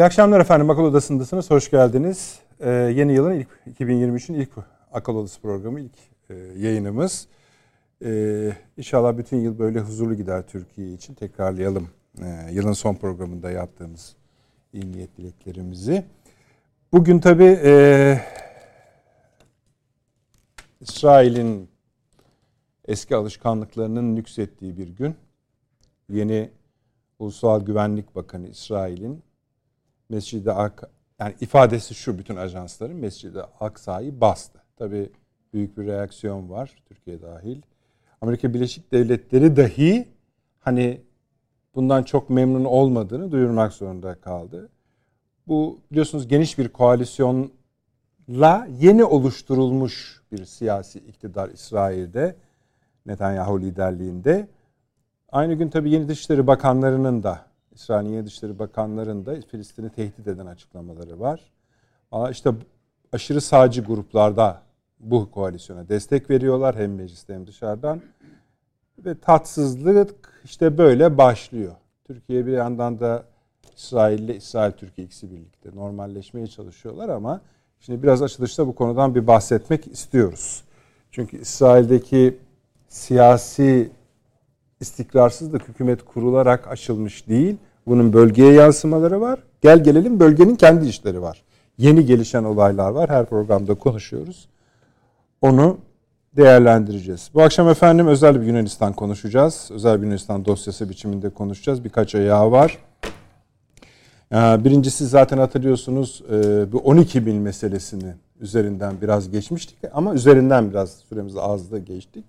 İyi akşamlar efendim. Akıl Odası'ndasınız. Hoş geldiniz. Ee, yeni yılın ilk 2023'ün ilk Akıl Odası programı, ilk e, yayınımız. Ee, inşallah bütün yıl böyle huzurlu gider Türkiye için. Tekrarlayalım ee, yılın son programında yaptığımız iyi niyet dileklerimizi. Bugün tabii e, İsrail'in eski alışkanlıklarının nüksettiği bir gün. Yeni Ulusal Güvenlik Bakanı İsrail'in Mescid-i Ak yani ifadesi şu bütün ajansların Mescid-i Aksa'yı bastı. Tabi büyük bir reaksiyon var Türkiye dahil. Amerika Birleşik Devletleri dahi hani bundan çok memnun olmadığını duyurmak zorunda kaldı. Bu biliyorsunuz geniş bir koalisyonla yeni oluşturulmuş bir siyasi iktidar İsrail'de Netanyahu liderliğinde. Aynı gün tabii yeni Dışişleri Bakanlarının da İsrail Dışişleri Bakanları'nın da Filistin'i tehdit eden açıklamaları var. İşte aşırı sağcı gruplarda bu koalisyona destek veriyorlar hem mecliste hem dışarıdan. Ve tatsızlık işte böyle başlıyor. Türkiye bir yandan da İsrail ile İsrail Türkiye ikisi birlikte normalleşmeye çalışıyorlar ama şimdi biraz açılışta bu konudan bir bahsetmek istiyoruz. Çünkü İsrail'deki siyasi istikrarsızlık hükümet kurularak açılmış değil. Bunun bölgeye yansımaları var. Gel gelelim bölgenin kendi işleri var. Yeni gelişen olaylar var. Her programda konuşuyoruz. Onu değerlendireceğiz. Bu akşam efendim özel bir Yunanistan konuşacağız. Özel bir Yunanistan dosyası biçiminde konuşacağız. Birkaç ayağı var. Ee, birincisi zaten hatırlıyorsunuz e, bu 12 bin meselesini üzerinden biraz geçmiştik ama üzerinden biraz süremiz azdı geçtik.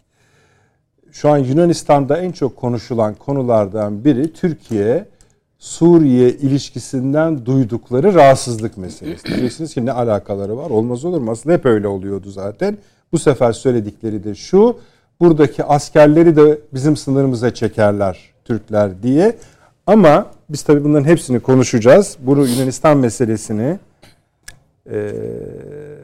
Şu an Yunanistan'da en çok konuşulan konulardan biri Türkiye Suriye ilişkisinden duydukları rahatsızlık meselesi. Diyeceksiniz ki ne alakaları var? Olmaz olur mu? Aslında hep öyle oluyordu zaten. Bu sefer söyledikleri de şu. Buradaki askerleri de bizim sınırımıza çekerler Türkler diye. Ama biz tabii bunların hepsini konuşacağız. Bu Yunanistan meselesini e,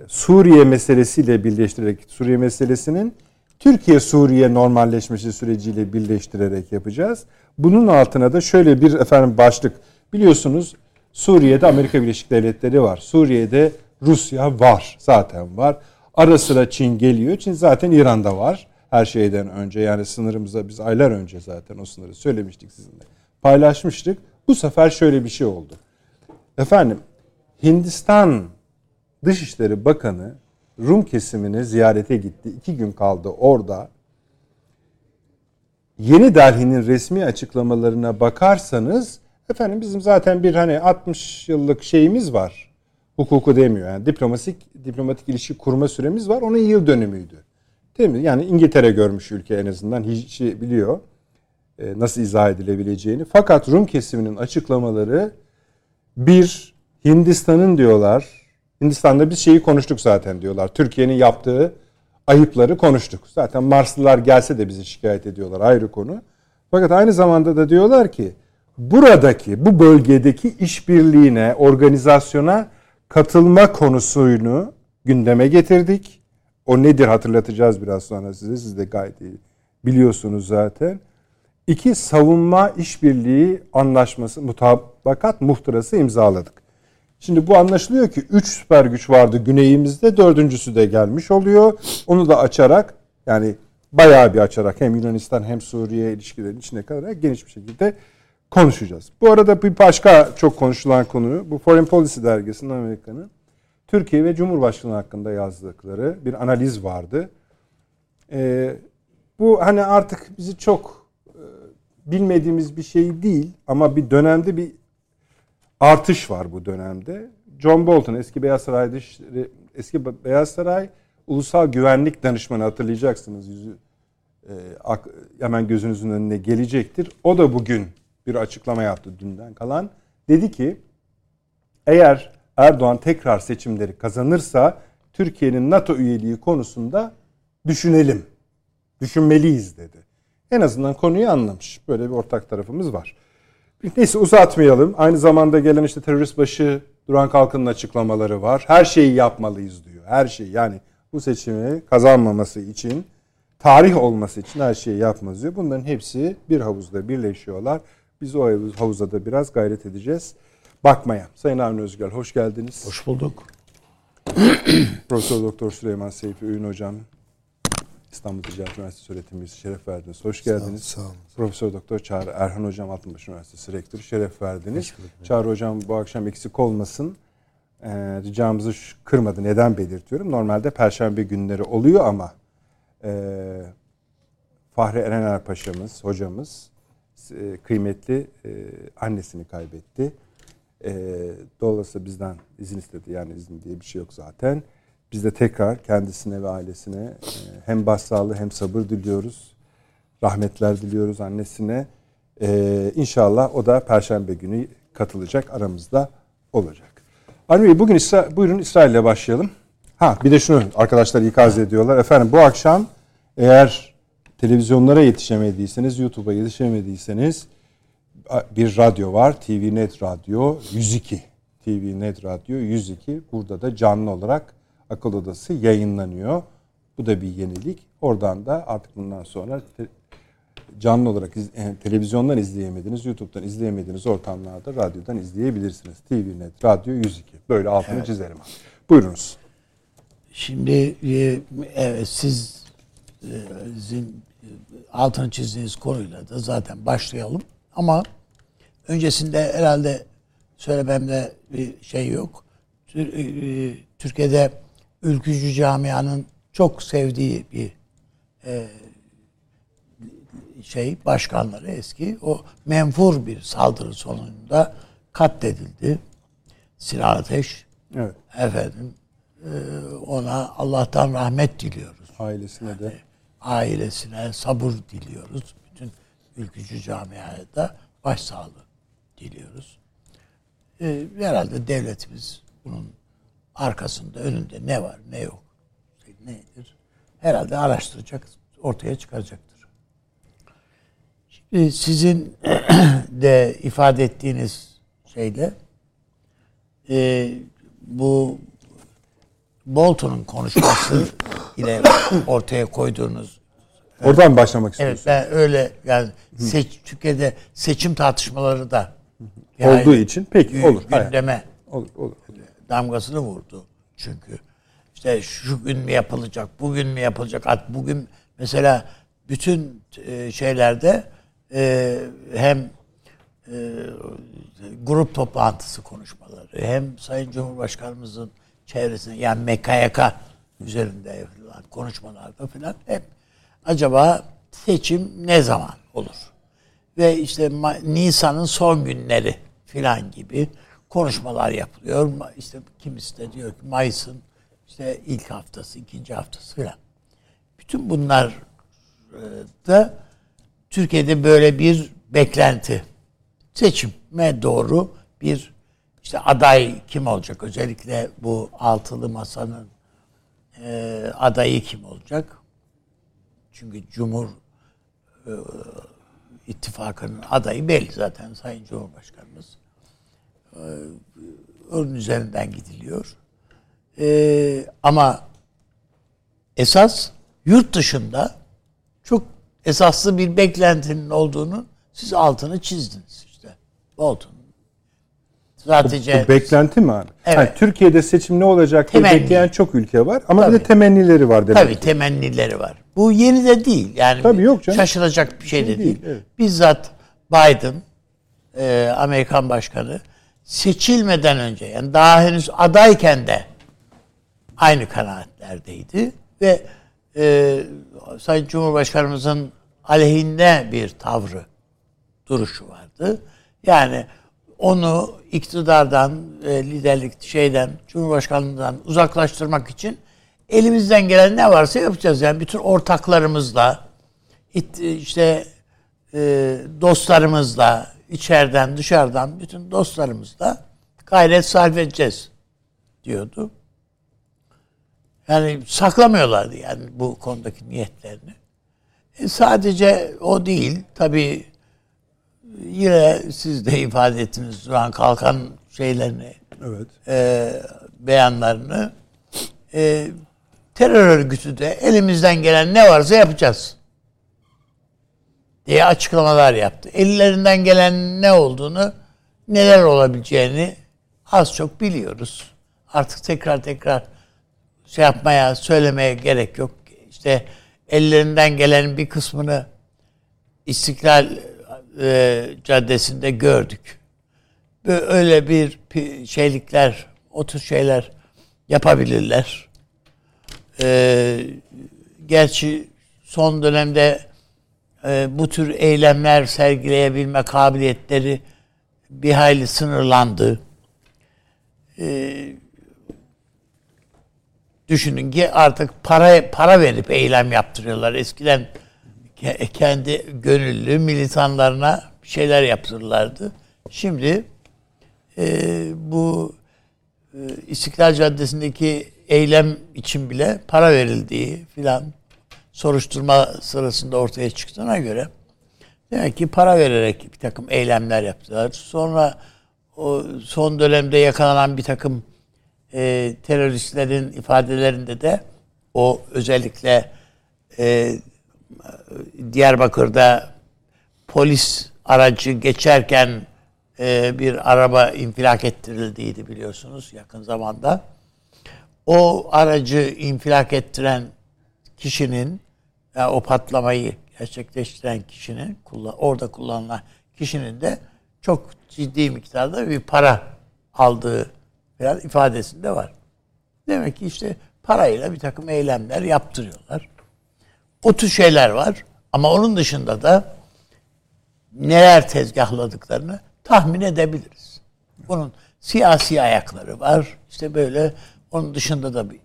Suriye meselesiyle birleştirerek Suriye meselesinin Türkiye-Suriye normalleşmesi süreciyle birleştirerek yapacağız. Bunun altına da şöyle bir efendim başlık. Biliyorsunuz Suriye'de Amerika Birleşik Devletleri var. Suriye'de Rusya var. Zaten var. Ara sıra Çin geliyor. Çin zaten İran'da var. Her şeyden önce yani sınırımıza biz aylar önce zaten o sınırı söylemiştik sizinle. Paylaşmıştık. Bu sefer şöyle bir şey oldu. Efendim Hindistan Dışişleri Bakanı Rum kesimini ziyarete gitti. İki gün kaldı orada. Yeni Delhi'nin resmi açıklamalarına bakarsanız efendim bizim zaten bir hani 60 yıllık şeyimiz var. Hukuku demiyor. Yani diplomatik diplomatik ilişki kurma süremiz var. Onun yıl dönümüydü. Değil mi? Yani İngiltere görmüş ülke en azından hiç biliyor e, nasıl izah edilebileceğini. Fakat Rum kesiminin açıklamaları bir Hindistan'ın diyorlar. Hindistan'da biz şeyi konuştuk zaten diyorlar. Türkiye'nin yaptığı ayıpları konuştuk. Zaten Marslılar gelse de bizi şikayet ediyorlar ayrı konu. Fakat aynı zamanda da diyorlar ki buradaki bu bölgedeki işbirliğine, organizasyona katılma konusunu gündeme getirdik. O nedir hatırlatacağız biraz sonra size. Siz de gayet iyi biliyorsunuz zaten. İki savunma işbirliği anlaşması mutabakat muhtırası imzaladık. Şimdi bu anlaşılıyor ki 3 süper güç vardı güneyimizde. Dördüncüsü de gelmiş oluyor. Onu da açarak yani bayağı bir açarak hem Yunanistan hem Suriye ilişkilerinin içine kadar geniş bir şekilde konuşacağız. Bu arada bir başka çok konuşulan konu bu Foreign Policy dergisinin Amerika'nın Türkiye ve Cumhurbaşkanı hakkında yazdıkları bir analiz vardı. Ee, bu hani artık bizi çok e, bilmediğimiz bir şey değil ama bir dönemde bir artış var bu dönemde. John Bolton eski Beyaz Saray Dışişleri, eski Beyaz Saray Ulusal Güvenlik Danışmanı hatırlayacaksınız yüzü e, ak, hemen gözünüzün önüne gelecektir. O da bugün bir açıklama yaptı dünden kalan. Dedi ki eğer Erdoğan tekrar seçimleri kazanırsa Türkiye'nin NATO üyeliği konusunda düşünelim. Düşünmeliyiz dedi. En azından konuyu anlamış. Böyle bir ortak tarafımız var. Neyse uzatmayalım. Aynı zamanda gelen işte terörist başı Duran Kalkın'ın açıklamaları var. Her şeyi yapmalıyız diyor. Her şeyi yani bu seçimi kazanmaması için tarih olması için her şeyi yapmaz diyor. Bunların hepsi bir havuzda birleşiyorlar. Biz o havuzda da biraz gayret edeceğiz. Bakmaya. Sayın Avni Özgür hoş geldiniz. Hoş bulduk. Profesör Doktor Süleyman Seyfi Öğün hocam İstanbul Ticaret Üniversitesi öğretim üyesi şeref verdiniz. Hoş geldiniz. Sağ olun. Profesör Doktor Çağrı Erhan hocam Altınbaş Üniversitesi rektörü şeref verdiniz. Çağrı hocam bu akşam eksik olmasın. Ee, ricamızı kırmadı. Neden belirtiyorum? Normalde perşembe günleri oluyor ama e, Fahri Erener Paşa'mız, hocamız e, kıymetli e, annesini kaybetti. E, dolayısıyla bizden izin istedi. Yani izin diye bir şey yok zaten. Biz de tekrar kendisine ve ailesine e, hem başsağlığı hem sabır diliyoruz. Rahmetler diliyoruz annesine. E, inşallah o da Perşembe günü katılacak aramızda olacak. Bey bugün İsra buyurun İsrail başlayalım. Ha bir de şunu arkadaşlar ikaz ediyorlar. Efendim bu akşam eğer televizyonlara yetişemediyseniz, YouTube'a yetişemediyseniz bir radyo var. TV Net Radyo 102. TV Net Radyo 102. Burada da canlı olarak akıl odası yayınlanıyor. Bu da bir yenilik. Oradan da artık bundan sonra canlı olarak iz- e, televizyondan izleyemediğiniz, YouTube'dan izleyemediğiniz ortamlarda radyodan izleyebilirsiniz. TV Net Radyo 102. Böyle altını evet. çizerim. Buyurunuz. Şimdi e, evet siz sizin e, altını çizdiğiniz konuyla da zaten başlayalım. Ama öncesinde herhalde söylememde bir şey yok. Türkiye'de ülkücü camianın çok sevdiği bir e, şey başkanları eski o menfur bir saldırı sonunda katledildi. Sinan Ateş. Evet. Efendim e, ona Allah'tan rahmet diliyoruz. Ailesine yani, de. Ailesine sabır diliyoruz. Bütün ülkücü camiaya da başsağlığı diliyoruz. E, herhalde devletimiz bunun arkasında, önünde ne var, ne yok, nedir? Herhalde araştıracak, ortaya çıkaracaktır. Şimdi sizin de ifade ettiğiniz şeyle e, bu Bolton'un konuşması ile ortaya koyduğunuz Oradan başlamak istiyorsun. Evet ben öyle yani seç, Türkiye'de seçim tartışmaları da yani olduğu için peki olur. Gündeme olur, olur damgasını vurdu çünkü. İşte şu gün mü yapılacak, bugün mü yapılacak? At bugün mesela bütün e, şeylerde e, hem e, grup toplantısı konuşmaları hem Sayın Cumhurbaşkanımızın çevresinde yani MKYK üzerinde yapılan konuşmalarda falan hep acaba seçim ne zaman olur? Ve işte Nisan'ın son günleri filan gibi konuşmalar yapılıyor. İşte kimisi de diyor ki Mayıs'ın işte ilk haftası, ikinci haftası filan. Bütün bunlar e, da Türkiye'de böyle bir beklenti. Seçime doğru bir işte aday kim olacak? Özellikle bu altılı masanın e, adayı kim olacak? Çünkü Cumhur e, İttifakı'nın adayı belli zaten Sayın Cumhurbaşkanımız. Ee, onun üzerinden gidiliyor. Ee, ama esas yurt dışında çok esaslı bir beklentinin olduğunu siz altını çizdiniz işte. Bolton. Sadece bu, bu beklenti mi abi? Evet. Yani Türkiye'de seçim ne olacak diye bekleyen çok ülke var ama Tabii. bir de temennileri var demek. Tabii ki. temennileri var. Bu yeni de değil. Yani Tabii yok canım. şaşılacak bir şey, şey de değil. değil. Evet. Bizzat Biden e, Amerikan başkanı seçilmeden önce yani daha henüz adayken de aynı kanaatlerdeydi ve e, Sayın Cumhurbaşkanımızın aleyhinde bir tavrı, duruşu vardı. Yani onu iktidardan, e, liderlik şeyden, Cumhurbaşkanlığından uzaklaştırmak için elimizden gelen ne varsa yapacağız. Yani bütün ortaklarımızla, işte e, dostlarımızla, içeriden dışarıdan bütün dostlarımızla gayret sarf edeceğiz diyordu. Yani saklamıyorlardı yani bu konudaki niyetlerini. E sadece o değil. Tabii yine siz de ifade ettiniz Duran Kalkan şeylerini, evet. e, beyanlarını. E, terör örgütü de elimizden gelen ne varsa yapacağız diye açıklamalar yaptı. Ellerinden gelen ne olduğunu, neler olabileceğini az çok biliyoruz. Artık tekrar tekrar şey yapmaya, söylemeye gerek yok. İşte ellerinden gelen bir kısmını İstiklal e, Caddesi'nde gördük. Öyle bir şeylikler, o tür şeyler yapabilirler. E, gerçi son dönemde e, bu tür eylemler sergileyebilme kabiliyetleri bir hayli sınırlandı. E, düşünün ki artık para para verip eylem yaptırıyorlar. Eskiden kendi gönüllü militanlarına şeyler yaptırırlardı. Şimdi e, bu e, İstiklal Caddesi'ndeki eylem için bile para verildiği filan soruşturma sırasında ortaya çıktığına göre demek ki para vererek bir takım eylemler yaptılar. Sonra o son dönemde yakalanan bir takım e, teröristlerin ifadelerinde de o özellikle e, Diyarbakır'da polis aracı geçerken e, bir araba infilak ettirildiydi biliyorsunuz yakın zamanda. O aracı infilak ettiren kişinin yani o patlamayı gerçekleştiren kişinin orada kullanılan kişinin de çok ciddi miktarda bir para aldığı falan ifadesinde var. Demek ki işte parayla bir takım eylemler yaptırıyorlar. O tür şeyler var. Ama onun dışında da neler tezgahladıklarını tahmin edebiliriz. Bunun siyasi ayakları var. İşte böyle onun dışında da bir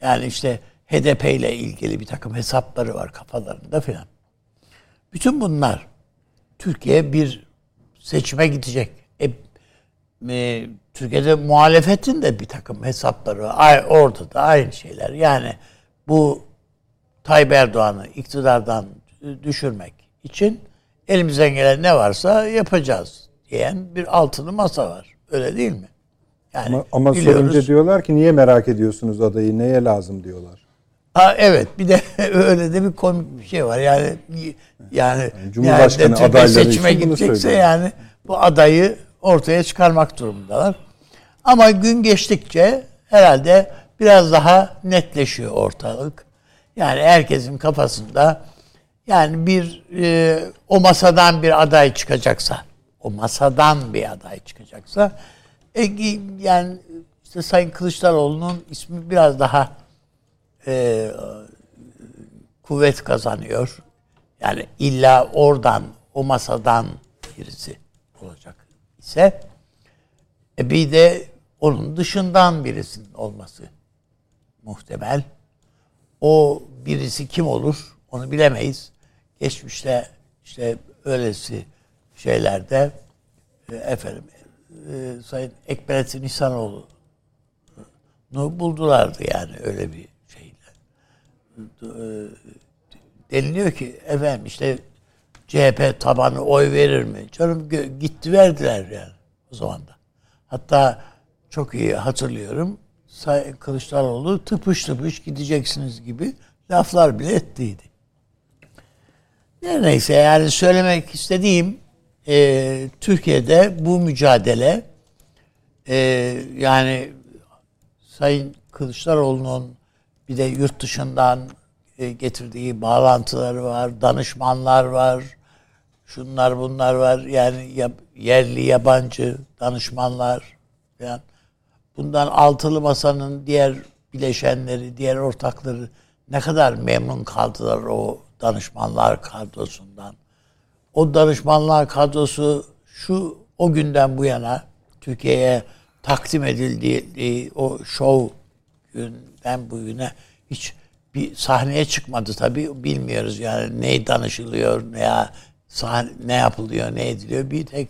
yani işte HDP ile ilgili bir takım hesapları var kafalarında filan. Bütün bunlar Türkiye bir seçime gidecek. E, e, Türkiye'de muhalefetin de bir takım hesapları var. Orada da aynı şeyler. Yani bu Tayyip Erdoğan'ı iktidardan düşürmek için elimizden gelen ne varsa yapacağız diyen bir altılı masa var. Öyle değil mi? Yani ama, ama sorunca diyorlar ki niye merak ediyorsunuz adayı, neye lazım diyorlar. Ha, evet bir de öyle de bir komik bir şey var. Yani yani, Cumhurbaşkanı yani adayları seçime gidecekse yani bu adayı ortaya çıkarmak durumundalar. Ama gün geçtikçe herhalde biraz daha netleşiyor ortalık. Yani herkesin kafasında yani bir e, o masadan bir aday çıkacaksa, o masadan bir aday çıkacaksa e, yani işte Sayın Kılıçdaroğlu'nun ismi biraz daha e, kuvvet kazanıyor. Yani illa oradan, o masadan birisi olacak ise e bir de onun dışından birisinin olması muhtemel. O birisi kim olur onu bilemeyiz. Geçmişte işte öylesi şeylerde e, efendim e, Sayın Ekberettin İhsanoğlu buldulardı yani öyle bir deniliyor ki efendim işte CHP tabanı oy verir mi? Canım gitti verdiler yani o zaman da. Hatta çok iyi hatırlıyorum. Sayın Kılıçdaroğlu tıpış tıpış gideceksiniz gibi laflar bile ettiydi. Neyse yani söylemek istediğim e, Türkiye'de bu mücadele e, yani Sayın Kılıçdaroğlu'nun bir de yurt dışından e, getirdiği bağlantıları var, danışmanlar var, şunlar bunlar var. Yani yerli yabancı danışmanlar falan. Bundan altılı masanın diğer bileşenleri, diğer ortakları ne kadar memnun kaldılar o danışmanlar kadrosundan. O danışmanlar kadrosu şu o günden bu yana Türkiye'ye takdim edildiği o show günden bugüne hiç bir sahneye çıkmadı tabii bilmiyoruz yani ne danışılıyor ne sahne, ne yapılıyor ne ediliyor bir tek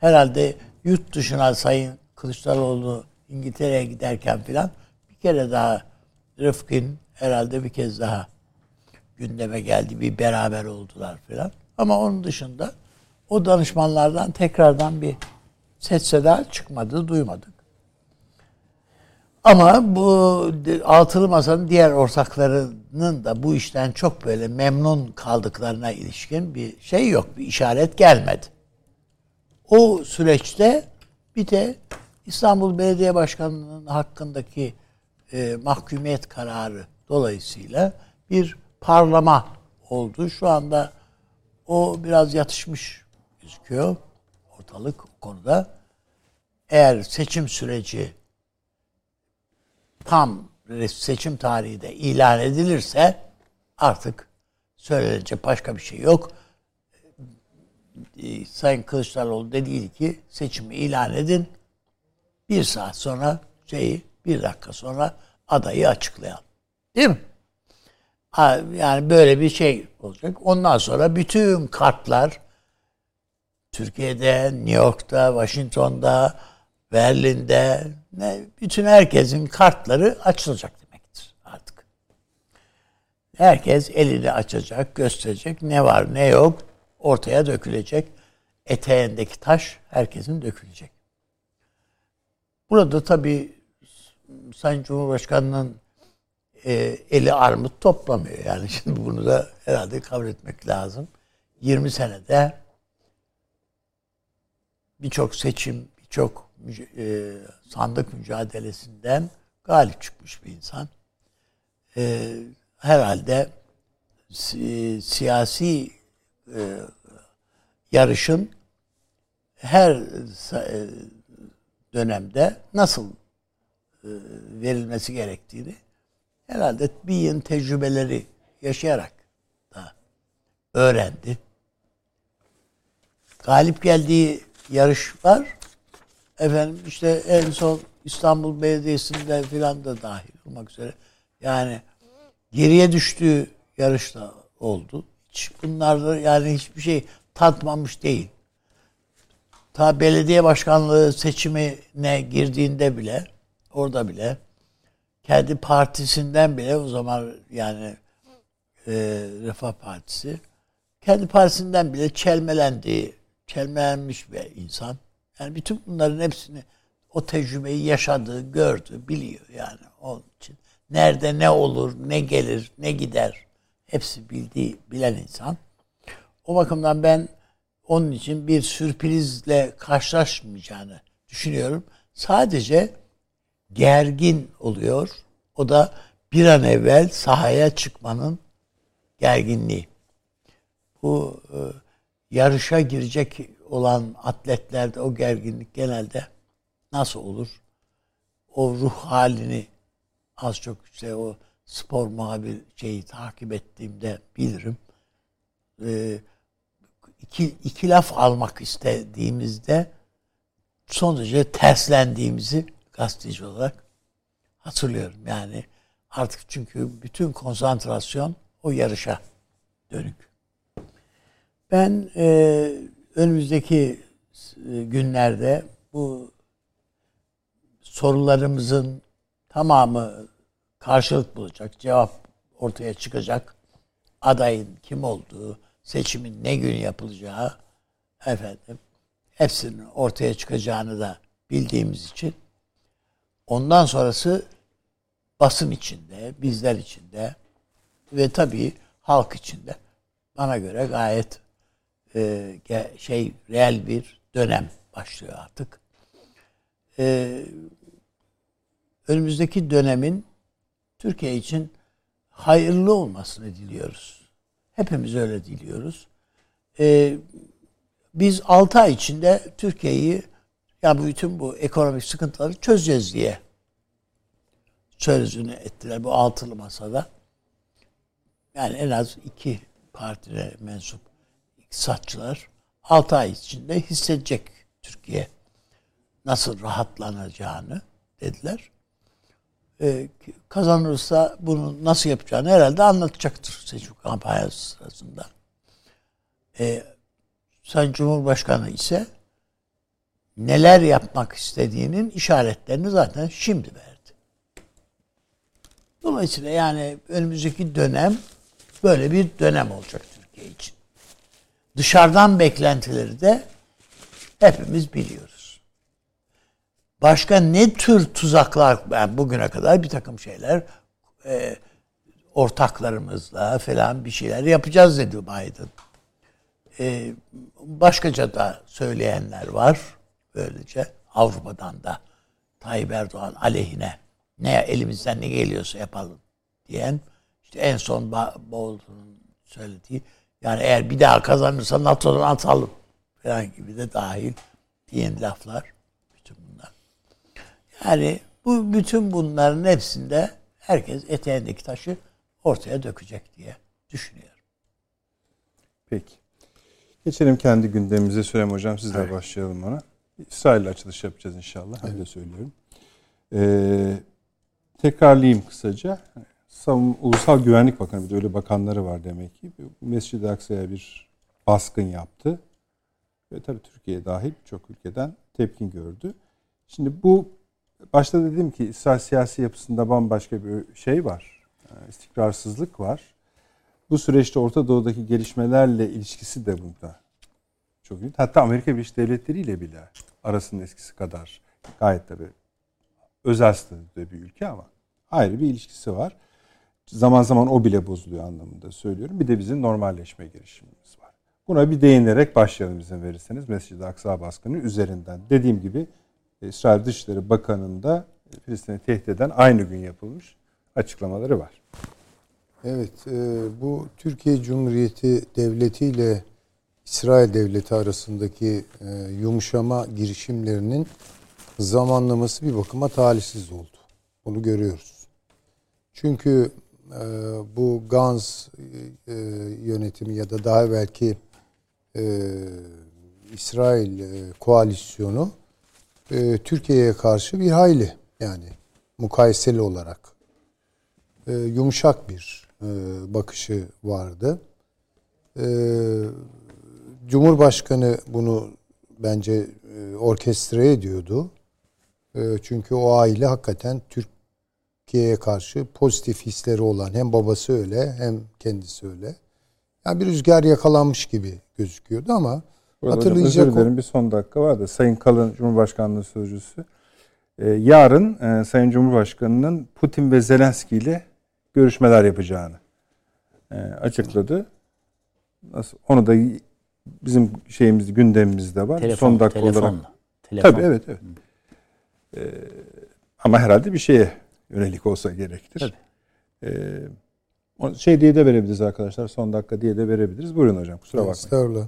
herhalde yurt dışına sayın Kılıçdaroğlu İngiltere'ye giderken filan bir kere daha Rıfkın herhalde bir kez daha gündeme geldi. Bir beraber oldular filan. Ama onun dışında o danışmanlardan tekrardan bir ses seda çıkmadı, duymadık. Ama bu altılı masanın diğer ortaklarının da bu işten çok böyle memnun kaldıklarına ilişkin bir şey yok, bir işaret gelmedi. O süreçte bir de İstanbul Belediye Başkanlığı'nın hakkındaki e, mahkumiyet kararı dolayısıyla bir parlama oldu. Şu anda o biraz yatışmış gözüküyor ortalık konuda. Eğer seçim süreci tam seçim tarihi de ilan edilirse artık söylenecek başka bir şey yok. Ee, Sayın Kılıçdaroğlu dedi ki seçimi ilan edin. Bir saat sonra şeyi bir dakika sonra adayı açıklayalım. Değil mi? Yani böyle bir şey olacak. Ondan sonra bütün kartlar Türkiye'de, New York'ta, Washington'da, Berlin'de ne, bütün herkesin kartları açılacak demektir artık. Herkes elini açacak, gösterecek ne var ne yok ortaya dökülecek. Eteğindeki taş herkesin dökülecek. Burada tabii Sayın Cumhurbaşkanı'nın e, eli armut toplamıyor. Yani şimdi bunu da herhalde kabul etmek lazım. 20 senede birçok seçim, birçok e, sandık mücadelesinden galip çıkmış bir insan. E, herhalde si, siyasi e, yarışın her e, dönemde nasıl e, verilmesi gerektiğini herhalde bir yıl tecrübeleri yaşayarak da öğrendi. Galip geldiği yarış var. Efendim işte en son İstanbul Belediyesi'nde filan da dahil olmak üzere. Yani geriye düştüğü yarışta oldu. Hiç bunlarda yani hiçbir şey tatmamış değil. Ta belediye başkanlığı seçimine girdiğinde bile orada bile kendi partisinden bile o zaman yani e, Refah Partisi kendi partisinden bile çelmelendiği, çelmelenmiş bir insan. Yani bütün bunların hepsini o tecrübeyi yaşadığı, gördü, biliyor yani onun için. Nerede ne olur, ne gelir, ne gider hepsi bildiği, bilen insan. O bakımdan ben onun için bir sürprizle karşılaşmayacağını düşünüyorum. Sadece gergin oluyor. O da bir an evvel sahaya çıkmanın gerginliği. Bu e, yarışa girecek olan atletlerde o gerginlik genelde nasıl olur? O ruh halini az çok işte o spor muhabir şeyi takip ettiğimde bilirim. Ee, iki, iki laf almak istediğimizde son derece terslendiğimizi gazeteci olarak hatırlıyorum. Yani artık çünkü bütün konsantrasyon o yarışa dönük. Ben e, önümüzdeki e, günlerde bu sorularımızın tamamı karşılık bulacak, cevap ortaya çıkacak. Adayın kim olduğu, seçimin ne gün yapılacağı efendim hepsinin ortaya çıkacağını da bildiğimiz için ondan sonrası basın içinde, bizler içinde ve tabii halk içinde bana göre gayet e, şey reel bir dönem başlıyor artık. E, önümüzdeki dönemin Türkiye için hayırlı olmasını diliyoruz. Hepimiz öyle diliyoruz. E, biz 6 ay içinde Türkiye'yi ya bütün bu ekonomik sıkıntıları çözeceğiz diye sözünü ettiler bu altılı masada. Yani en az iki partine mensup iktisatçılar 6 ay içinde hissedecek Türkiye nasıl rahatlanacağını dediler. Ee, kazanırsa bunu nasıl yapacağını herhalde anlatacaktır seçim kampanyası sırasında. Ee, Sayın Cumhurbaşkanı ise neler yapmak istediğinin işaretlerini zaten şimdi verdi. Dolayısıyla yani önümüzdeki dönem böyle bir dönem olacak Türkiye için. Dışarıdan beklentileri de hepimiz biliyoruz. Başka ne tür tuzaklar, yani bugüne kadar bir takım şeyler e, ortaklarımızla falan bir şeyler yapacağız dedi Biden. E, başkaca da söyleyenler var. Böylece Avrupa'dan da Tayyip Erdoğan aleyhine ne elimizden ne geliyorsa yapalım diyen işte en son Bolton'un söylediği yani eğer bir daha kazanırsa NATO'dan atalım falan gibi de dahil diyen laflar bütün bunlar. Yani bu bütün bunların hepsinde herkes eteğindeki taşı ortaya dökecek diye düşünüyorum. Peki. Geçelim kendi gündemimize Süleyman Hocam. Sizle evet. başlayalım ona. İsrail'le açılış yapacağız inşallah. Evet. Öyle söylüyorum. Ee, tekrarlayayım kısaca. Savun, Ulusal Güvenlik Bakanı bir de öyle bakanları var demek ki. Mescid-i Aksa'ya bir baskın yaptı. Ve tabii Türkiye dahil çok ülkeden tepkin gördü. Şimdi bu başta dedim ki İsrail siyasi yapısında bambaşka bir şey var. Ee, istikrarsızlık var. Bu süreçte Orta Doğu'daki gelişmelerle ilişkisi de burada çok iyi. Hatta Amerika Birleşik Devletleri ile bile arasının eskisi kadar gayet tabii özel statüde bir ülke ama ayrı bir ilişkisi var. Zaman zaman o bile bozuluyor anlamında söylüyorum. Bir de bizim normalleşme girişimimiz var. Buna bir değinerek başlayalım izin verirseniz. Mescid-i Aksa baskını üzerinden. Dediğim gibi İsrail Dışişleri Bakanı'nda Filistin'i tehdit eden aynı gün yapılmış açıklamaları var. Evet, e, bu Türkiye Cumhuriyeti Devleti ile İsrail Devleti arasındaki e, yumuşama girişimlerinin zamanlaması bir bakıma talihsiz oldu. Bunu görüyoruz. Çünkü e, bu Gans e, yönetimi ya da daha belki e, İsrail e, koalisyonu e, Türkiye'ye karşı bir hayli yani mukayeseli olarak e, yumuşak bir e, bakışı vardı. E, Cumhurbaşkanı bunu bence e, orkestre ediyordu. E, çünkü o aile hakikaten Türkiye'ye karşı pozitif hisleri olan hem babası öyle hem kendisi öyle. Yani bir rüzgar yakalanmış gibi gözüküyordu ama Burada hatırlayacak özür dilerim bir son dakika var da Sayın Kalın Cumhurbaşkanlığı Sözcüsü e, yarın Sayın Cumhurbaşkanı'nın Putin ve Zelenski ile görüşmeler yapacağını açıkladı. Nasıl onu da bizim şeyimiz gündemimizde var. Telefon, Son dakika telefonla. olarak. Telefon. Tabii evet evet. Ee, ama herhalde bir şeye yönelik olsa gerektir. Tabii. Ee, şey diye de verebiliriz arkadaşlar. Son dakika diye de verebiliriz. Buyurun hocam. Kusura bakmayın. Estağfurullah.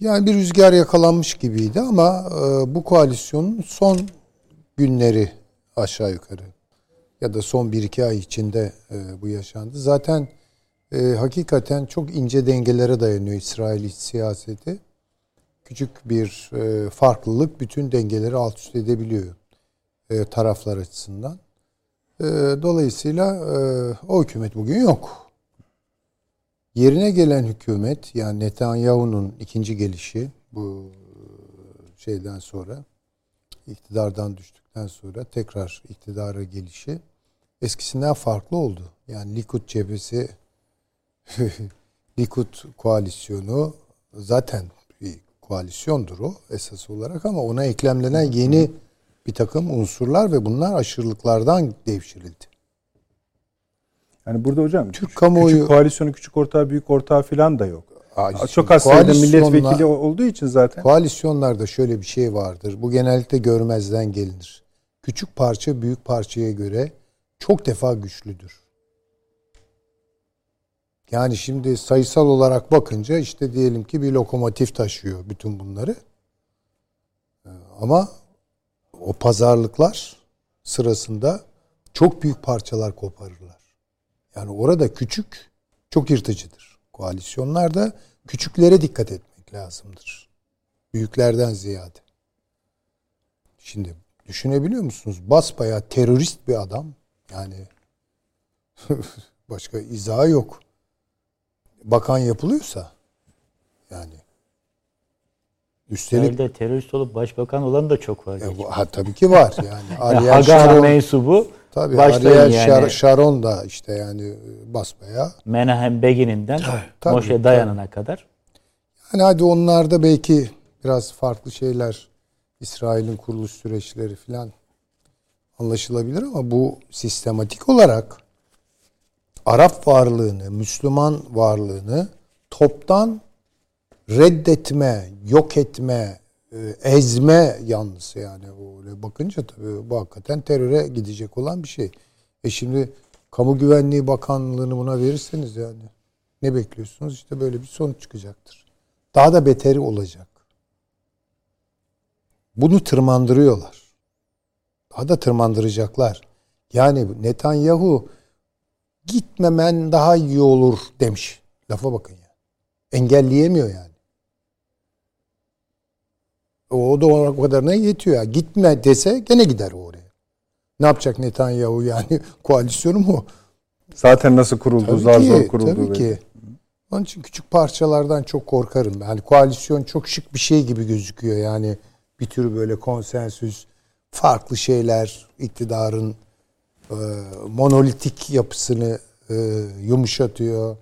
Yani bir rüzgar yakalanmış gibiydi ama e, bu koalisyonun son günleri aşağı yukarı ya da son bir iki ay içinde e, bu yaşandı. Zaten e, hakikaten çok ince dengelere dayanıyor İsrail iç siyaseti. Küçük bir e, farklılık bütün dengeleri alt üst edebiliyor e, taraflar açısından. E, dolayısıyla e, o hükümet bugün yok. Yerine gelen hükümet yani Netanyahu'nun ikinci gelişi bu şeyden sonra iktidardan düştükten sonra tekrar iktidara gelişi eskisinden farklı oldu. Yani Likud cephesi Likud koalisyonu zaten bir koalisyondur o esas olarak ama ona eklemlenen yeni bir takım unsurlar ve bunlar aşırılıklardan devşirildi. Yani burada hocam Türk küçük, kamuoyu küçük koalisyonu küçük ortağı büyük ortağı falan da yok. Aa, Çok az sayıda milletvekili olduğu için zaten. Koalisyonlarda şöyle bir şey vardır. Bu genellikle görmezden gelinir. Küçük parça büyük parçaya göre çok defa güçlüdür. Yani şimdi sayısal olarak bakınca işte diyelim ki bir lokomotif taşıyor bütün bunları. Ee, ama o pazarlıklar sırasında çok büyük parçalar koparırlar. Yani orada küçük çok yırtıcıdır. Koalisyonlarda küçüklere dikkat etmek lazımdır. Büyüklerden ziyade. Şimdi düşünebiliyor musunuz? Basbaya terörist bir adam. Yani başka izahı yok bakan yapılıyorsa yani Üstelik İsrail'de terörist olup başbakan olan da çok var. e, bu- ha, tabii ki var yani. Yani Ariel Hagan'a Sharon, mensubu tabii Ariel yani. Şar- Sharon da işte yani e, basbaya. Menahem Begin'inden tabii, Moshe tabii. Dayan'ına kadar. Hani hadi onlarda belki biraz farklı şeyler İsrail'in kuruluş süreçleri falan anlaşılabilir ama bu sistematik olarak Arap varlığını, Müslüman varlığını toptan reddetme, yok etme, e, ezme yanlısı yani öyle bakınca tabii bu hakikaten teröre gidecek olan bir şey. E şimdi Kamu Güvenliği Bakanlığı'nı buna verirseniz yani ne bekliyorsunuz? İşte böyle bir sonuç çıkacaktır. Daha da beteri olacak. Bunu tırmandırıyorlar. Daha da tırmandıracaklar. Yani Netanyahu gitmemen daha iyi olur demiş. Lafa bakın ya. Engelleyemiyor yani. O da o kadarına yetiyor ya. Gitme dese gene gider oraya. Ne yapacak Netanyahu yani koalisyonu mu? Zaten nasıl kuruldu, Tabii zar ki, zor kuruldu. Tabii ki. Onun için küçük parçalardan çok korkarım. Yani koalisyon çok şık bir şey gibi gözüküyor. Yani bir tür böyle konsensüs, farklı şeyler, iktidarın e, monolitik yapısını e, yumuşatıyor.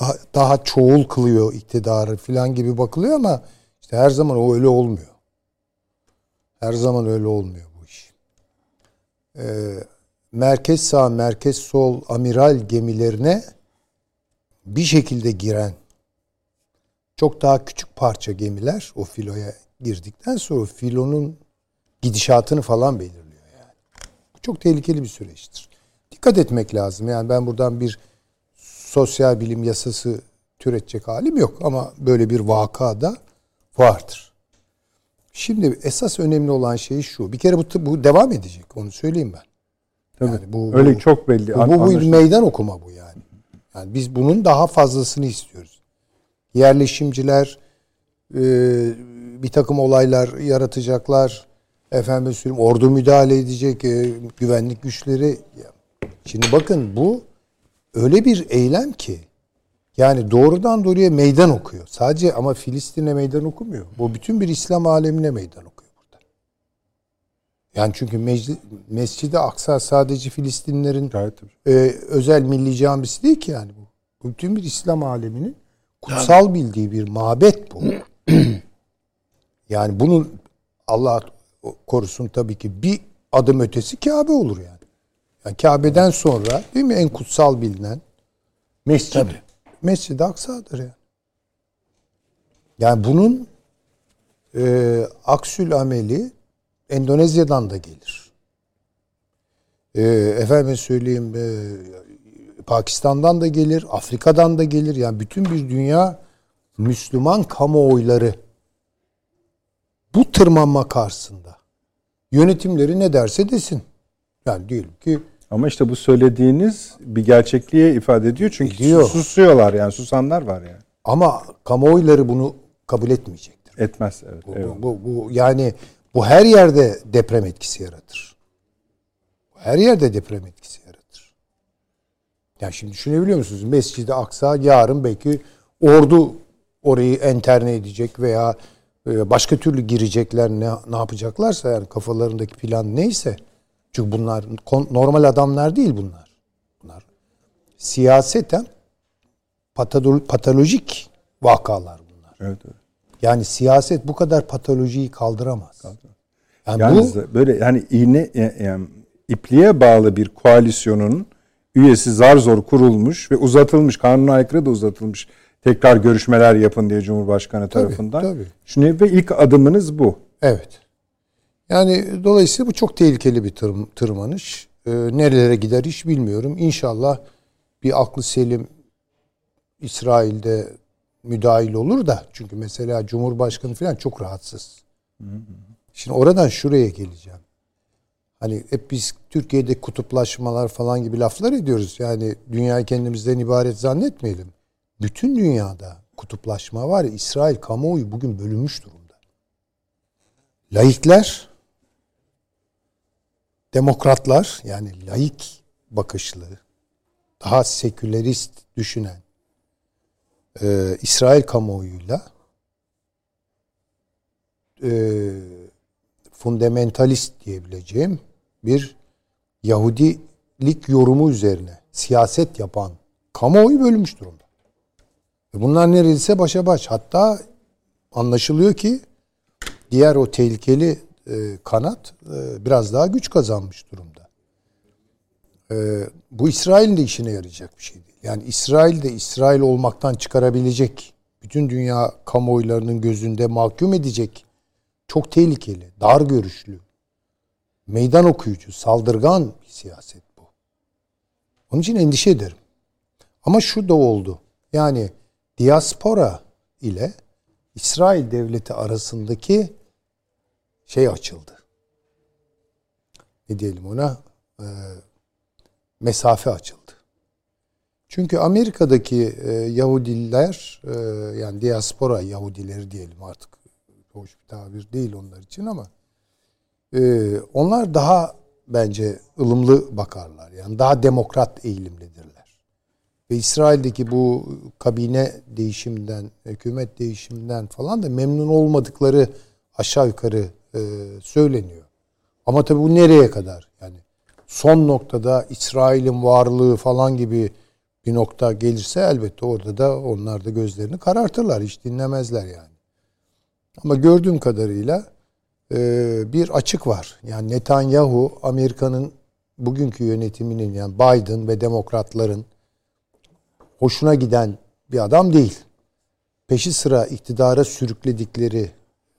Daha, daha çoğul kılıyor iktidarı falan gibi bakılıyor ama işte her zaman o öyle olmuyor. Her zaman öyle olmuyor bu iş. E, merkez sağ, merkez sol amiral gemilerine bir şekilde giren çok daha küçük parça gemiler o filoya girdikten sonra filonun gidişatını falan belirliyor yani. Bu çok tehlikeli bir süreçtir. Dikkat etmek lazım. Yani ben buradan bir sosyal bilim yasası türetecek halim yok ama böyle bir vakada vardır. Şimdi esas önemli olan şey şu. Bir kere bu, bu devam edecek. Onu söyleyeyim ben. Tabii. Yani bu- Öyle bu- çok belli. Bu, bu, bu meydan okuma bu yani. Yani biz bunun daha fazlasını istiyoruz. Yerleşimciler e, bir takım olaylar yaratacaklar. Efendim söyleyeyim ordu müdahale edecek, e, güvenlik güçleri. Şimdi bakın bu öyle bir eylem ki yani doğrudan doğruya meydan okuyor. Sadece ama Filistin'e meydan okumuyor. Bu bütün bir İslam alemine meydan okuyor burada. Yani çünkü mecli- Mescid-i Aksa sadece Filistinlerin Gayet e, özel milli camisi değil ki yani bu. Bu Bütün bir İslam aleminin kutsal bildiği bir mabet bu. yani bunun Allah korusun tabii ki bir adım ötesi Kabe olur yani. Yani Kabe'den sonra değil mi en kutsal bilinen mescid. Tabii. Mescid-i Aksa'dır yani. Yani bunun e, aksül ameli Endonezya'dan da gelir. E, efendim söyleyeyim e, Pakistan'dan da gelir, Afrika'dan da gelir. Yani bütün bir dünya Müslüman kamuoyları bu tırmanma karşısında yönetimleri ne derse desin. Yani diyelim ki Ama işte bu söylediğiniz bir gerçekliğe ifade ediyor. Çünkü Ediyor. susuyorlar yani susanlar var yani. ama kamuoyları bunu kabul etmeyecektir. Etmez evet. Bu, eyvallah. bu, bu yani bu her yerde deprem etkisi yaratır. Bu Her yerde deprem etkisi yaratır. Yani şimdi düşünebiliyor musunuz? Mescid-i Aksa yarın belki ordu orayı enterne edecek veya e, başka türlü girecekler ne, ne yapacaklarsa yani kafalarındaki plan neyse. Çünkü bunlar normal adamlar değil bunlar. Bunlar siyaseten patolo- patolojik vakalar bunlar. Evet, evet. Yani siyaset bu kadar patolojiyi kaldıramaz. Yani, Yani bu z- böyle yani iğne e, yani ipliğe bağlı bir koalisyonun üyesi zar zor kurulmuş ve uzatılmış kanuna aykırı da uzatılmış tekrar görüşmeler yapın diye Cumhurbaşkanı tarafından. tabii. Şimdi ve ilk adımınız bu. evet. Yani dolayısıyla bu çok tehlikeli bir tırm- tırmanış. Ee, nerelere gider hiç bilmiyorum. İnşallah bir aklı selim İsrail'de müdahil olur da çünkü mesela Cumhurbaşkanı falan çok rahatsız. Şimdi oradan şuraya geleceğim. Hani hep biz Türkiye'de kutuplaşmalar falan gibi laflar ediyoruz. Yani dünyayı kendimizden ibaret zannetmeyelim. Bütün dünyada kutuplaşma var ya İsrail kamuoyu bugün bölünmüş durumda. Laikler, demokratlar yani laik bakışlı, daha sekülerist düşünen e, İsrail kamuoyuyla e, fundamentalist diyebileceğim bir Yahudilik yorumu üzerine siyaset yapan kamuoyu bölünmüş durumda. Ve bunlar neredeyse başa baş. Hatta anlaşılıyor ki diğer o tehlikeli kanat e, biraz daha güç kazanmış durumda. E, bu İsrail'in de işine yarayacak bir şey değil. Yani İsrail de İsrail olmaktan çıkarabilecek, bütün dünya kamuoylarının gözünde mahkum edecek çok tehlikeli, dar görüşlü, meydan okuyucu, saldırgan bir siyaset bu. Onun için endişe ederim. Ama şu da oldu. Yani diaspora ile İsrail devleti arasındaki şey açıldı. Ne diyelim ona? E, mesafe açıldı. Çünkü Amerika'daki e, Yahudiler e, yani diaspora Yahudileri diyelim artık hoş bir tabir değil onlar için ama e, onlar daha bence ılımlı bakarlar. Yani daha demokrat eğilimlidirler. Ve İsrail'deki bu kabine değişiminden, hükümet değişiminden falan da memnun olmadıkları aşağı yukarı e, söyleniyor. Ama tabii bu nereye kadar? Yani son noktada İsrail'in varlığı falan gibi bir nokta gelirse elbette orada da onlar da gözlerini karartırlar. Hiç dinlemezler yani. Ama gördüğüm kadarıyla e, bir açık var. Yani Netanyahu Amerika'nın bugünkü yönetiminin yani Biden ve demokratların hoşuna giden bir adam değil. Peşi sıra iktidara sürükledikleri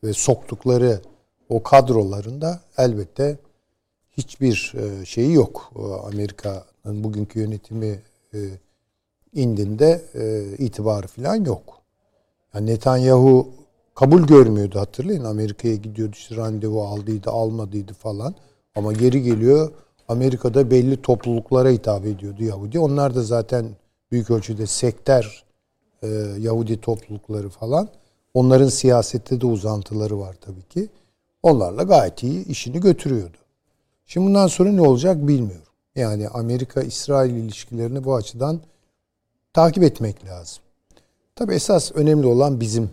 ve soktukları o kadrolarında elbette hiçbir e, şeyi yok. Amerika'nın bugünkü yönetimi e, indinde e, itibarı falan yok. Yani Netanyahu kabul görmüyordu hatırlayın. Amerika'ya gidiyordu işte randevu aldıydı almadıydı falan. Ama geri geliyor Amerika'da belli topluluklara hitap ediyordu Yahudi. Onlar da zaten büyük ölçüde sekter Yahudi toplulukları falan. Onların siyasette de uzantıları var tabii ki. Onlarla gayet iyi işini götürüyordu. Şimdi bundan sonra ne olacak bilmiyorum. Yani Amerika-İsrail ilişkilerini bu açıdan takip etmek lazım. Tabii esas önemli olan bizim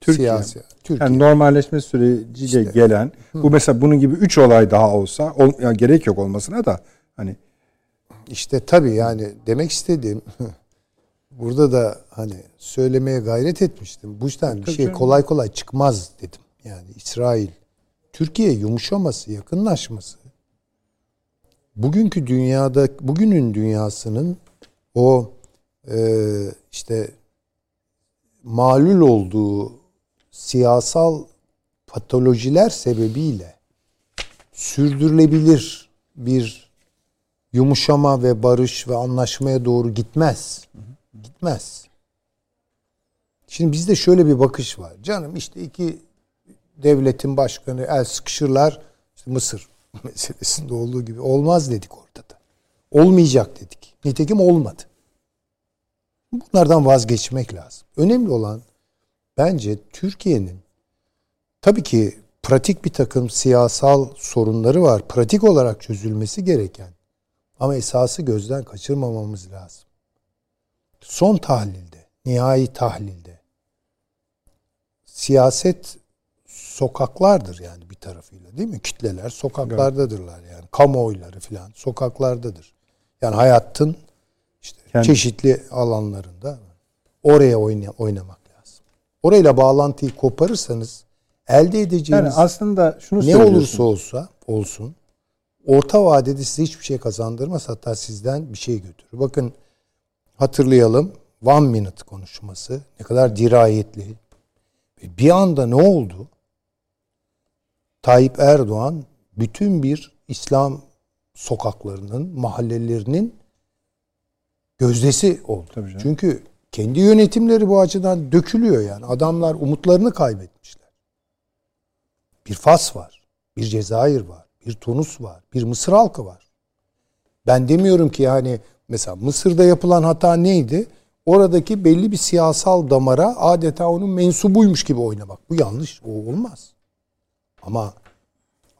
Türkiye. siyasi. Türkiye. Yani normalleşme süreciyle İşte. gelen bu mesela bunun gibi üç olay daha olsa ol, yani gerek yok olmasına da hani İşte tabii yani demek istediğim burada da hani söylemeye gayret etmiştim. Bu yüzden bir Tabii şey kolay kolay çıkmaz dedim. Yani İsrail Türkiye yumuşaması, yakınlaşması bugünkü dünyada bugünün dünyasının o e, işte malul olduğu siyasal patolojiler sebebiyle sürdürülebilir bir yumuşama ve barış ve anlaşmaya doğru gitmez. Gitmez. Şimdi bizde şöyle bir bakış var. Canım işte iki devletin başkanı el sıkışırlar. İşte Mısır meselesinde olduğu gibi olmaz dedik orada da. Olmayacak dedik. Nitekim olmadı. Bunlardan vazgeçmek lazım. Önemli olan bence Türkiye'nin tabii ki pratik bir takım siyasal sorunları var. Pratik olarak çözülmesi gereken. Ama esası gözden kaçırmamamız lazım. Son tahlilde, nihai tahlilde siyaset sokaklardır yani bir tarafıyla değil mi? Kitleler sokaklardadırlar yani. Kamuoyları filan sokaklardadır. Yani hayatın işte Kendi- çeşitli alanlarında oraya oyna- oynamak lazım. Orayla bağlantıyı koparırsanız elde edeceğiniz yani aslında şunu ne olursa olsa olsun orta vadede size hiçbir şey kazandırmaz hatta sizden bir şey götürür. Bakın hatırlayalım One Minute konuşması ne kadar dirayetli. Bir anda ne oldu? Tayyip Erdoğan bütün bir İslam sokaklarının, mahallelerinin gözdesi oldu. Tabii canım. Çünkü kendi yönetimleri bu açıdan dökülüyor yani. Adamlar umutlarını kaybetmişler. Bir Fas var, bir Cezayir var, bir Tunus var, bir Mısır halkı var. Ben demiyorum ki yani mesela Mısır'da yapılan hata neydi? Oradaki belli bir siyasal damara adeta onun mensubuymuş gibi oynamak. Bu yanlış, o olmaz. Ama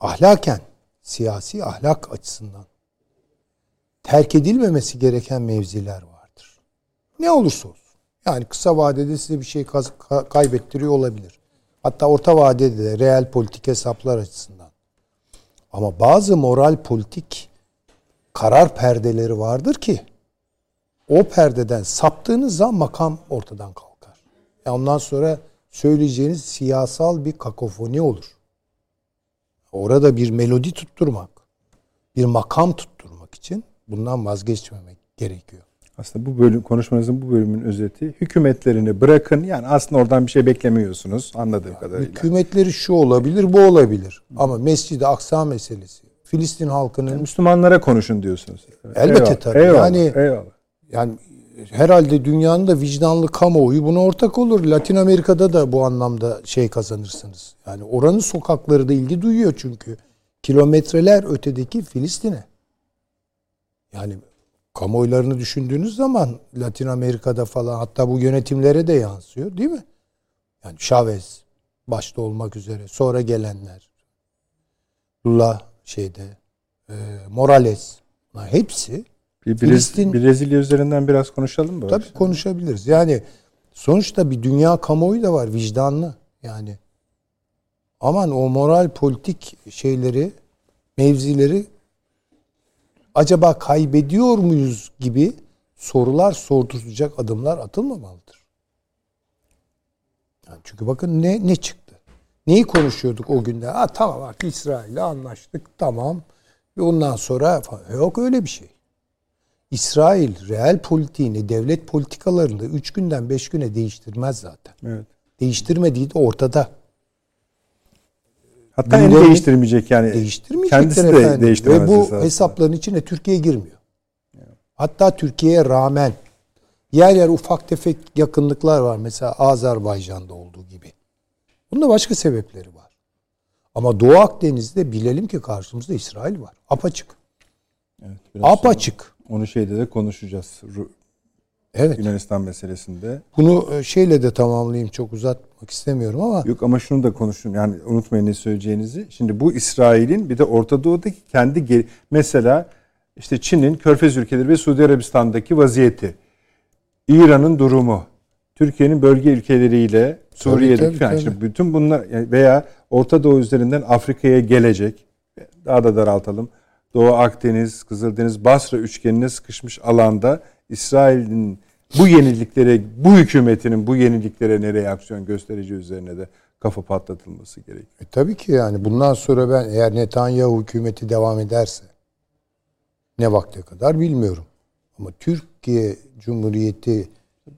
ahlaken, siyasi ahlak açısından terk edilmemesi gereken mevziler vardır. Ne olursa olsun. Yani kısa vadede size bir şey kaybettiriyor olabilir. Hatta orta vadede de reel politik hesaplar açısından. Ama bazı moral politik karar perdeleri vardır ki o perdeden saptığınız zaman makam ortadan kalkar. Yani ondan sonra söyleyeceğiniz siyasal bir kakofoni olur. Orada bir melodi tutturmak, bir makam tutturmak için bundan vazgeçmemek gerekiyor. Aslında bu bölüm konuşmanızın bu bölümün özeti hükümetlerini bırakın. Yani aslında oradan bir şey beklemiyorsunuz anladığım yani kadarıyla. Hükümetleri şu olabilir, bu olabilir. Ama Mescid-i Aksa meselesi, Filistin halkının yani Müslümanlara konuşun diyorsunuz. Elbette eyvallah, tabii. Eyvallah, yani eyvallah. yani herhalde dünyanın da vicdanlı kamuoyu buna ortak olur. Latin Amerika'da da bu anlamda şey kazanırsınız. Yani oranın sokakları da ilgi duyuyor çünkü. Kilometreler ötedeki Filistin'e. Yani kamuoylarını düşündüğünüz zaman Latin Amerika'da falan hatta bu yönetimlere de yansıyor değil mi? Yani Chavez başta olmak üzere sonra gelenler Lula şeyde e, Morales hepsi bir Filistin, Brezilya üzerinden biraz konuşalım mı? Tabii konuşabiliriz. Yani sonuçta bir dünya kamuoyu da var vicdanlı. Yani aman o moral politik şeyleri mevzileri acaba kaybediyor muyuz gibi sorular sorduracak adımlar atılmamalıdır. Yani çünkü bakın ne ne çıktı? Neyi konuşuyorduk o günde? Ha tamam bak İsrail'le anlaştık tamam. Ve ondan sonra yok öyle bir şey. İsrail reel politiğini, devlet politikalarını 3 günden 5 güne değiştirmez zaten. Evet. Değiştirmediği de ortada. Hatta en değiştirmeyecek yani. Değiştirmeyecek Kendisi de efendim. değiştiremez. Ve bu esasında. hesapların içine Türkiye girmiyor. Hatta Türkiye'ye rağmen yer yer ufak tefek yakınlıklar var. Mesela Azerbaycan'da olduğu gibi. Bunda başka sebepleri var. Ama Doğu Akdeniz'de bilelim ki karşımızda İsrail var. Apaçık. Evet, Apaçık. Onu şeyde de konuşacağız. Evet. Yunanistan meselesinde. Bunu e, şeyle de tamamlayayım çok uzatmak istemiyorum ama. Yok ama şunu da konuşun yani unutmayın ne söyleyeceğinizi. Şimdi bu İsrail'in bir de Orta Doğu'daki kendi mesela işte Çin'in Körfez ülkeleri ve Suudi Arabistan'daki vaziyeti. İran'ın durumu. Türkiye'nin bölge ülkeleriyle Suriye'deki tabii, tabii, tabii. bütün bunlar veya Orta Doğu üzerinden Afrika'ya gelecek. Daha da daraltalım. Doğu Akdeniz, Kızıldeniz, Basra üçgenine sıkışmış alanda İsrail'in bu yeniliklere, bu hükümetinin bu yeniliklere ne reaksiyon göstereceği üzerine de kafa patlatılması gerekiyor. E, tabii ki yani bundan sonra ben eğer Netanyahu hükümeti devam ederse ne vakte kadar bilmiyorum. Ama Türkiye Cumhuriyeti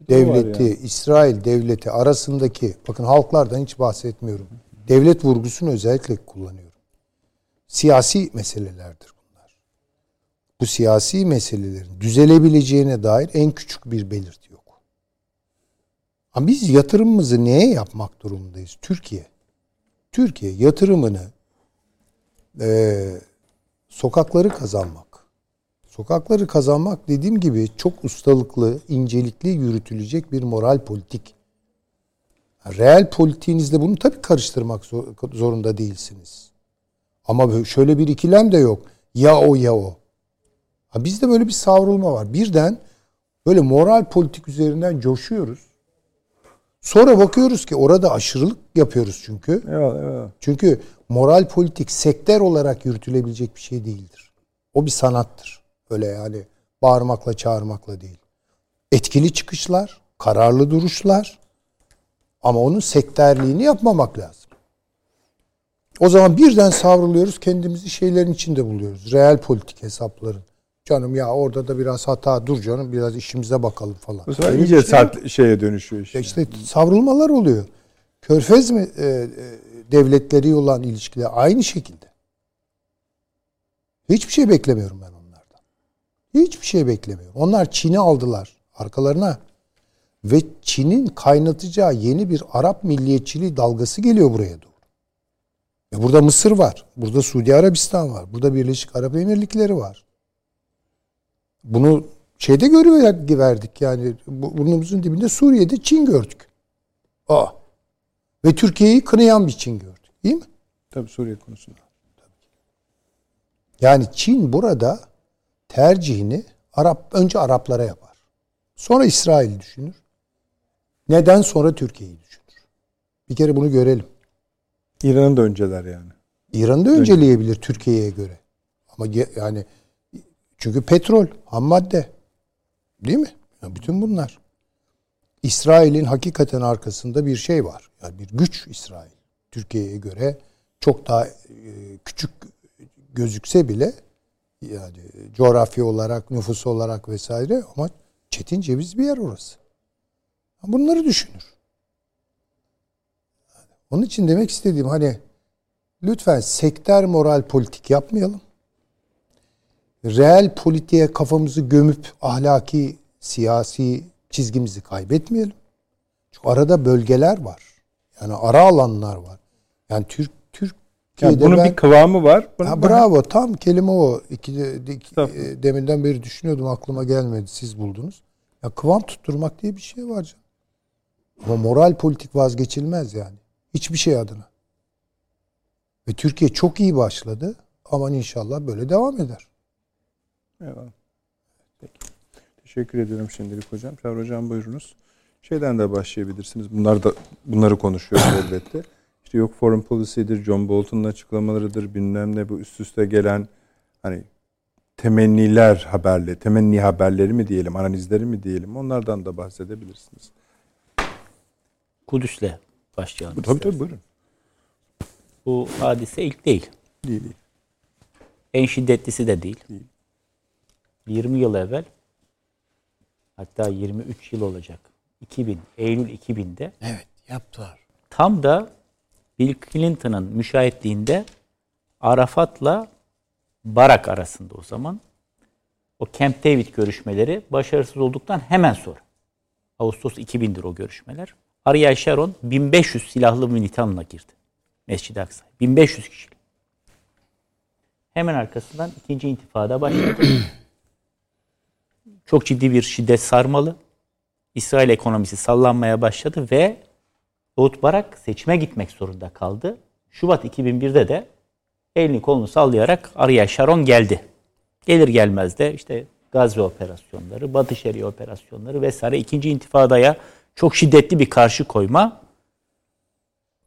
devleti, yani. İsrail devleti arasındaki bakın halklardan hiç bahsetmiyorum. Devlet vurgusunu özellikle kullanıyorum. Siyasi meselelerdir bu siyasi meselelerin düzelebileceğine dair en küçük bir belirti yok. Ama biz yatırımımızı neye yapmak durumundayız? Türkiye. Türkiye yatırımını e, sokakları kazanmak. Sokakları kazanmak dediğim gibi çok ustalıklı, incelikli yürütülecek bir moral politik. Reel politiğinizde bunu tabii karıştırmak zorunda değilsiniz. Ama şöyle bir ikilem de yok. Ya o ya o. Ha bizde böyle bir savrulma var. Birden böyle moral politik üzerinden coşuyoruz. Sonra bakıyoruz ki orada aşırılık yapıyoruz çünkü. Evet, evet. Çünkü moral politik sektör olarak yürütülebilecek bir şey değildir. O bir sanattır. Öyle yani bağırmakla çağırmakla değil. Etkili çıkışlar, kararlı duruşlar ama onun sektörliğini yapmamak lazım. O zaman birden savruluyoruz, kendimizi şeylerin içinde buluyoruz. Reel politik hesapların. Canım ya orada da biraz hata dur canım biraz işimize bakalım falan. Bu sefer iyice sert şeye dönüşüyor işte. İşte savrulmalar oluyor. Körfez mi e, e, devletleri olan ilişkiler aynı şekilde. Hiçbir şey beklemiyorum ben onlardan. Hiçbir şey beklemiyorum. Onlar Çin'i aldılar arkalarına. Ve Çin'in kaynatacağı yeni bir Arap milliyetçiliği dalgası geliyor buraya doğru. Ve burada Mısır var. Burada Suudi Arabistan var. Burada Birleşik Arap Emirlikleri var. Bunu şeyde görüyor verdik yani burnumuzun dibinde Suriye'de Çin gördük. Aa. Ve Türkiye'yi kınayan bir Çin gördük. Değil mi? Tabii Suriye konusunda. Yani Çin burada tercihini Arap önce Araplara yapar. Sonra İsrail düşünür. Neden sonra Türkiye'yi düşünür. Bir kere bunu görelim. İran'ı da önceler yani. İran'ı da önceleyebilir Türkiye'ye göre. Ama yani çünkü petrol, ham madde. Değil mi? Ya bütün bunlar. İsrail'in hakikaten arkasında bir şey var. Yani bir güç İsrail. Türkiye'ye göre çok daha e, küçük gözükse bile yani coğrafya olarak, nüfus olarak vesaire ama çetin ceviz bir yer orası. Bunları düşünür. Onun için demek istediğim hani lütfen sektör moral politik yapmayalım. Reel politiğe kafamızı gömüp ahlaki, siyasi çizgimizi kaybetmeyelim. Çünkü arada bölgeler var. Yani ara alanlar var. Yani Türk Türkiye'de Yani bunun ben, bir kıvamı var. Bunun Ha, bravo tam kelime o. İki, iki- e, deminden beri düşünüyordum aklıma gelmedi siz buldunuz. Ya kıvam tutturmak diye bir şey var canım. Ama moral politik vazgeçilmez yani. Hiçbir şey adına. Ve Türkiye çok iyi başladı. Aman inşallah böyle devam eder. Eyvallah. Peki. Teşekkür ediyorum şimdilik hocam. Çağrı hocam buyurunuz. Şeyden de başlayabilirsiniz. Bunlar da bunları konuşuyoruz elbette. İşte yok foreign policy'dir, John Bolton'un açıklamalarıdır, bilmem ne bu üst üste gelen hani temenniler haberleri, temenni haberleri mi diyelim, analizleri mi diyelim onlardan da bahsedebilirsiniz. Kudüs'le başlayalım. Tabii isterseniz. tabii buyurun. Bu hadise ilk değil. Değil değil. En şiddetlisi de değil. Değil. 20 yıl evvel hatta 23 yıl olacak. 2000, Eylül 2000'de Evet yaptılar. tam da Bill Clinton'ın müşahitliğinde Arafat'la Barak arasında o zaman o Camp David görüşmeleri başarısız olduktan hemen sonra. Ağustos 2000'dir o görüşmeler. Ariel Sharon 1500 silahlı militanla girdi. Mescid-i Aksa'ya. 1500 kişi. Hemen arkasından ikinci intifada başladı. Çok ciddi bir şiddet sarmalı. İsrail ekonomisi sallanmaya başladı ve Ehud Barak seçime gitmek zorunda kaldı. Şubat 2001'de de elini kolunu sallayarak Ariel Sharon geldi. Gelir gelmez de işte Gazze operasyonları, Batı Şeria operasyonları vesaire ikinci intifadaya çok şiddetli bir karşı koyma.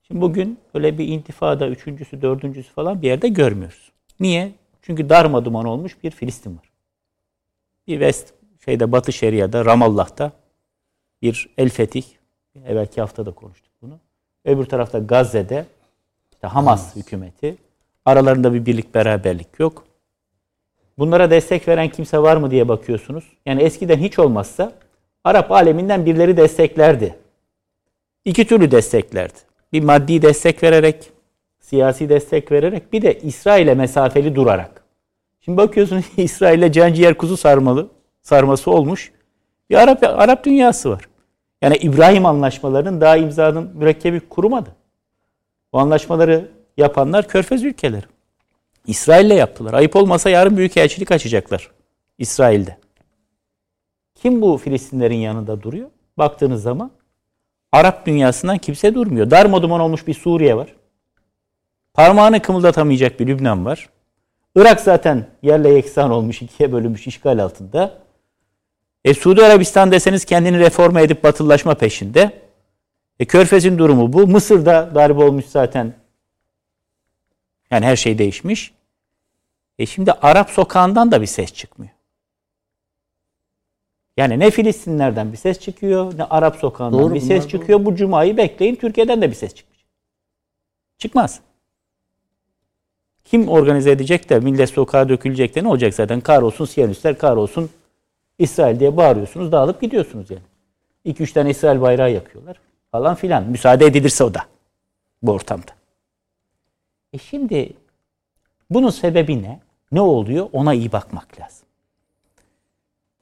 Şimdi bugün öyle bir intifada üçüncüsü, dördüncüsü falan bir yerde görmüyoruz. Niye? Çünkü darma duman olmuş bir Filistin var. Bir West şeyde Batı Şeria'da, Ramallah'ta bir El Fetih. Evvelki hafta da konuştuk bunu. Öbür tarafta Gazze'de işte Hamas hükümeti. Aralarında bir birlik beraberlik yok. Bunlara destek veren kimse var mı diye bakıyorsunuz. Yani eskiden hiç olmazsa Arap aleminden birileri desteklerdi. İki türlü desteklerdi. Bir maddi destek vererek, siyasi destek vererek bir de İsrail'e mesafeli durarak. Şimdi bakıyorsunuz İsrail'e canciğer kuzu sarmalı, sarması olmuş. Bir Arap Arap dünyası var. Yani İbrahim anlaşmalarının daha imzanın mürekkebi kurumadı. Bu anlaşmaları yapanlar Körfez ülkeleri. İsrail'le yaptılar. Ayıp olmasa yarın büyükelçilik açacaklar İsrail'de. Kim bu Filistinlerin yanında duruyor? Baktığınız zaman Arap dünyasından kimse durmuyor. Darmaduman olmuş bir Suriye var. Parmağını kımıldatamayacak bir Lübnan var. Irak zaten yerle yeksan olmuş, ikiye bölünmüş işgal altında. E, Suudi Arabistan deseniz kendini reforme edip batılılaşma peşinde. E, Körfez'in durumu bu. Mısır'da darbe olmuş zaten. Yani her şey değişmiş. E şimdi Arap sokağından da bir ses çıkmıyor. Yani ne Filistinlerden bir ses çıkıyor, ne Arap sokağından Doğru, bir ses çıkıyor. Bu cumayı bekleyin, Türkiye'den de bir ses çıkmayacak. Çıkmaz. Kim organize edecek de millet sokağa dökülecek de ne olacak zaten? Kahrolsun Siyonistler, kahrolsun İsrail diye bağırıyorsunuz, dağılıp gidiyorsunuz yani. İki üç tane İsrail bayrağı yakıyorlar falan filan. Müsaade edilirse o da bu ortamda. E şimdi bunun sebebi ne? Ne oluyor? Ona iyi bakmak lazım.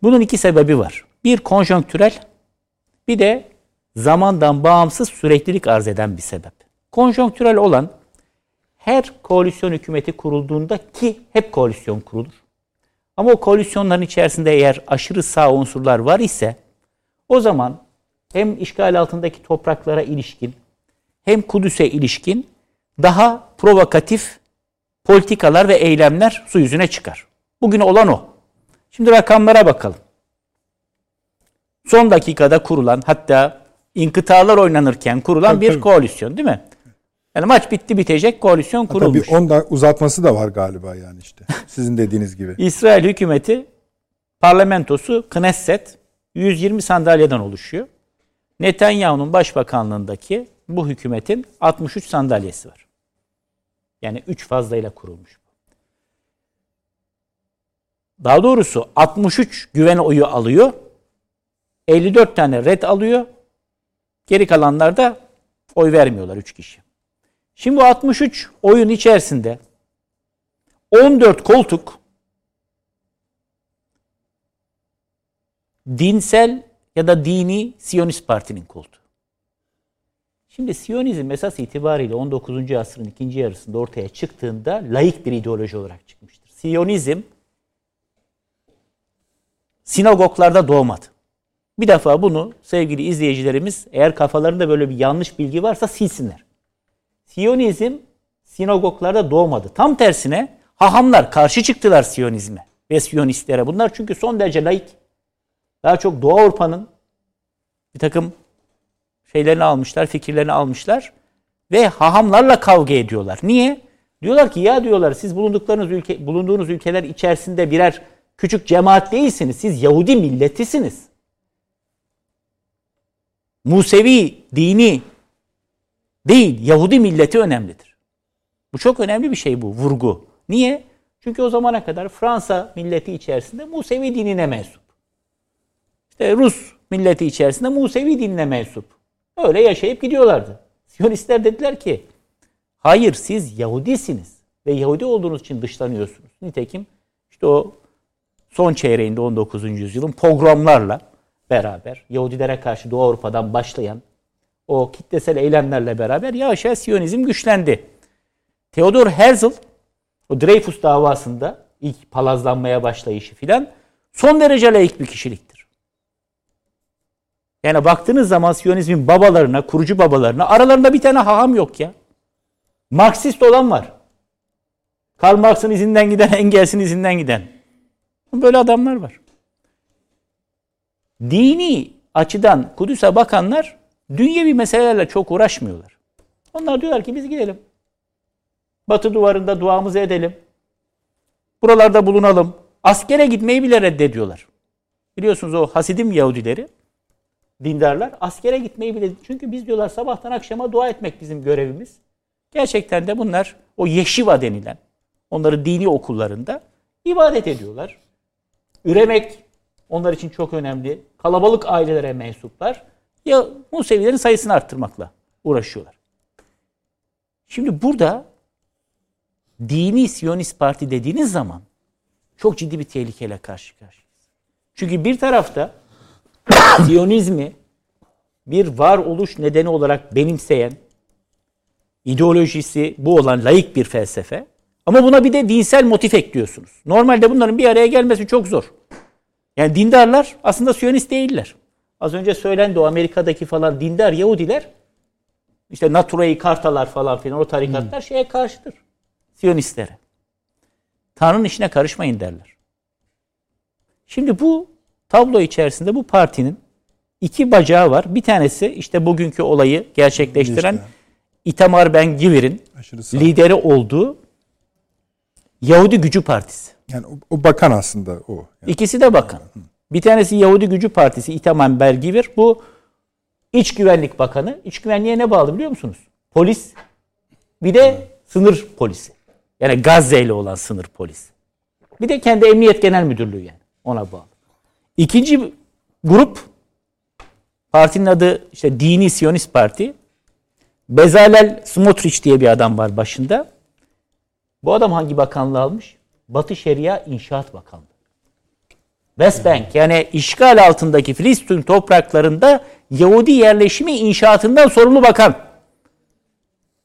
Bunun iki sebebi var. Bir konjonktürel, bir de zamandan bağımsız süreklilik arz eden bir sebep. Konjonktürel olan her koalisyon hükümeti kurulduğunda ki hep koalisyon kurulur. Ama o koalisyonların içerisinde eğer aşırı sağ unsurlar var ise o zaman hem işgal altındaki topraklara ilişkin hem Kudüs'e ilişkin daha provokatif politikalar ve eylemler su yüzüne çıkar. Bugün olan o. Şimdi rakamlara bakalım. Son dakikada kurulan hatta inkıtalar oynanırken kurulan Tabii, bir tabii. koalisyon değil mi? Yani maç bitti bitecek koalisyon Tabii kurulmuş. onda uzatması da var galiba yani işte. Sizin dediğiniz gibi. İsrail hükümeti parlamentosu Knesset 120 sandalyeden oluşuyor. Netanyahu'nun başbakanlığındaki bu hükümetin 63 sandalyesi var. Yani 3 fazlayla kurulmuş. Daha doğrusu 63 güven oyu alıyor. 54 tane red alıyor. Geri kalanlar da oy vermiyorlar 3 kişi. Şimdi bu 63 oyun içerisinde 14 koltuk dinsel ya da dini Siyonist Parti'nin koltuğu. Şimdi Siyonizm esas itibariyle 19. asrın ikinci yarısında ortaya çıktığında laik bir ideoloji olarak çıkmıştır. Siyonizm sinagoglarda doğmadı. Bir defa bunu sevgili izleyicilerimiz eğer kafalarında böyle bir yanlış bilgi varsa silsinler. Siyonizm sinagoglarda doğmadı. Tam tersine hahamlar karşı çıktılar Siyonizme ve Siyonistlere. Bunlar çünkü son derece laik. Daha çok Doğu Avrupa'nın bir takım şeylerini almışlar, fikirlerini almışlar ve hahamlarla kavga ediyorlar. Niye? Diyorlar ki ya diyorlar siz bulunduklarınız ülke bulunduğunuz ülkeler içerisinde birer küçük cemaat değilsiniz. Siz Yahudi milletisiniz. Musevi dini değil, Yahudi milleti önemlidir. Bu çok önemli bir şey bu, vurgu. Niye? Çünkü o zamana kadar Fransa milleti içerisinde Musevi dinine mensup. İşte Rus milleti içerisinde Musevi dinine mensup. Öyle yaşayıp gidiyorlardı. Siyonistler dediler ki, hayır siz Yahudisiniz ve Yahudi olduğunuz için dışlanıyorsunuz. Nitekim işte o son çeyreğinde 19. yüzyılın pogromlarla beraber Yahudilere karşı Doğu Avrupa'dan başlayan o kitlesel eylemlerle beraber yavaş yavaş Siyonizm güçlendi. Theodor Herzl o Dreyfus davasında ilk palazlanmaya başlayışı filan son derece laik bir kişiliktir. Yani baktığınız zaman Siyonizmin babalarına, kurucu babalarına aralarında bir tane haham yok ya. Marksist olan var. Karl Marx'ın izinden giden, Engels'in izinden giden. Böyle adamlar var. Dini açıdan Kudüs'e bakanlar dünyevi meselelerle çok uğraşmıyorlar. Onlar diyorlar ki biz gidelim. Batı duvarında duamızı edelim. Buralarda bulunalım. Askere gitmeyi bile reddediyorlar. Biliyorsunuz o Hasidim Yahudileri, dindarlar askere gitmeyi bile çünkü biz diyorlar sabahtan akşama dua etmek bizim görevimiz. Gerçekten de bunlar o yeşiva denilen onları dini okullarında ibadet ediyorlar. Üremek onlar için çok önemli. Kalabalık ailelere mensuplar. Ya Musevilerin sayısını arttırmakla uğraşıyorlar. Şimdi burada dini Siyonist Parti dediğiniz zaman çok ciddi bir tehlikeyle karşı karşıyayız. Çünkü bir tarafta Siyonizmi bir varoluş nedeni olarak benimseyen, ideolojisi bu olan layık bir felsefe. Ama buna bir de dinsel motif ekliyorsunuz. Normalde bunların bir araya gelmesi çok zor. Yani dindarlar aslında Siyonist değiller. Az önce söylendi o Amerika'daki falan dindar Yahudiler işte Natura'yı kartalar falan filan o tarikatlar şeye karşıdır. Siyonistlere. Tanrı'nın işine karışmayın derler. Şimdi bu tablo içerisinde bu partinin iki bacağı var. Bir tanesi işte bugünkü olayı gerçekleştiren İşte. Itamar Ben sağ. lideri olduğu Yahudi Gücü Partisi. Yani o, o bakan aslında o. Yani İkisi de bakan. Bir tanesi Yahudi Gücü Partisi Itamar Ben Givir. Bu İç Güvenlik Bakanı. İç güvenliğe ne bağlı biliyor musunuz? Polis. Bir de sınır polisi. Yani Gazze ile olan sınır polisi. Bir de kendi Emniyet Genel Müdürlüğü yani. Ona bağlı. İkinci grup partinin adı işte Dini Siyonist Parti. Bezalel Smotrich diye bir adam var başında. Bu adam hangi bakanlığı almış? Batı Şeria İnşaat Bakanlığı. West Bank yani işgal altındaki Filistin topraklarında Yahudi yerleşimi inşaatından sorumlu bakan.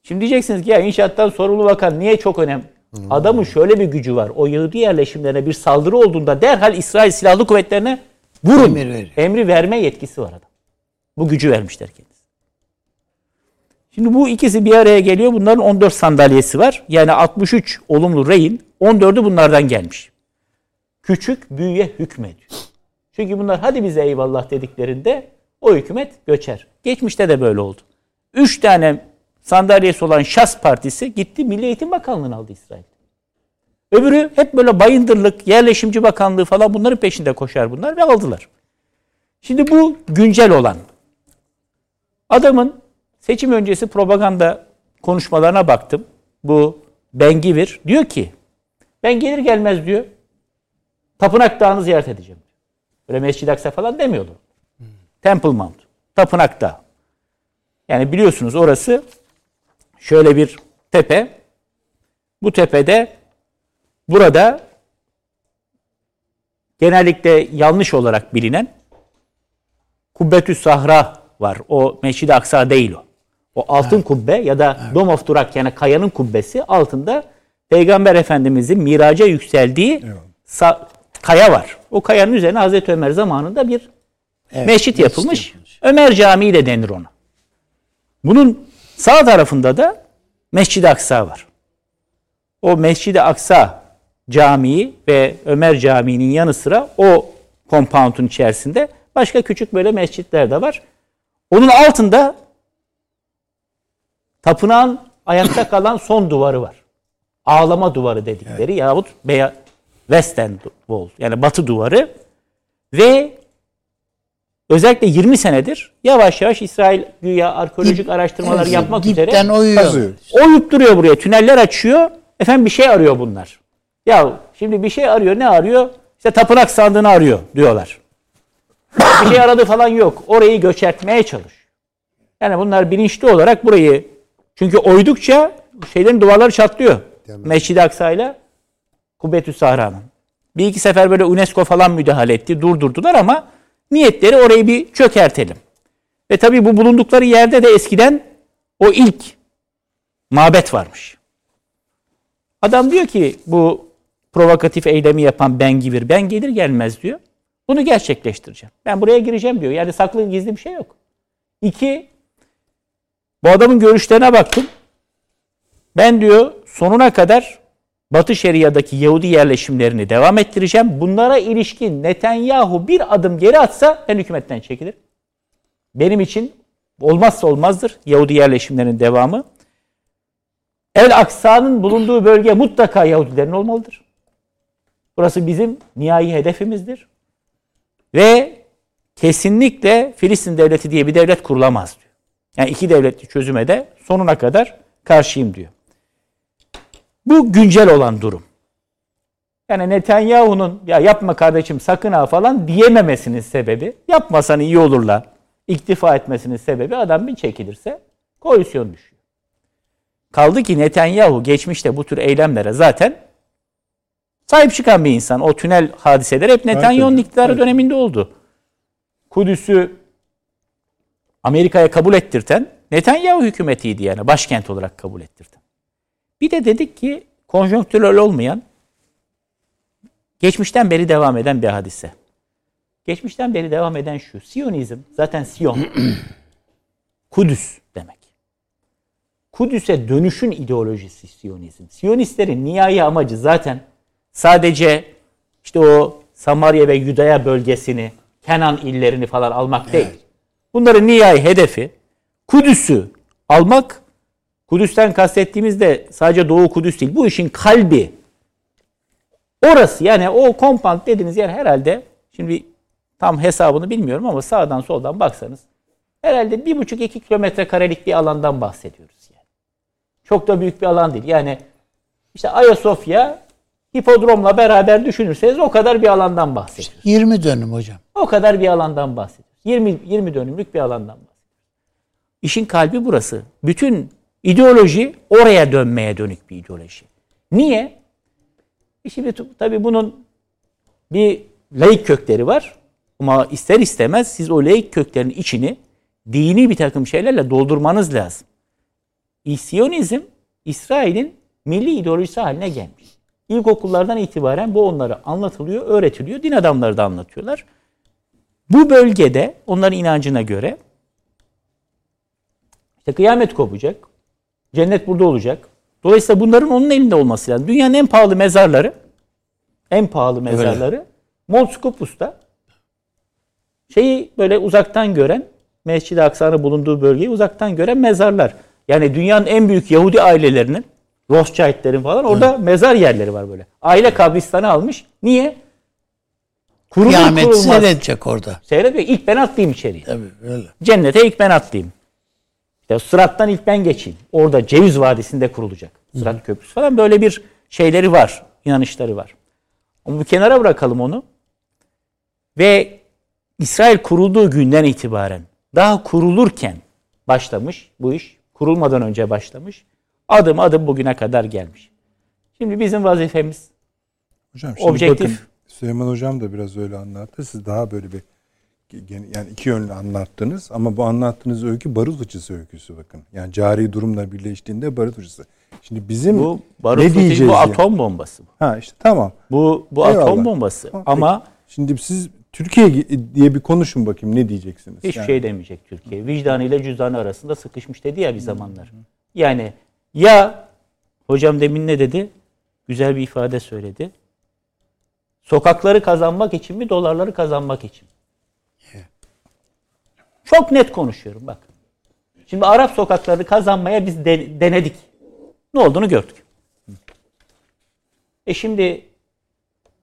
Şimdi diyeceksiniz ki ya inşaattan sorumlu bakan niye çok önemli? Adamın şöyle bir gücü var. O Yahudi yerleşimlerine bir saldırı olduğunda derhal İsrail Silahlı Kuvvetlerine vurun. Emir veriyor. Emri verme yetkisi var adam. Bu gücü vermişler kendisi. Şimdi bu ikisi bir araya geliyor. Bunların 14 sandalyesi var. Yani 63 olumlu reyin 14'ü bunlardan gelmiş. Küçük büyüye hükmediyor. Çünkü bunlar hadi bize eyvallah dediklerinde o hükümet göçer. Geçmişte de böyle oldu. Üç tane sandalyesi olan Şas Partisi gitti Milli Eğitim Bakanlığı'nı aldı İsrail. Öbürü hep böyle bayındırlık, yerleşimci bakanlığı falan bunların peşinde koşar bunlar ve aldılar. Şimdi bu güncel olan. Adamın seçim öncesi propaganda konuşmalarına baktım. Bu Bengivir diyor ki ben gelir gelmez diyor Tapınak Dağı'nı ziyaret edeceğim. Böyle Mescid-i Aksa falan demiyordu. Temple Mount. Tapınak Dağı. Yani biliyorsunuz orası şöyle bir tepe. Bu tepede burada genellikle yanlış olarak bilinen Kubbetü Sahra var. O Mescid-i Aksa değil o. O altın evet. kubbe ya da evet. Dome of Durak yani kayanın kubbesi altında Peygamber Efendimizin miraca yükseldiği evet. Kaya var. O kayanın üzerine Hazreti Ömer zamanında bir evet, mescit yapılmış. yapılmış. Ömer Camii de denir ona. Bunun sağ tarafında da Mescid-i Aksa var. O Mescid-i Aksa Camii ve Ömer Camii'nin yanı sıra o compound'un içerisinde başka küçük böyle mescitler de var. Onun altında tapınağın ayakta kalan son duvarı var. Ağlama duvarı dedikleri evet. yahut veya Western Wall yani batı duvarı ve özellikle 20 senedir yavaş yavaş İsrail güya arkeolojik Dip, araştırmalar yapmak üzere oyuyor. oyup duruyor buraya. Tüneller açıyor. Efendim bir şey arıyor bunlar. Ya şimdi bir şey arıyor. Ne arıyor? İşte tapınak sandığını arıyor diyorlar. bir şey aradı falan yok. Orayı göçertmeye çalış. Yani bunlar bilinçli olarak burayı çünkü oydukça şeylerin duvarları çatlıyor. Mescid-i Aksa ile Kubbetü Sahra'nın. Bir iki sefer böyle UNESCO falan müdahale etti. Durdurdular ama niyetleri orayı bir çökertelim. Ve tabii bu bulundukları yerde de eskiden o ilk mabet varmış. Adam diyor ki bu provokatif eylemi yapan ben gibi ben gelir gelmez diyor. Bunu gerçekleştireceğim. Ben buraya gireceğim diyor. Yani saklı gizli bir şey yok. İki, bu adamın görüşlerine baktım. Ben diyor sonuna kadar Batı Şeria'daki Yahudi yerleşimlerini devam ettireceğim. Bunlara ilişkin Netanyahu bir adım geri atsa ben hükümetten çekilir. Benim için olmazsa olmazdır Yahudi yerleşimlerinin devamı. El Aksa'nın bulunduğu bölge mutlaka Yahudilerin olmalıdır. Burası bizim nihai hedefimizdir. Ve kesinlikle Filistin devleti diye bir devlet kurulamaz diyor. Yani iki devletli çözüme de sonuna kadar karşıyım diyor. Bu güncel olan durum. Yani Netanyahu'nun ya yapma kardeşim sakın ha falan diyememesinin sebebi, yapmasan iyi olurla iktifa etmesinin sebebi adam bir çekilirse koalisyon düşüyor. Kaldı ki Netanyahu geçmişte bu tür eylemlere zaten sahip çıkan bir insan. O tünel hadiseleri hep Netanyahu'nun iktidarı evet. döneminde oldu. Kudüs'ü Amerika'ya kabul ettirten Netanyahu hükümetiydi yani başkent olarak kabul ettirten. Bir de dedik ki konjonktürel olmayan geçmişten beri devam eden bir hadise. Geçmişten beri devam eden şu. Siyonizm zaten Siyon Kudüs demek. Kudüs'e dönüşün ideolojisi Siyonizm. Siyonistlerin nihai amacı zaten sadece işte o Samarya ve Yudaya bölgesini, Kenan illerini falan almak değil. Bunların nihai hedefi Kudüs'ü almak. Kudüs'ten kastettiğimiz de sadece Doğu Kudüs değil. Bu işin kalbi. Orası yani o compound dediğiniz yer herhalde şimdi tam hesabını bilmiyorum ama sağdan soldan baksanız herhalde bir buçuk iki kilometre karelik bir alandan bahsediyoruz yani. Çok da büyük bir alan değil. Yani işte Ayasofya hipodromla beraber düşünürseniz o kadar bir alandan bahsediyoruz. 20 dönüm hocam. O kadar bir alandan bahsediyoruz. 20 20 dönümlük bir alandan bahsediyoruz. İşin kalbi burası. Bütün ideoloji oraya dönmeye dönük bir ideoloji. Niye? E şimdi tabii bunun bir laik kökleri var. Ama ister istemez siz o laik köklerin içini dini bir takım şeylerle doldurmanız lazım. İsiyonizm İsrail'in milli ideolojisi haline gelmiş. İlkokullardan itibaren bu onlara anlatılıyor, öğretiliyor. Din adamları da anlatıyorlar. Bu bölgede onların inancına göre işte kıyamet kopacak. Cennet burada olacak. Dolayısıyla bunların onun elinde olması lazım. Dünyanın en pahalı mezarları en pahalı mezarları Öyle. Şeyi böyle uzaktan gören Mescid-i Aksa'nın bulunduğu bölgeyi uzaktan gören mezarlar. Yani dünyanın en büyük Yahudi ailelerinin Rothschild'lerin falan orada mezar yerleri var böyle. Aile kabristanı almış. Niye? Kurulur Kıyamet kurulmaz. seyredecek orada. Seyrediyor. İlk ben atlayayım içeriye. Tabii öyle. Cennete ilk ben atlayayım. İşte Sırat'tan ilk ben geçeyim. Orada Ceviz Vadisi'nde kurulacak. Sırat Köprüsü falan böyle bir şeyleri var. inanışları var. Ama bir kenara bırakalım onu. Ve İsrail kurulduğu günden itibaren daha kurulurken başlamış bu iş. Kurulmadan önce başlamış. Adım adım bugüne kadar gelmiş. Şimdi bizim vazifemiz Hocam şimdi Objektif. bakın Süleyman Hocam da biraz öyle anlattı. Siz daha böyle bir yani iki yönlü anlattınız ama bu anlattığınız öykü barut fıçısı öyküsü bakın. Yani cari durumla birleştiğinde barut fıçısı. Şimdi bizim bu barut ne diyeceğiz bu yani? atom bombası. Ha işte tamam. bu, bu Eyvallah. atom bombası. Tamam, Ama Şimdi siz Türkiye diye bir konuşun bakayım ne diyeceksiniz? Hiçbir Yani şey demeyecek Türkiye. Vicdanı ile cüzdanı arasında sıkışmış dedi ya bir zamanlar. Yani ya hocam demin ne dedi? Güzel bir ifade söyledi. Sokakları kazanmak için mi, dolarları kazanmak için? Çok net konuşuyorum bak. Şimdi Arap sokaklarını kazanmaya biz de- denedik. Ne olduğunu gördük. E şimdi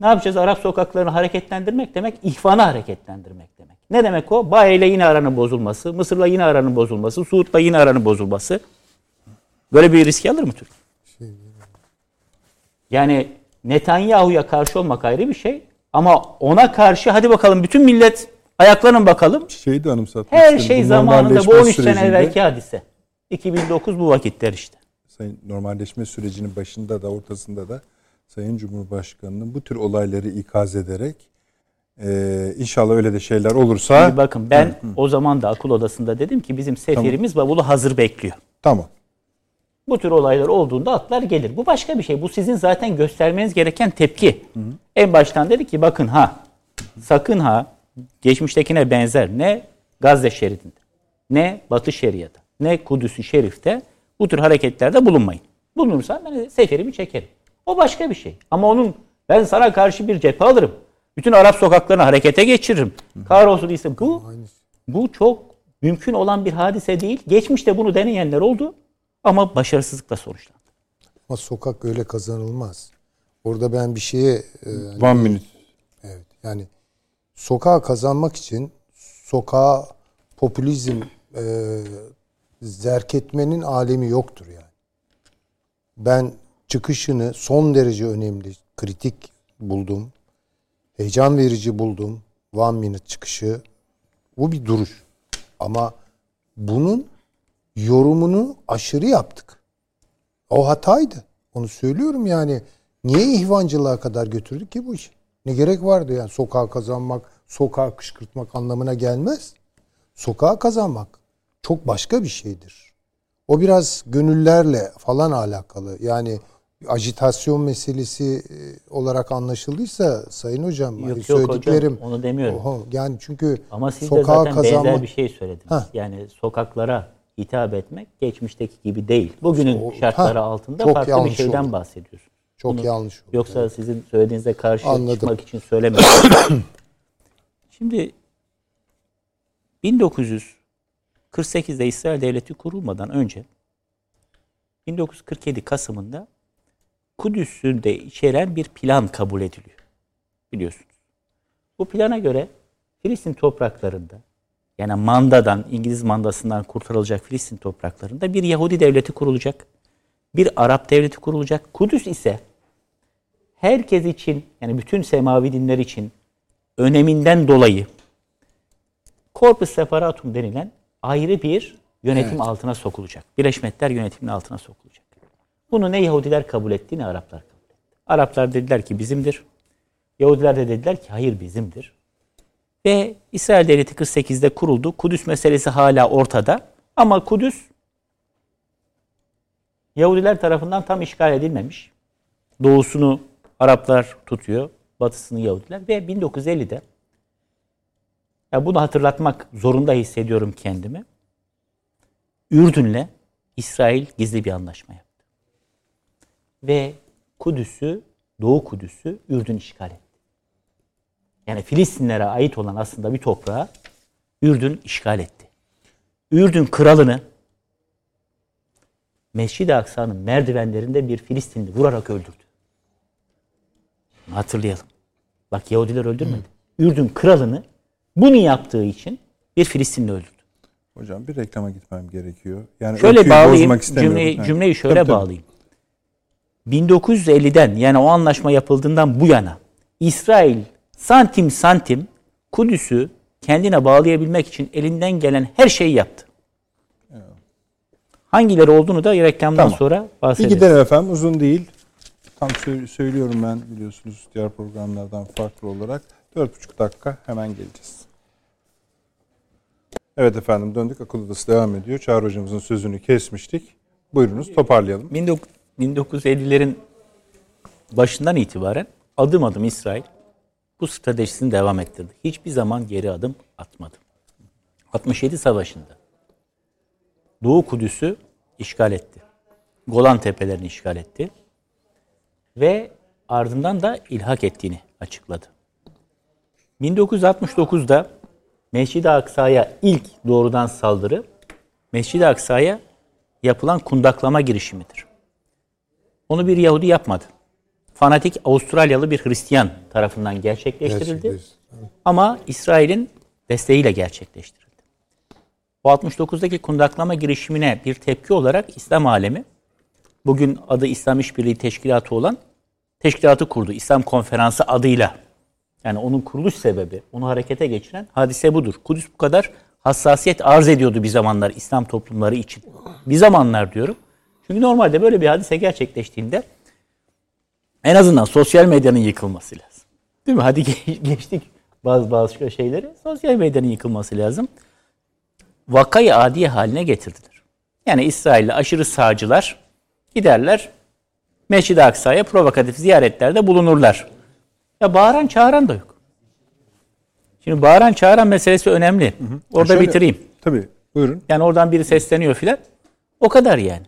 ne yapacağız? Arap sokaklarını hareketlendirmek demek, ihvanı hareketlendirmek demek. Ne demek o? Baye ile yine aranın bozulması, Mısır'la yine aranın bozulması, Suud'la yine aranın bozulması. Böyle bir risk alır mı Türkiye? Yani Netanyahu'ya karşı olmak ayrı bir şey. Ama ona karşı hadi bakalım bütün millet ayaklanın bakalım. şeyi de anımsatmak Her isterim. şey Bu zamanında bu normalleşme 13 sene sürecinde- evvelki hadise. 2009 bu vakitler işte. Sayın normalleşme sürecinin başında da ortasında da Sayın Cumhurbaşkanı'nın bu tür olayları ikaz ederek e, inşallah öyle de şeyler olursa Şimdi bakın ben o zaman da akıl odasında dedim ki bizim seferimiz bavulu hazır bekliyor. tamam. Bu tür olaylar olduğunda atlar gelir. Bu başka bir şey. Bu sizin zaten göstermeniz gereken tepki. En baştan dedi ki bakın ha sakın ha geçmiştekine benzer ne Gazze şeridinde ne Batı Şeria'da ne Kudüs-ü Şerif'te bu tür hareketlerde bulunmayın. Bulunursan ben seferimi çekerim. O başka bir şey. Ama onun ben sana karşı bir cephe alırım. Bütün Arap sokaklarını harekete geçiririm. Kahrolsun ise bu bu çok mümkün olan bir hadise değil. Geçmişte bunu deneyenler oldu ama başarısızlıkla sonuçlandı. Ama sokak öyle kazanılmaz. Orada ben bir şeye e, One minute. evet yani sokağı kazanmak için sokağa popülizm e, zerk etmenin alemi yoktur yani. Ben çıkışını son derece önemli, kritik buldum. Heyecan verici buldum. One minute çıkışı. Bu bir duruş. Ama bunun yorumunu aşırı yaptık. O hataydı. Onu söylüyorum yani. Niye ihvancılığa kadar götürdük ki bu işi? Ne gerek vardı yani sokağa kazanmak, sokağa kışkırtmak anlamına gelmez. Sokağa kazanmak çok başka bir şeydir. O biraz gönüllerle falan alakalı. Yani ajitasyon meselesi e, olarak anlaşıldıysa Sayın Hocam Yok, hani yok hocam, söylediklerim onu demiyorum. Oho, yani çünkü Ama siz de sokağa zaten benzer kazanmak bir şey söylediniz. Heh. Yani sokaklara hitap etmek geçmişteki gibi değil. Bugünün o- şartları heh, altında çok farklı bir şeyden oldu. bahsediyorsun. çok Bunu- yanlış oldu. Yoksa sizin söylediğinize karşı Anladım. çıkmak için söylemedim. Şimdi 1948'de İsrail Devleti kurulmadan önce 1947 Kasım'ında Kudüs'ü de içeren bir plan kabul ediliyor. Biliyorsunuz. Bu plana göre Filistin topraklarında yani mandadan, İngiliz mandasından kurtarılacak Filistin topraklarında bir Yahudi devleti kurulacak. Bir Arap devleti kurulacak. Kudüs ise herkes için yani bütün semavi dinler için öneminden dolayı Corpus Separatum denilen ayrı bir yönetim altına sokulacak. Birleşmiş Milletler yönetiminin altına sokulacak. Bunu ne Yahudiler kabul etti ne Araplar kabul etti. Araplar dediler ki bizimdir. Yahudiler de dediler ki hayır bizimdir. Ve İsrail Devleti 48'de kuruldu. Kudüs meselesi hala ortada. Ama Kudüs Yahudiler tarafından tam işgal edilmemiş. Doğusunu Araplar tutuyor, batısını Yahudiler ve 1950'de ya bunu hatırlatmak zorunda hissediyorum kendimi. Ürdün'le İsrail gizli bir anlaşma yaptı. Ve Kudüs'ü, Doğu Kudüs'ü Ürdün işgal etti. Yani Filistinlere ait olan aslında bir toprağı Ürdün işgal etti. Ürdün kralını Mescid-i Aksa'nın merdivenlerinde bir Filistinli vurarak öldürdü. Hatırlayalım. Bak Yahudiler öldürmedi. Ürdün kralını bunu yaptığı için bir Filistinli öldürdü. Hocam bir reklama gitmem gerekiyor. Yani Şöyle bağlayayım. bozmak istemiyorum. Cümleyi, Evet. cümleyi şöyle Tabii, tabii. bağlayayım. 1950'den yani o anlaşma yapıldığından bu yana İsrail santim santim Kudüs'ü kendine bağlayabilmek için elinden gelen her şeyi yaptı. Hangileri olduğunu da reklamdan Tamam. sonra Bir bahsederiz. gidelim efendim uzun değil. Tam sö- söylüyorum ben biliyorsunuz diğer programlardan farklı olarak. 4,5 dakika hemen geleceğiz. Evet efendim döndük akıl odası devam ediyor. Çağrı hocamızın sözünü kesmiştik. Buyurunuz toparlayalım. 19- 1950'lerin başından itibaren adım adım İsrail bu stratejisini devam ettirdi. Hiçbir zaman geri adım atmadı. 67 Savaşı'nda Doğu Kudüs'ü işgal etti. Golan Tepelerini işgal etti. Ve ardından da ilhak ettiğini açıkladı. 1969'da Mescid-i Aksa'ya ilk doğrudan saldırı Mescid-i Aksa'ya yapılan kundaklama girişimidir. Onu bir Yahudi yapmadı. Fanatik Avustralyalı bir Hristiyan tarafından gerçekleştirildi. Gerçekleşti. Ama İsrail'in desteğiyle gerçekleştirildi. Bu 69'daki kundaklama girişimine bir tepki olarak İslam alemi bugün adı İslam İşbirliği Teşkilatı olan teşkilatı kurdu. İslam Konferansı adıyla. Yani onun kuruluş sebebi, onu harekete geçiren hadise budur. Kudüs bu kadar hassasiyet arz ediyordu bir zamanlar İslam toplumları için. Bir zamanlar diyorum. Çünkü normalde böyle bir hadise gerçekleştiğinde en azından sosyal medyanın yıkılması lazım. Değil mi? Hadi ge- geçtik bazı bazı şeyleri. Sosyal medyanın yıkılması lazım. Vakayı adiye haline getirdiler. Yani İsrail'de aşırı sağcılar giderler Mescid-i Aksa'ya provokatif ziyaretlerde bulunurlar. Ya bağıran çağıran da yok. Şimdi bağıran çağıran meselesi önemli. Orada Şöyle- bitireyim. Tabii buyurun. Yani oradan biri sesleniyor filan. O kadar yani.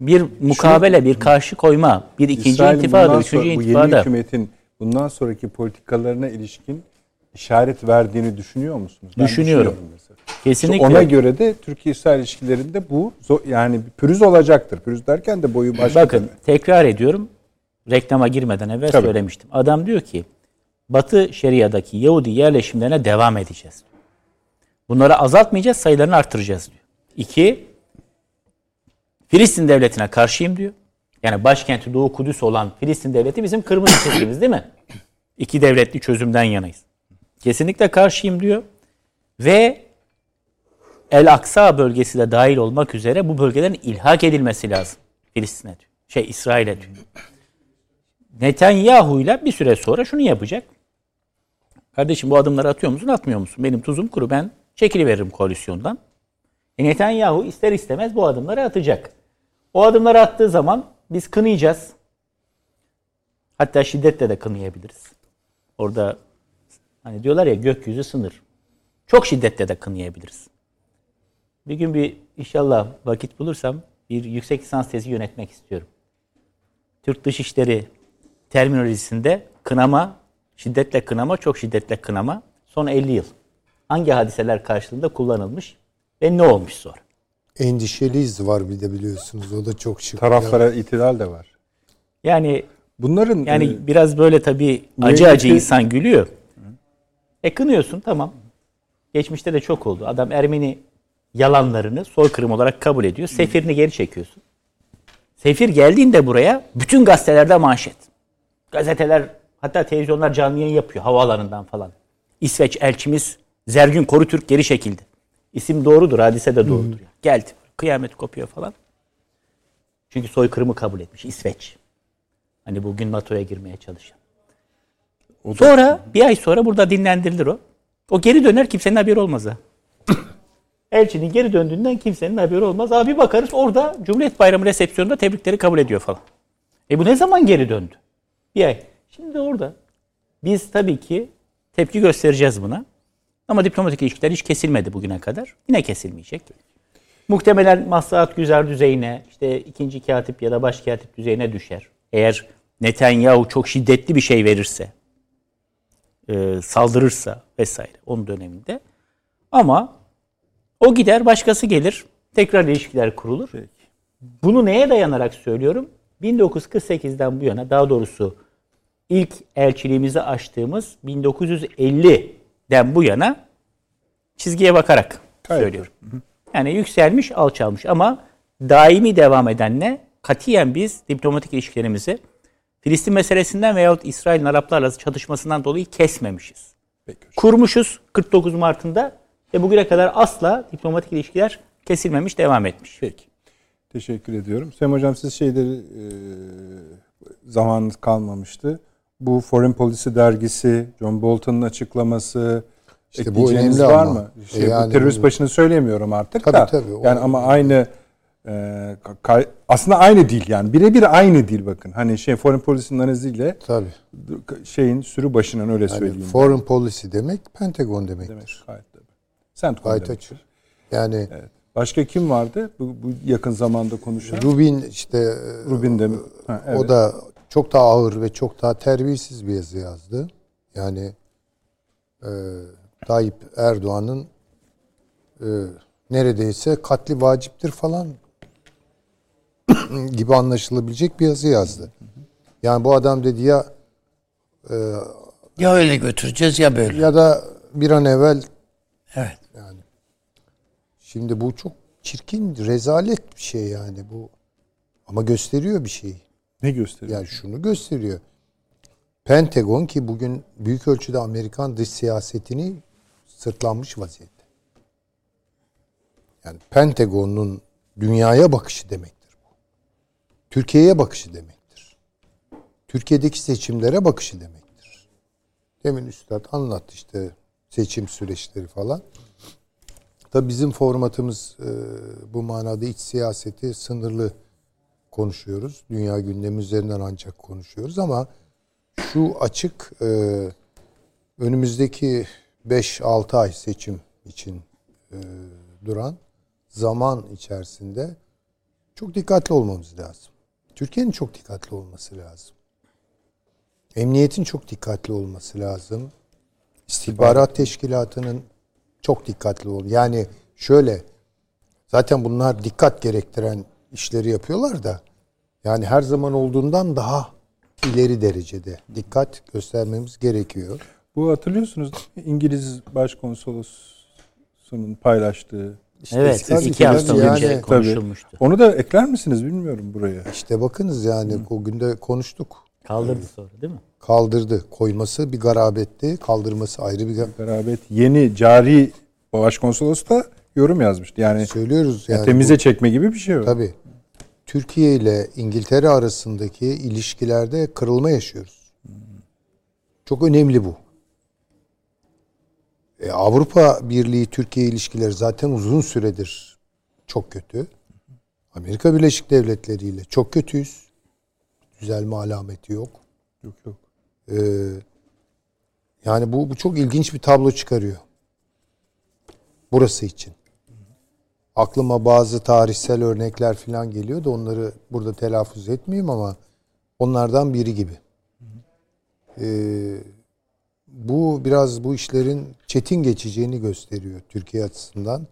Bir mukabele, bir karşı koyma, bir ikinci İsrail'in intifada, üçüncü sonra- Bu yeni intifada. hükümetin bundan sonraki politikalarına ilişkin işaret verdiğini düşünüyor musunuz? Ben Düşünüyorum. düşünüyorum. Kesinlikle. Ona göre de Türkiye-İsrail ilişkilerinde bu yani pürüz olacaktır. Pürüz derken de boyu başka Bakın tabii. tekrar ediyorum. Reklama girmeden evvel Tabii. söylemiştim. Adam diyor ki Batı Şeria'daki Yahudi yerleşimlerine devam edeceğiz. Bunları azaltmayacağız, sayılarını artıracağız diyor. İki, Filistin devletine karşıyım diyor. Yani başkenti Doğu Kudüs olan Filistin devleti bizim kırmızı çizgimiz değil mi? İki devletli çözümden yanayız. Kesinlikle karşıyım diyor. Ve El Aksa bölgesi de dahil olmak üzere bu bölgelerin ilhak edilmesi lazım. Filistin'e diyor. Şey İsrail'e diyor. Netanyahu'yla bir süre sonra şunu yapacak. Kardeşim bu adımları atıyor musun atmıyor musun? Benim tuzum kuru ben çekiliveririm koalisyondan. E Netanyahu ister istemez bu adımları atacak. O adımları attığı zaman biz kınayacağız. Hatta şiddetle de kınayabiliriz. Orada hani diyorlar ya gökyüzü sınır. Çok şiddetle de kınayabiliriz. Bir gün bir inşallah vakit bulursam bir yüksek lisans tezi yönetmek istiyorum. Türk Dışişleri terminolojisinde kınama, şiddetle kınama, çok şiddetle kınama son 50 yıl. Hangi hadiseler karşılığında kullanılmış ve ne olmuş sonra? Endişeliyiz var bir de biliyorsunuz. O da çok şık. Taraflara itidal de var. Yani Bunların yani e, biraz böyle tabii acı acı insan gülüyor. E kınıyorsun tamam. Geçmişte de çok oldu. Adam Ermeni yalanlarını soykırım olarak kabul ediyor. Sefirini geri çekiyorsun. Sefir geldiğinde buraya bütün gazetelerde manşet. Gazeteler hatta televizyonlar canlı yayın yapıyor havaalanından falan. İsveç elçimiz Zergün Korutürk geri çekildi. İsim doğrudur, hadise de doğrudur. Geldi. Kıyamet kopuyor falan. Çünkü soykırımı kabul etmiş İsveç. Hani bugün NATO'ya girmeye çalışan. Sonra bir ay sonra burada dinlendirilir o. O geri döner kimsenin haberi olmaz ha. Elçinin geri döndüğünden kimsenin haberi olmaz. Abi bakarız orada Cumhuriyet Bayramı resepsiyonunda tebrikleri kabul ediyor falan. E bu ne zaman geri döndü? Bir ay. Şimdi orada biz tabii ki tepki göstereceğiz buna. Ama diplomatik ilişkiler hiç kesilmedi bugüne kadar. Yine kesilmeyecek. Muhtemelen maslahat güzel düzeyine, işte ikinci katip ya da baş katip düzeyine düşer. Eğer Netanyahu çok şiddetli bir şey verirse, e, saldırırsa vesaire onun döneminde. Ama o gider başkası gelir. Tekrar ilişkiler kurulur. Peki. Bunu neye dayanarak söylüyorum? 1948'den bu yana daha doğrusu ilk elçiliğimizi açtığımız 1950'den bu yana çizgiye bakarak söylüyorum. Yani yükselmiş, alçalmış ama daimi devam edenle katiyen biz diplomatik ilişkilerimizi Filistin meselesinden veyahut İsrail'in Araplarla çatışmasından dolayı kesmemişiz. Peki. Kurmuşuz 49 Mart'ında ve bugüne kadar asla diplomatik ilişkiler kesilmemiş, devam etmiş. Peki. Teşekkür ediyorum. Sayın Hocam siz şeyleri e, zamanınız kalmamıştı. Bu Foreign Policy dergisi, John Bolton'un açıklaması, İşte bu önemli var ama. mı? Şey, E yani bu terörist başını söylemiyorum artık Tabii, da. tabii, yani ama aynı e, ka- aslında aynı dil yani birebir aynı dil bakın. Hani şey Foreign Policy'nin analiziyle Tabii. şeyin sürü başının öyle Yani söyleyeyim. foreign policy demek Pentagon demektir. demek. Gayet demek. açık. Yani Evet. Başka kim vardı bu, bu yakın zamanda konuşan? Rubin işte Rubin de mi? Ha, evet. o da çok daha ağır ve çok daha terbiyesiz bir yazı yazdı. Yani e, Tayyip Erdoğan'ın e, neredeyse katli vaciptir falan gibi anlaşılabilecek bir yazı yazdı. Yani bu adam dedi ya Ya öyle götüreceğiz ya böyle. ya da bir an evvel Evet. Şimdi bu çok çirkin, rezalet bir şey yani bu. Ama gösteriyor bir şey. ne gösteriyor? Yani şunu gösteriyor. Pentagon ki bugün büyük ölçüde Amerikan dış siyasetini sırtlanmış vaziyette. Yani Pentagon'un dünyaya bakışı demektir bu. Türkiye'ye bakışı demektir. Türkiye'deki seçimlere bakışı demektir. Demin Üstad anlattı işte seçim süreçleri falan. Tabii bizim formatımız e, bu manada iç siyaseti sınırlı konuşuyoruz. Dünya gündemi üzerinden ancak konuşuyoruz ama şu açık e, önümüzdeki 5-6 ay seçim için e, duran zaman içerisinde çok dikkatli olmamız lazım. Türkiye'nin çok dikkatli olması lazım. Emniyetin çok dikkatli olması lazım. İstihbarat teşkilatının çok dikkatli ol. Yani şöyle zaten bunlar dikkat gerektiren işleri yapıyorlar da yani her zaman olduğundan daha ileri derecede dikkat göstermemiz gerekiyor. Bu hatırlıyorsunuz? İngiliz başkonsolosunun paylaştığı. evet, tabii iki ki hafta yani- önce Tabii. konuşulmuştu. Onu da ekler misiniz bilmiyorum buraya. İşte bakınız yani o günde konuştuk. Kaldırdı sonra değil mi? Kaldırdı. Koyması bir garabetti. Kaldırması ayrı bir gar- Garabet yeni cari başkonsolos da yorum yazmıştı. Yani, söylüyoruz yani. temize bu- çekme gibi bir şey o. Tabii. Türkiye ile İngiltere arasındaki ilişkilerde kırılma yaşıyoruz. Çok önemli bu. E, Avrupa Birliği Türkiye ilişkileri zaten uzun süredir çok kötü. Amerika Birleşik Devletleri ile çok kötüyüz. Düzelme alameti yok. Yok yok. Ee, yani bu, bu çok ilginç bir tablo çıkarıyor. Burası için. Aklıma bazı tarihsel örnekler falan geliyor da onları burada telaffuz etmeyeyim ama onlardan biri gibi. Ee, bu biraz bu işlerin çetin geçeceğini gösteriyor Türkiye açısından.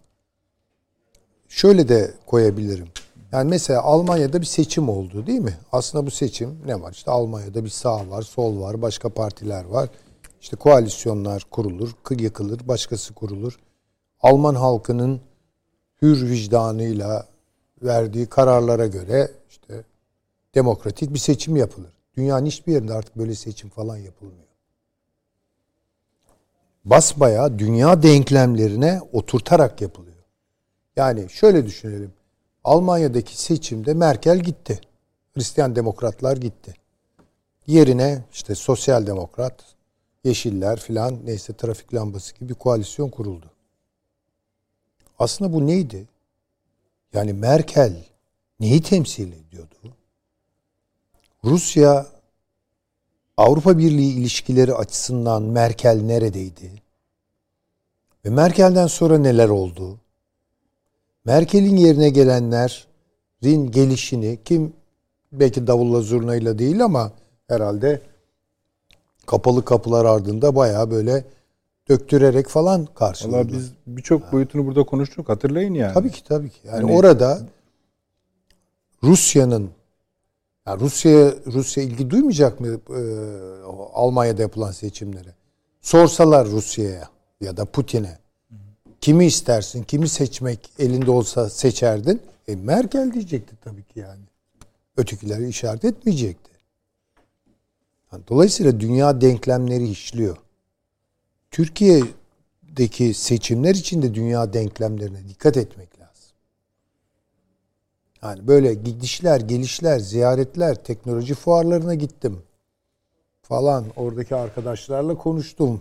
Şöyle de koyabilirim. Yani mesela Almanya'da bir seçim oldu değil mi? Aslında bu seçim ne var? İşte Almanya'da bir sağ var, sol var, başka partiler var. İşte koalisyonlar kurulur, kı- yıkılır, başkası kurulur. Alman halkının hür vicdanıyla verdiği kararlara göre işte demokratik bir seçim yapılır. Dünyanın hiçbir yerinde artık böyle seçim falan yapılmıyor. Basbayağı dünya denklemlerine oturtarak yapılıyor. Yani şöyle düşünelim. Almanya'daki seçimde Merkel gitti. Hristiyan demokratlar gitti. Yerine işte sosyal demokrat, yeşiller filan neyse trafik lambası gibi bir koalisyon kuruldu. Aslında bu neydi? Yani Merkel neyi temsil ediyordu? Rusya Avrupa Birliği ilişkileri açısından Merkel neredeydi? Ve Merkel'den sonra neler oldu? Merkel'in yerine gelenlerin gelişini kim belki davulla zurnayla değil ama herhalde kapalı kapılar ardında bayağı böyle döktürerek falan karşıladı. Valla biz birçok boyutunu burada konuştuk hatırlayın yani. Tabii ki tabii ki. Yani Hani- orada Rusya'nın ya Rusya Rusya ilgi duymayacak mı e, Almanya'da yapılan seçimlere? Sorsalar Rusya'ya ya da Putin'e kimi istersin, kimi seçmek elinde olsa seçerdin? E Merkel diyecekti tabii ki yani. Ötekileri işaret etmeyecekti. Dolayısıyla dünya denklemleri işliyor. Türkiye'deki seçimler için de dünya denklemlerine dikkat etmek lazım. Yani böyle gidişler, gelişler, ziyaretler, teknoloji fuarlarına gittim falan. Oradaki arkadaşlarla konuştum.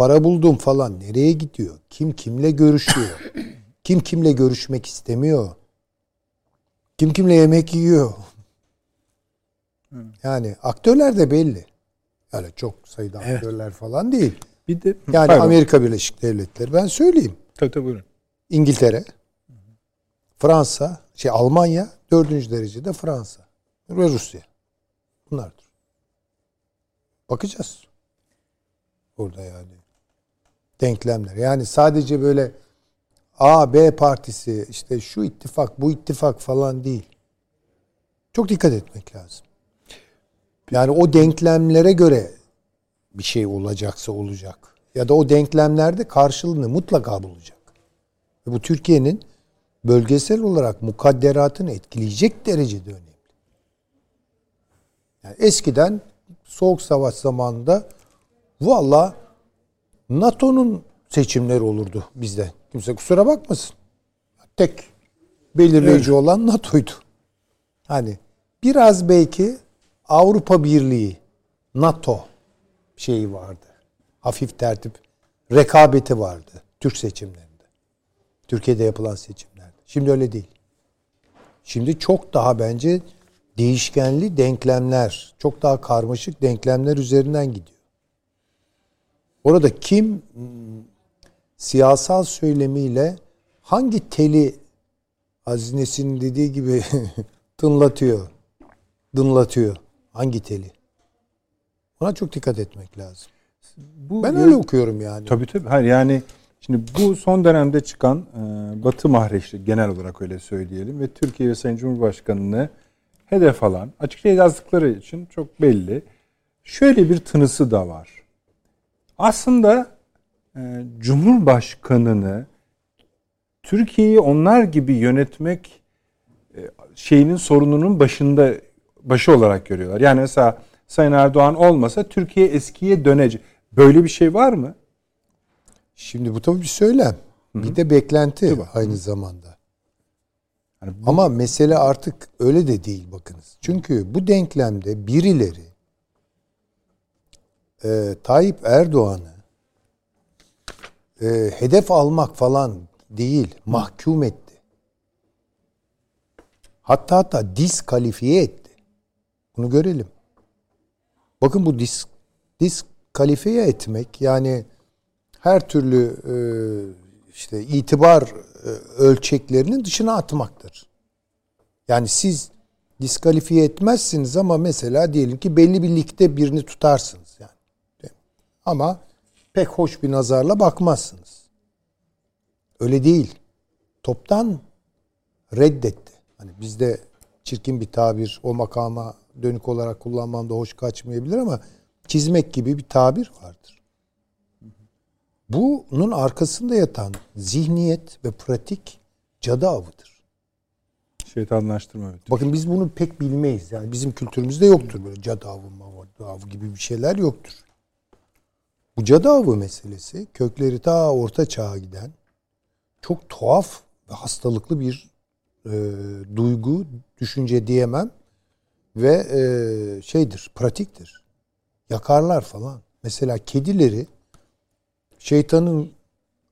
Para buldum falan. Nereye gidiyor? Kim kimle görüşüyor? Kim kimle görüşmek istemiyor? Kim kimle yemek yiyor? Yani aktörler de belli. Öyle çok sayıda evet. aktörler falan değil. Bir de yani Pardon. Amerika Birleşik Devletleri ben söyleyeyim. Tabii tabii buyurun. İngiltere, Fransa, şey Almanya, dördüncü derecede Fransa ve Rusya. Bunlardır. Bakacağız. Orada yani. Denklemler. Yani sadece böyle A, B partisi işte şu ittifak, bu ittifak falan değil. Çok dikkat etmek lazım. Yani o denklemlere göre bir şey olacaksa olacak. Ya da o denklemlerde karşılığını mutlaka bulacak. Bu Türkiye'nin bölgesel olarak mukadderatını etkileyecek derecede önemli. Yani eskiden Soğuk Savaş zamanında valla NATO'nun seçimleri olurdu bizde. Kimse kusura bakmasın. Tek belirleyici evet. olan NATO'ydu. Hani biraz belki Avrupa Birliği, NATO şeyi vardı. Hafif tertip rekabeti vardı Türk seçimlerinde. Türkiye'de yapılan seçimlerde. Şimdi öyle değil. Şimdi çok daha bence değişkenli denklemler, çok daha karmaşık denklemler üzerinden gidiyor. Orada kim siyasal söylemiyle hangi teli Aziz dediği gibi tınlatıyor, dınlatıyor. Hangi teli? Ona çok dikkat etmek lazım. Bu ben öyle okuyorum yani. Tabii tabii. Hayır yani şimdi bu son dönemde çıkan e, Batı mahreçli genel olarak öyle söyleyelim ve Türkiye ve Sayın Cumhurbaşkanı'nı hedef alan açıkça yazdıkları için çok belli. Şöyle bir tınısı da var. Aslında e, Cumhurbaşkanı'nı Türkiye'yi onlar gibi yönetmek e, şeyinin sorununun başında başı olarak görüyorlar. Yani mesela Sayın Erdoğan olmasa Türkiye eskiye dönecek. Böyle bir şey var mı? Şimdi bu tabii bir söylem. Hı-hı. Bir de beklenti Değil aynı zamanda. Yani bu... Ama mesele artık öyle de değil bakınız. Çünkü bu denklemde birileri e, Tayyip Erdoğan'ı e, hedef almak falan değil, mahkum etti. Hatta hatta diskalifiye etti. Bunu görelim. Bakın bu dis, diskalifiye etmek yani her türlü e, işte itibar e, ölçeklerinin dışına atmaktır. Yani siz diskalifiye etmezsiniz ama mesela diyelim ki belli bir ligde birini tutarsınız. Ama pek hoş bir nazarla bakmazsınız. Öyle değil. Toptan reddetti. Hani bizde çirkin bir tabir o makama dönük olarak kullanmam da hoş kaçmayabilir ama çizmek gibi bir tabir vardır. Bunun arkasında yatan zihniyet ve pratik cadı avıdır. Şeytanlaştırma. Evet. Bakın biz bunu pek bilmeyiz. Yani bizim kültürümüzde yoktur böyle cadı avı, avı gibi bir şeyler yoktur. Bu cadı avı meselesi kökleri ta orta çağa giden çok tuhaf ve hastalıklı bir e, duygu, düşünce diyemem ve e, şeydir, pratiktir. Yakarlar falan. Mesela kedileri şeytanın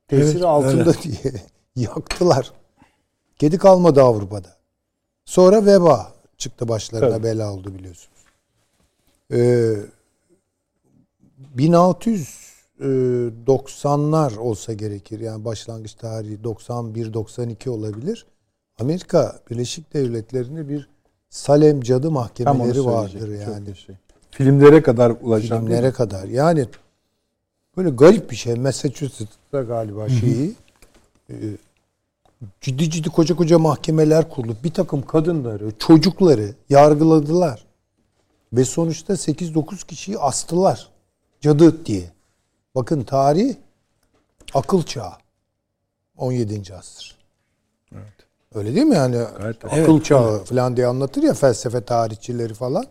tesiri evet, altında öyle. diye yaktılar. Kedi kalmadı Avrupa'da. Sonra veba çıktı başlarına Tabii. bela oldu biliyorsunuz. Ee, 1690'lar olsa gerekir. Yani başlangıç tarihi 91-92 olabilir. Amerika Birleşik Devletleri'nde bir Salem cadı mahkemeleri vardır yani. Şey. Filmlere kadar ulaşan. Filmlere kadar. Yani böyle garip bir şey. Massachusetts'ta galiba şeyi e, ciddi ciddi koca koca mahkemeler kurulup bir takım kadınları, çocukları yargıladılar. Ve sonuçta 8-9 kişiyi astılar. Cadı diye. Bakın tarih akıl çağı. 17. asır. Evet. Öyle değil mi yani? Gayet akıl çağı falan diye anlatır ya felsefe tarihçileri falan.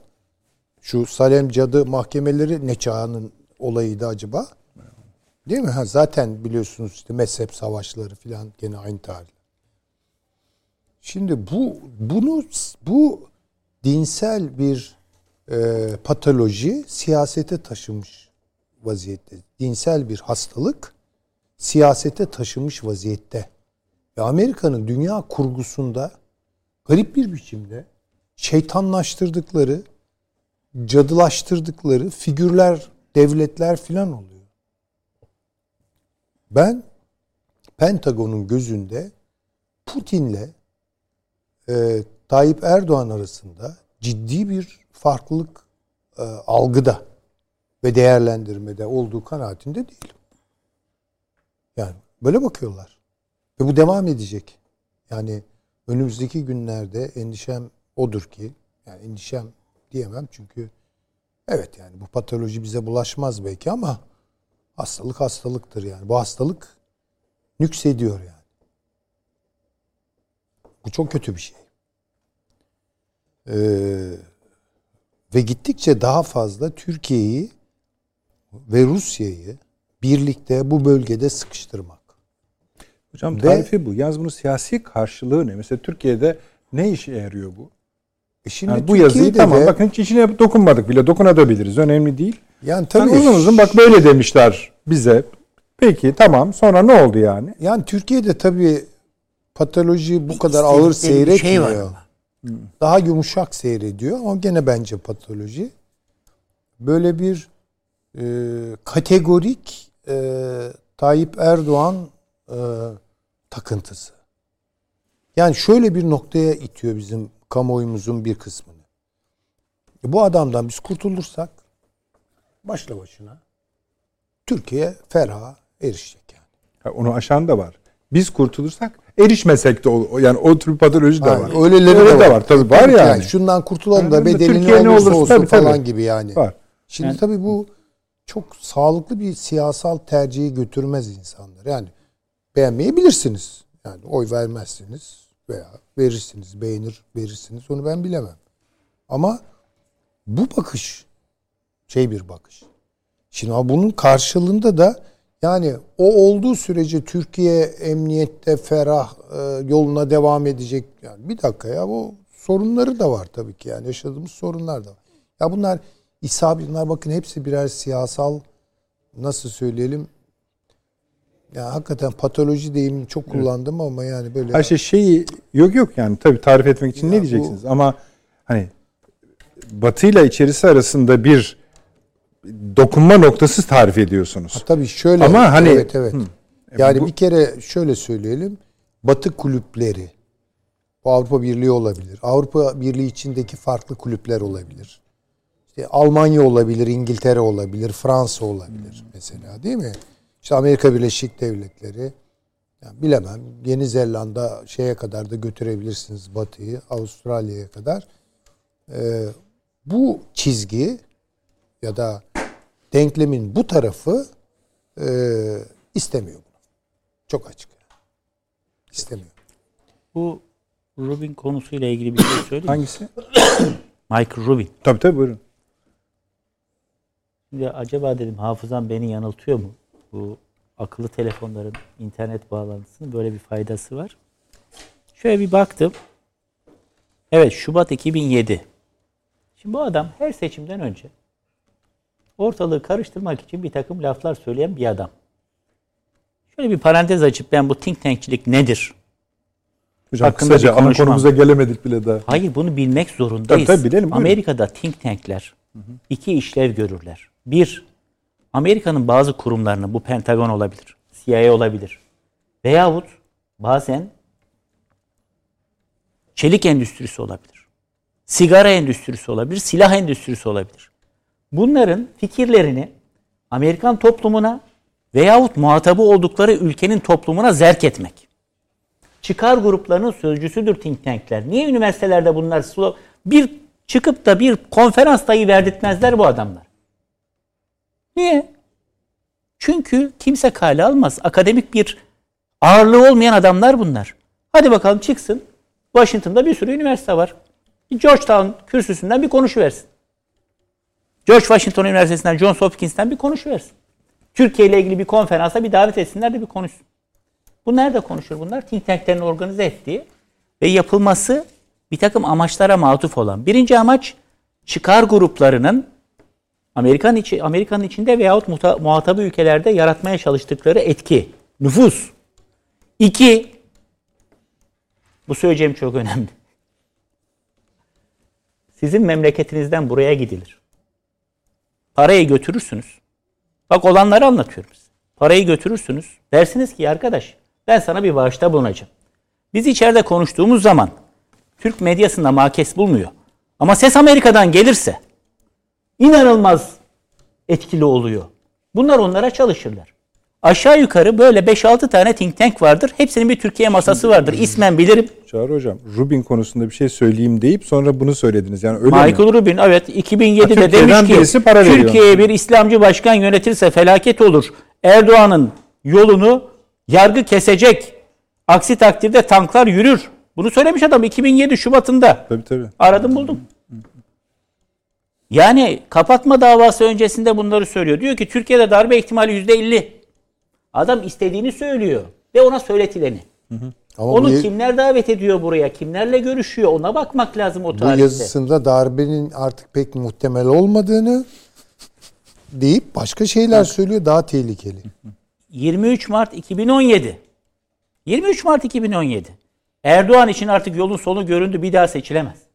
Şu Salem cadı mahkemeleri ne çağının olayıydı acaba? Değil mi? Ha, zaten biliyorsunuz işte mezhep savaşları falan gene aynı tarih. Şimdi bu bunu bu dinsel bir e, patoloji siyasete taşımış vaziyette. Dinsel bir hastalık siyasete taşımış vaziyette. Ve Amerika'nın dünya kurgusunda garip bir biçimde şeytanlaştırdıkları, cadılaştırdıkları figürler, devletler filan oluyor. Ben Pentagon'un gözünde Putin'le e, Tayyip Erdoğan arasında ciddi bir farklılık e, algıda ve değerlendirmede olduğu kanaatinde değilim. Yani böyle bakıyorlar. Ve bu devam edecek. Yani önümüzdeki günlerde endişem odur ki yani endişem diyemem çünkü evet yani bu patoloji bize bulaşmaz belki ama hastalık hastalıktır yani. Bu hastalık nüksediyor yani. Bu çok kötü bir şey. Ee, ve gittikçe daha fazla Türkiye'yi ve Rusya'yı birlikte bu bölgede sıkıştırmak. Hocam Ve- tarifi bu. Yalnız bunun siyasi karşılığı ne? Mesela Türkiye'de ne işe yarıyor bu? E şimdi Yani bu yazıyı Türkiye'de tamam de- bakın hiç içine dokunmadık bile dokunabiliriz. Önemli değil. yani Tabii tabii uzun uzun bak böyle demişler bize. Peki tamam sonra ne oldu yani? Yani Türkiye'de tabii patoloji bu Bir kadar ağır istedikleri bir şey var seyretmiyor. ama. Daha yumuşak seyrediyor ama gene bence patoloji. Böyle bir e, kategorik e, Tayyip Erdoğan e, takıntısı. Yani şöyle bir noktaya itiyor bizim kamuoyumuzun bir kısmını. E, bu adamdan biz kurtulursak başla başına Türkiye ferah erişecek yani. Ha, onu aşan da var. Biz kurtulursak erişmesek de o, yani o tür patoloji de var. Öyleleri Öyle de var. Tabii var yani. Şundan kurtulalım Yani da bedeli Türkiye olursa olsun tabii, tabii. falan gibi yani. Var. Şimdi Yani- tabii bu çok sağlıklı bir siyasal tercihi götürmez insanlar. Yani beğenmeyebilirsiniz. Yani oy vermezsiniz veya verirsiniz, beğenir, verirsiniz. Onu ben bilemem. Ama bu bakış şey bir bakış. Şimdi ama bunun karşılığında da yani o olduğu sürece Türkiye emniyette ferah e, yoluna devam edecek. Yani bir dakika ya bu sorunları da var tabii ki yani yaşadığımız sorunlar da var. Ya bunlar isabet bunlar bakın hepsi birer siyasal nasıl söyleyelim ya hakikaten patoloji deyimini çok kullandım ama yani böyle Her şey şeyi yok yok yani tabii tarif etmek için Ya ne bu- diyeceksiniz ama hani batıyla içerisi arasında bir dokunma noktası tarif ediyorsunuz. Tabii şöyle. Ama hani- evet evet. Hı. Yani bu- bir kere şöyle söyleyelim. Batı kulüpleri bu Avrupa Birliği olabilir. Avrupa Birliği içindeki farklı kulüpler olabilir. İşte Almanya olabilir, İngiltere olabilir, Fransa olabilir mesela değil mi? İşte Amerika Birleşik Devletleri yani bilemem. Yeni Zelanda şeye kadar da götürebilirsiniz Batı'yı, Avustralya'ya kadar. Ee, bu çizgi ya da denklemin bu tarafı e, istemiyor bunu. Çok açık. İstemiyor. Bu Rubin konusuyla ilgili bir şey söyleyeyim. mi? Hangisi? Michael Rubin. Tabii tabii buyurun. Ya acaba dedim hafızam beni yanıltıyor mu? Bu akıllı telefonların internet bağlantısının böyle bir faydası var. Şöyle bir baktım. Evet Şubat 2007. Şimdi bu adam her seçimden önce ortalığı karıştırmak için bir takım laflar söyleyen bir adam. Şöyle bir parantez açıp ben bu think tankçilik nedir? Hocam Hakkında kısaca ana konumuza gelemedik bile daha. Hayır bunu bilmek zorundayız. Tabii, tabii, bilelim, buyurun. Amerika'da think tankler iki işlev görürler. Bir, Amerika'nın bazı kurumlarını bu Pentagon olabilir, CIA olabilir. Veyahut bazen çelik endüstrisi olabilir. Sigara endüstrisi olabilir, silah endüstrisi olabilir. Bunların fikirlerini Amerikan toplumuna veyahut muhatabı oldukları ülkenin toplumuna zerk etmek. çıkar gruplarının sözcüsüdür think tankler. Niye üniversitelerde bunlar bir çıkıp da bir konferans dahi verdirtmezler bu adamlar? Niye? Çünkü kimse kale almaz. Akademik bir ağırlığı olmayan adamlar bunlar. Hadi bakalım çıksın. Washington'da bir sürü üniversite var. Georgetown kürsüsünden bir konuşuversin. George Washington Üniversitesi'nden, Johns Hopkins'ten bir konuşuversin. Türkiye ile ilgili bir konferansa bir davet etsinler de bir konuşsun. Bu nerede konuşur bunlar? Think tanklerin organize ettiği ve yapılması bir takım amaçlara matuf olan. Birinci amaç çıkar gruplarının Amerikan içi, Amerika'nın içinde veyahut muhatabı ülkelerde yaratmaya çalıştıkları etki, nüfus. İki, bu söyleyeceğim çok önemli. Sizin memleketinizden buraya gidilir. Parayı götürürsünüz. Bak olanları anlatıyorum size. Parayı götürürsünüz. Dersiniz ki arkadaş ben sana bir bağışta bulunacağım. Biz içeride konuştuğumuz zaman Türk medyasında makes bulmuyor. Ama ses Amerika'dan gelirse inanılmaz etkili oluyor. Bunlar onlara çalışırlar. Aşağı yukarı böyle 5-6 tane think tank vardır. Hepsinin bir Türkiye masası vardır. İsmen bilirim. Çağrı Hocam, Rubin konusunda bir şey söyleyeyim deyip sonra bunu söylediniz. Yani öyle Michael mi? Rubin evet 2007'de demiş ki Türkiye'ye bir İslamcı başkan yönetirse felaket olur. Erdoğan'ın yolunu yargı kesecek. Aksi takdirde tanklar yürür. Bunu söylemiş adam 2007 Şubat'ında. Tabii tabii. Aradım buldum. Yani kapatma davası öncesinde bunları söylüyor. Diyor ki Türkiye'de darbe ihtimali yüzde elli. Adam istediğini söylüyor ve ona söyletileni. Hı hı. Ama Onu bu, kimler davet ediyor buraya? Kimlerle görüşüyor? Ona bakmak lazım o tarihte. Bu yazısında darbenin artık pek muhtemel olmadığını deyip başka şeyler söylüyor daha tehlikeli. 23 Mart 2017. 23 Mart 2017. Erdoğan için artık yolun sonu göründü bir daha seçilemez.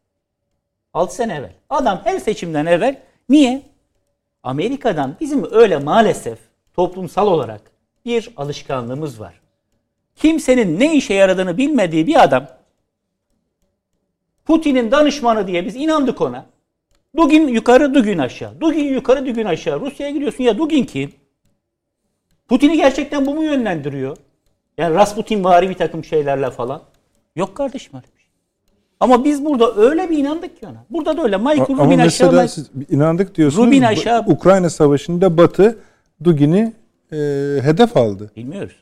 6 sene evvel. Adam her seçimden evvel niye? Amerika'dan bizim öyle maalesef toplumsal olarak bir alışkanlığımız var. Kimsenin ne işe yaradığını bilmediği bir adam Putin'in danışmanı diye biz inandık ona. Dugin yukarı, Dugin aşağı. Dugin yukarı, Dugin aşağı. Rusya'ya gidiyorsun ya Dugin kim? Putin'i gerçekten bu mu yönlendiriyor? Yani Rasputin vari bir takım şeylerle falan. Yok kardeşim öyle. Ama biz burada öyle bir inandık ki ona. Burada da öyle. Michael Ama Rubin aşağı. siz inandık diyorsunuz. Rubin aşağı. Ukrayna Savaşı'nda Batı Dugin'i e, hedef aldı. Bilmiyoruz.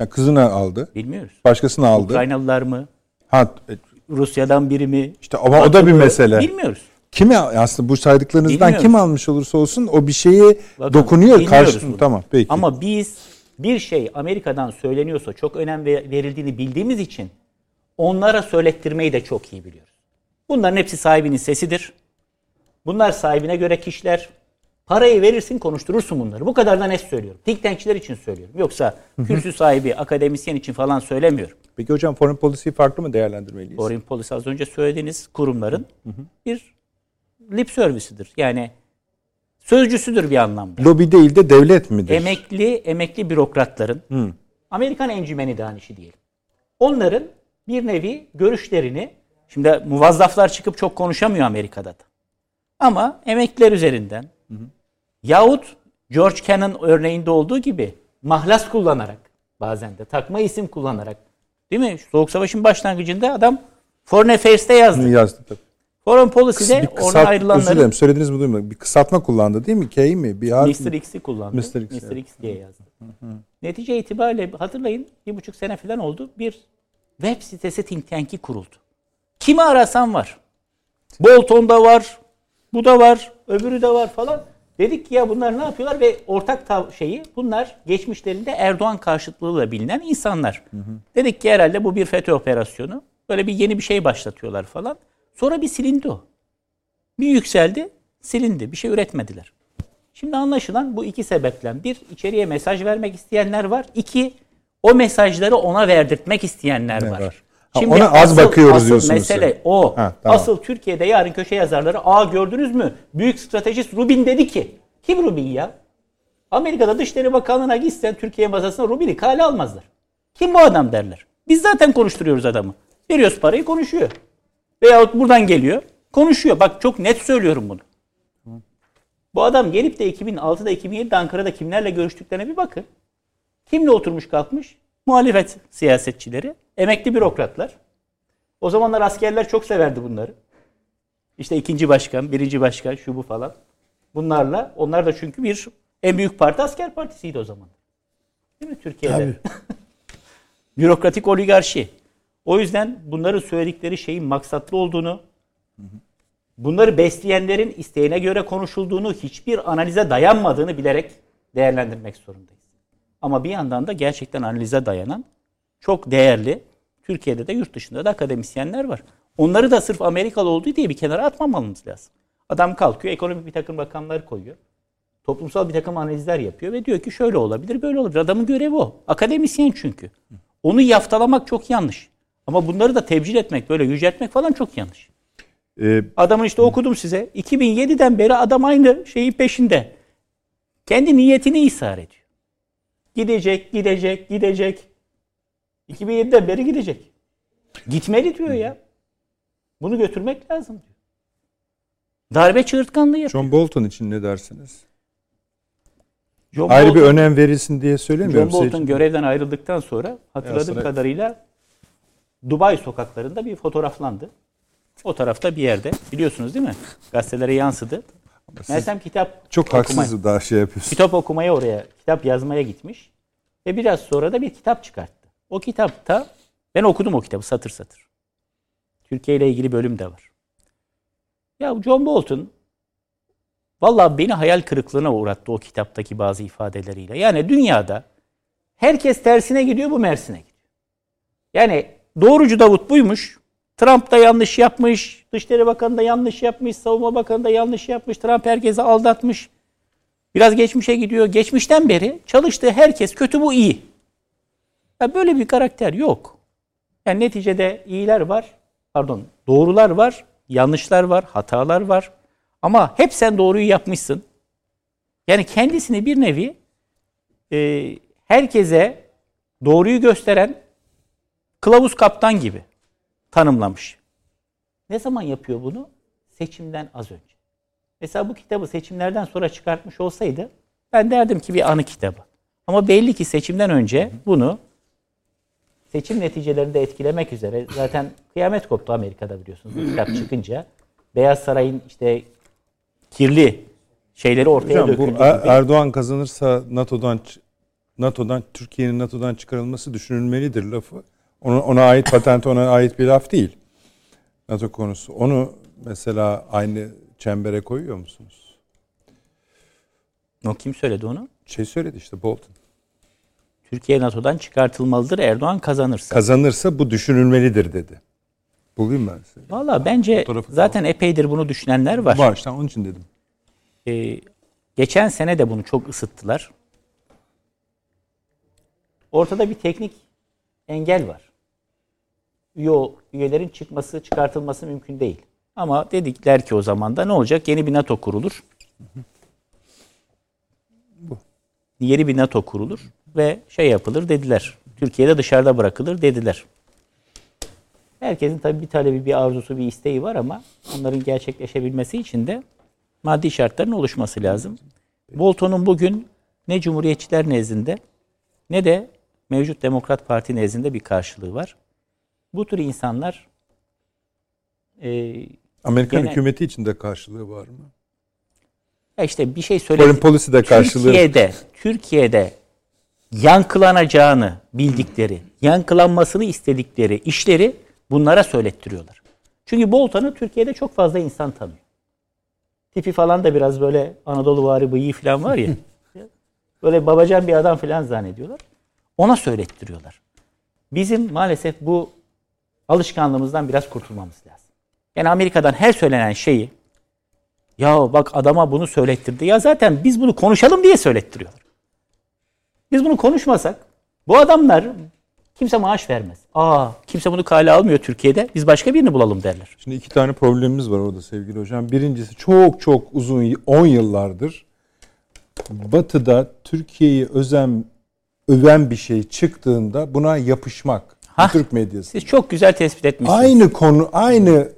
Yani kızını aldı. Bilmiyoruz. Başkasını aldı. Ukraynalılar mı? Ha, e, Rusya'dan biri mi? İşte ama o da bir mesele. Bilmiyoruz. Kimi aslında bu saydıklarınızdan bilmiyoruz. kim almış olursa olsun o bir şeye Bakın, dokunuyor. Karşı, tamam peki. Ama biz bir şey Amerika'dan söyleniyorsa çok önem verildiğini bildiğimiz için onlara söylettirmeyi de çok iyi biliyoruz. Bunların hepsi sahibinin sesidir. Bunlar sahibine göre kişiler. Parayı verirsin konuşturursun bunları. Bu kadar da net söylüyorum. Think tankçiler için söylüyorum. Yoksa kürsü sahibi, akademisyen için falan söylemiyorum. Peki hocam foreign policy farklı mı değerlendirmeliyiz? Foreign policy az önce söylediğiniz kurumların bir lip servisidir. Yani sözcüsüdür bir anlamda. Lobi değil de devlet midir? Emekli, emekli bürokratların, Hı. Amerikan encümeni danişi diyelim. Onların bir nevi görüşlerini, şimdi muvazzaflar çıkıp çok konuşamıyor Amerika'da da. Ama emekliler üzerinden hı hı. yahut George Kennan örneğinde olduğu gibi mahlas kullanarak bazen de takma isim kullanarak değil mi? Soğuk Savaş'ın başlangıcında adam Foreign Affairs'te yazdı. Yazdı tabii. Foreign Policy'de bir kısalt, ona ayrılanları... Özür dilerim söylediniz mi duymadım. Bir kısaltma kullandı değil mi? K mi? Bir harf Mr. X'i kullandı. Mr. X, Mr. X diye yazdı. Hı hı. Netice itibariyle hatırlayın bir buçuk sene falan oldu. Bir web sitesi think tank'i kuruldu. Kimi arasan var. Bolton'da var, bu da var, öbürü de var falan. Dedik ki ya bunlar ne yapıyorlar ve ortak tav- şeyi bunlar geçmişlerinde Erdoğan karşıtlığıyla bilinen insanlar. Hı hı. Dedik ki herhalde bu bir FETÖ operasyonu. Böyle bir yeni bir şey başlatıyorlar falan. Sonra bir silindi o. Bir yükseldi, silindi. Bir şey üretmediler. Şimdi anlaşılan bu iki sebepten. Bir, içeriye mesaj vermek isteyenler var. İki, o mesajları ona verdirtmek isteyenler var. var. Şimdi ona az asıl, bakıyoruz asıl diyorsunuz. mesele sen. o. Ha, tamam. Asıl Türkiye'de yarın köşe yazarları aa gördünüz mü? Büyük stratejist Rubin dedi ki. Kim Rubin ya? Amerika'da Dışişleri Bakanlığı'na gitsen Türkiye masasına Rubin'i kale almazlar. Kim bu adam derler. Biz zaten konuşturuyoruz adamı. Veriyoruz parayı konuşuyor. Veyahut buradan geliyor. Konuşuyor. Bak çok net söylüyorum bunu. Bu adam gelip de 2006'da 2007'de Ankara'da kimlerle görüştüklerine bir bakın. Kimle oturmuş kalkmış? Muhalefet siyasetçileri. emekli bürokratlar. O zamanlar askerler çok severdi bunları. İşte ikinci başkan, birinci başkan, şu bu falan. Bunlarla, onlar da çünkü bir en büyük parti asker partisiydi o zaman. Değil mi Türkiye'de? Bürokratik oligarşi. O yüzden bunların söyledikleri şeyin maksatlı olduğunu, bunları besleyenlerin isteğine göre konuşulduğunu, hiçbir analize dayanmadığını bilerek değerlendirmek zorundayız. Ama bir yandan da gerçekten analize dayanan çok değerli, Türkiye'de de yurt dışında da akademisyenler var. Onları da sırf Amerikalı olduğu diye bir kenara atmamamız lazım. Adam kalkıyor, ekonomik bir takım rakamlar koyuyor. Toplumsal bir takım analizler yapıyor ve diyor ki şöyle olabilir, böyle olabilir. Adamın görevi o. Akademisyen çünkü. Onu yaftalamak çok yanlış. Ama bunları da tebcil etmek, böyle yüceltmek falan çok yanlış. Ee, Adamın işte okudum size. 2007'den beri adam aynı şeyin peşinde. Kendi niyetini ishar ediyor. Gidecek, gidecek, gidecek. 2007'den beri gidecek. Gitmeli diyor ya. Bunu götürmek lazım diyor. Darbe çığırtkanlığı yapıyor. John Bolton için ne dersiniz? John Ayrı bir Bolton- önem verilsin diye söylemiyorum. John Bolton görevden ayrıldıktan sonra hatırladığım kadarıyla Dubai sokaklarında bir fotoğraflandı. O tarafta bir yerde. Biliyorsunuz değil mi? Gazetelere yansıdı. Mersem kitap Çok okumaya- haksız daha şey yapıyorsun. kitap okumaya oraya, kitap yazmaya gitmiş. Ve biraz sonra da bir kitap çıkarttı. O kitapta, ben okudum o kitabı satır satır. Türkiye ile ilgili bölüm de var. Ya John Bolton, vallahi beni hayal kırıklığına uğrattı o kitaptaki bazı ifadeleriyle. Yani dünyada herkes tersine gidiyor, bu Mersin'e gidiyor. Yani doğrucu Davut buymuş. Trump da yanlış yapmış, Dışişleri Bakanı da yanlış yapmış, Savunma Bakanı da yanlış yapmış, Trump herkesi aldatmış. Biraz geçmişe gidiyor. Geçmişten beri çalıştığı herkes kötü bu iyi. Ya böyle bir karakter yok. Yani neticede iyiler var, pardon doğrular var, yanlışlar var, hatalar var. Ama hep sen doğruyu yapmışsın. Yani kendisini bir nevi e, herkese doğruyu gösteren kılavuz kaptan gibi tanımlamış. Ne zaman yapıyor bunu? Seçimden az önce. Mesela bu kitabı seçimlerden sonra çıkartmış olsaydı ben derdim ki bir anı kitabı. Ama belli ki seçimden önce bunu seçim neticelerini de etkilemek üzere zaten kıyamet koptu Amerika'da biliyorsunuz. Bu kitap çıkınca Beyaz Saray'ın işte kirli şeyleri ortaya Hocam bu döküldü. Gibi. Erdoğan kazanırsa NATO'dan NATO'dan Türkiye'nin NATO'dan çıkarılması düşünülmelidir lafı. Ona, ona ait patent ona ait bir laf değil. NATO konusu. Onu mesela aynı çembere koyuyor musunuz? O kim söyledi onu? Şey söyledi işte Bolton. Türkiye NATO'dan çıkartılmalıdır Erdoğan kazanırsa. Kazanırsa bu düşünülmelidir dedi. Bulayım ben size. Valla bence zaten epeydir bunu düşünenler var. Var işte onun için dedim. Ee, geçen sene de bunu çok ısıttılar. Ortada bir teknik engel var. Üye, üyelerin çıkması, çıkartılması mümkün değil. Ama dedikler ki o zaman da ne olacak? Yeni bir NATO kurulur. Yeni bir NATO kurulur ve şey yapılır dediler. Türkiye'de dışarıda bırakılır dediler. Herkesin tabii bir talebi, bir arzusu, bir isteği var ama onların gerçekleşebilmesi için de maddi şartların oluşması lazım. Bolton'un bugün ne Cumhuriyetçiler nezdinde ne de mevcut Demokrat Parti nezdinde bir karşılığı var. Bu tür insanlar e, Amerikan Gene- hükümeti için de karşılığı var mı? ya işte bir şey Foreign söyledi. policy'de karşılığı. Türkiye'de, Türkiye'de yankılanacağını bildikleri, yankılanmasını istedikleri işleri bunlara söylettiriyorlar. Çünkü Bolton'u Türkiye'de çok fazla insan tanıyor. Tipi falan da biraz böyle Anadolu vari bıyığı falan var ya. böyle babacan bir adam falan zannediyorlar. Ona söylettiriyorlar. Bizim maalesef bu alışkanlığımızdan biraz kurtulmamız lazım. Yani Amerika'dan her söylenen şeyi ya bak adama bunu söylettirdi. Ya zaten biz bunu konuşalım diye söylettiriyorlar. Biz bunu konuşmasak bu adamlar kimse maaş vermez. Aa kimse bunu kale almıyor Türkiye'de. Biz başka birini bulalım derler. Şimdi iki tane problemimiz var orada sevgili hocam. Birincisi çok çok uzun 10 yıllardır Batı'da Türkiye'yi özen öven bir şey çıktığında buna yapışmak. Hah. Türk medyası. Siz çok güzel tespit etmişsiniz. Aynı konu, aynı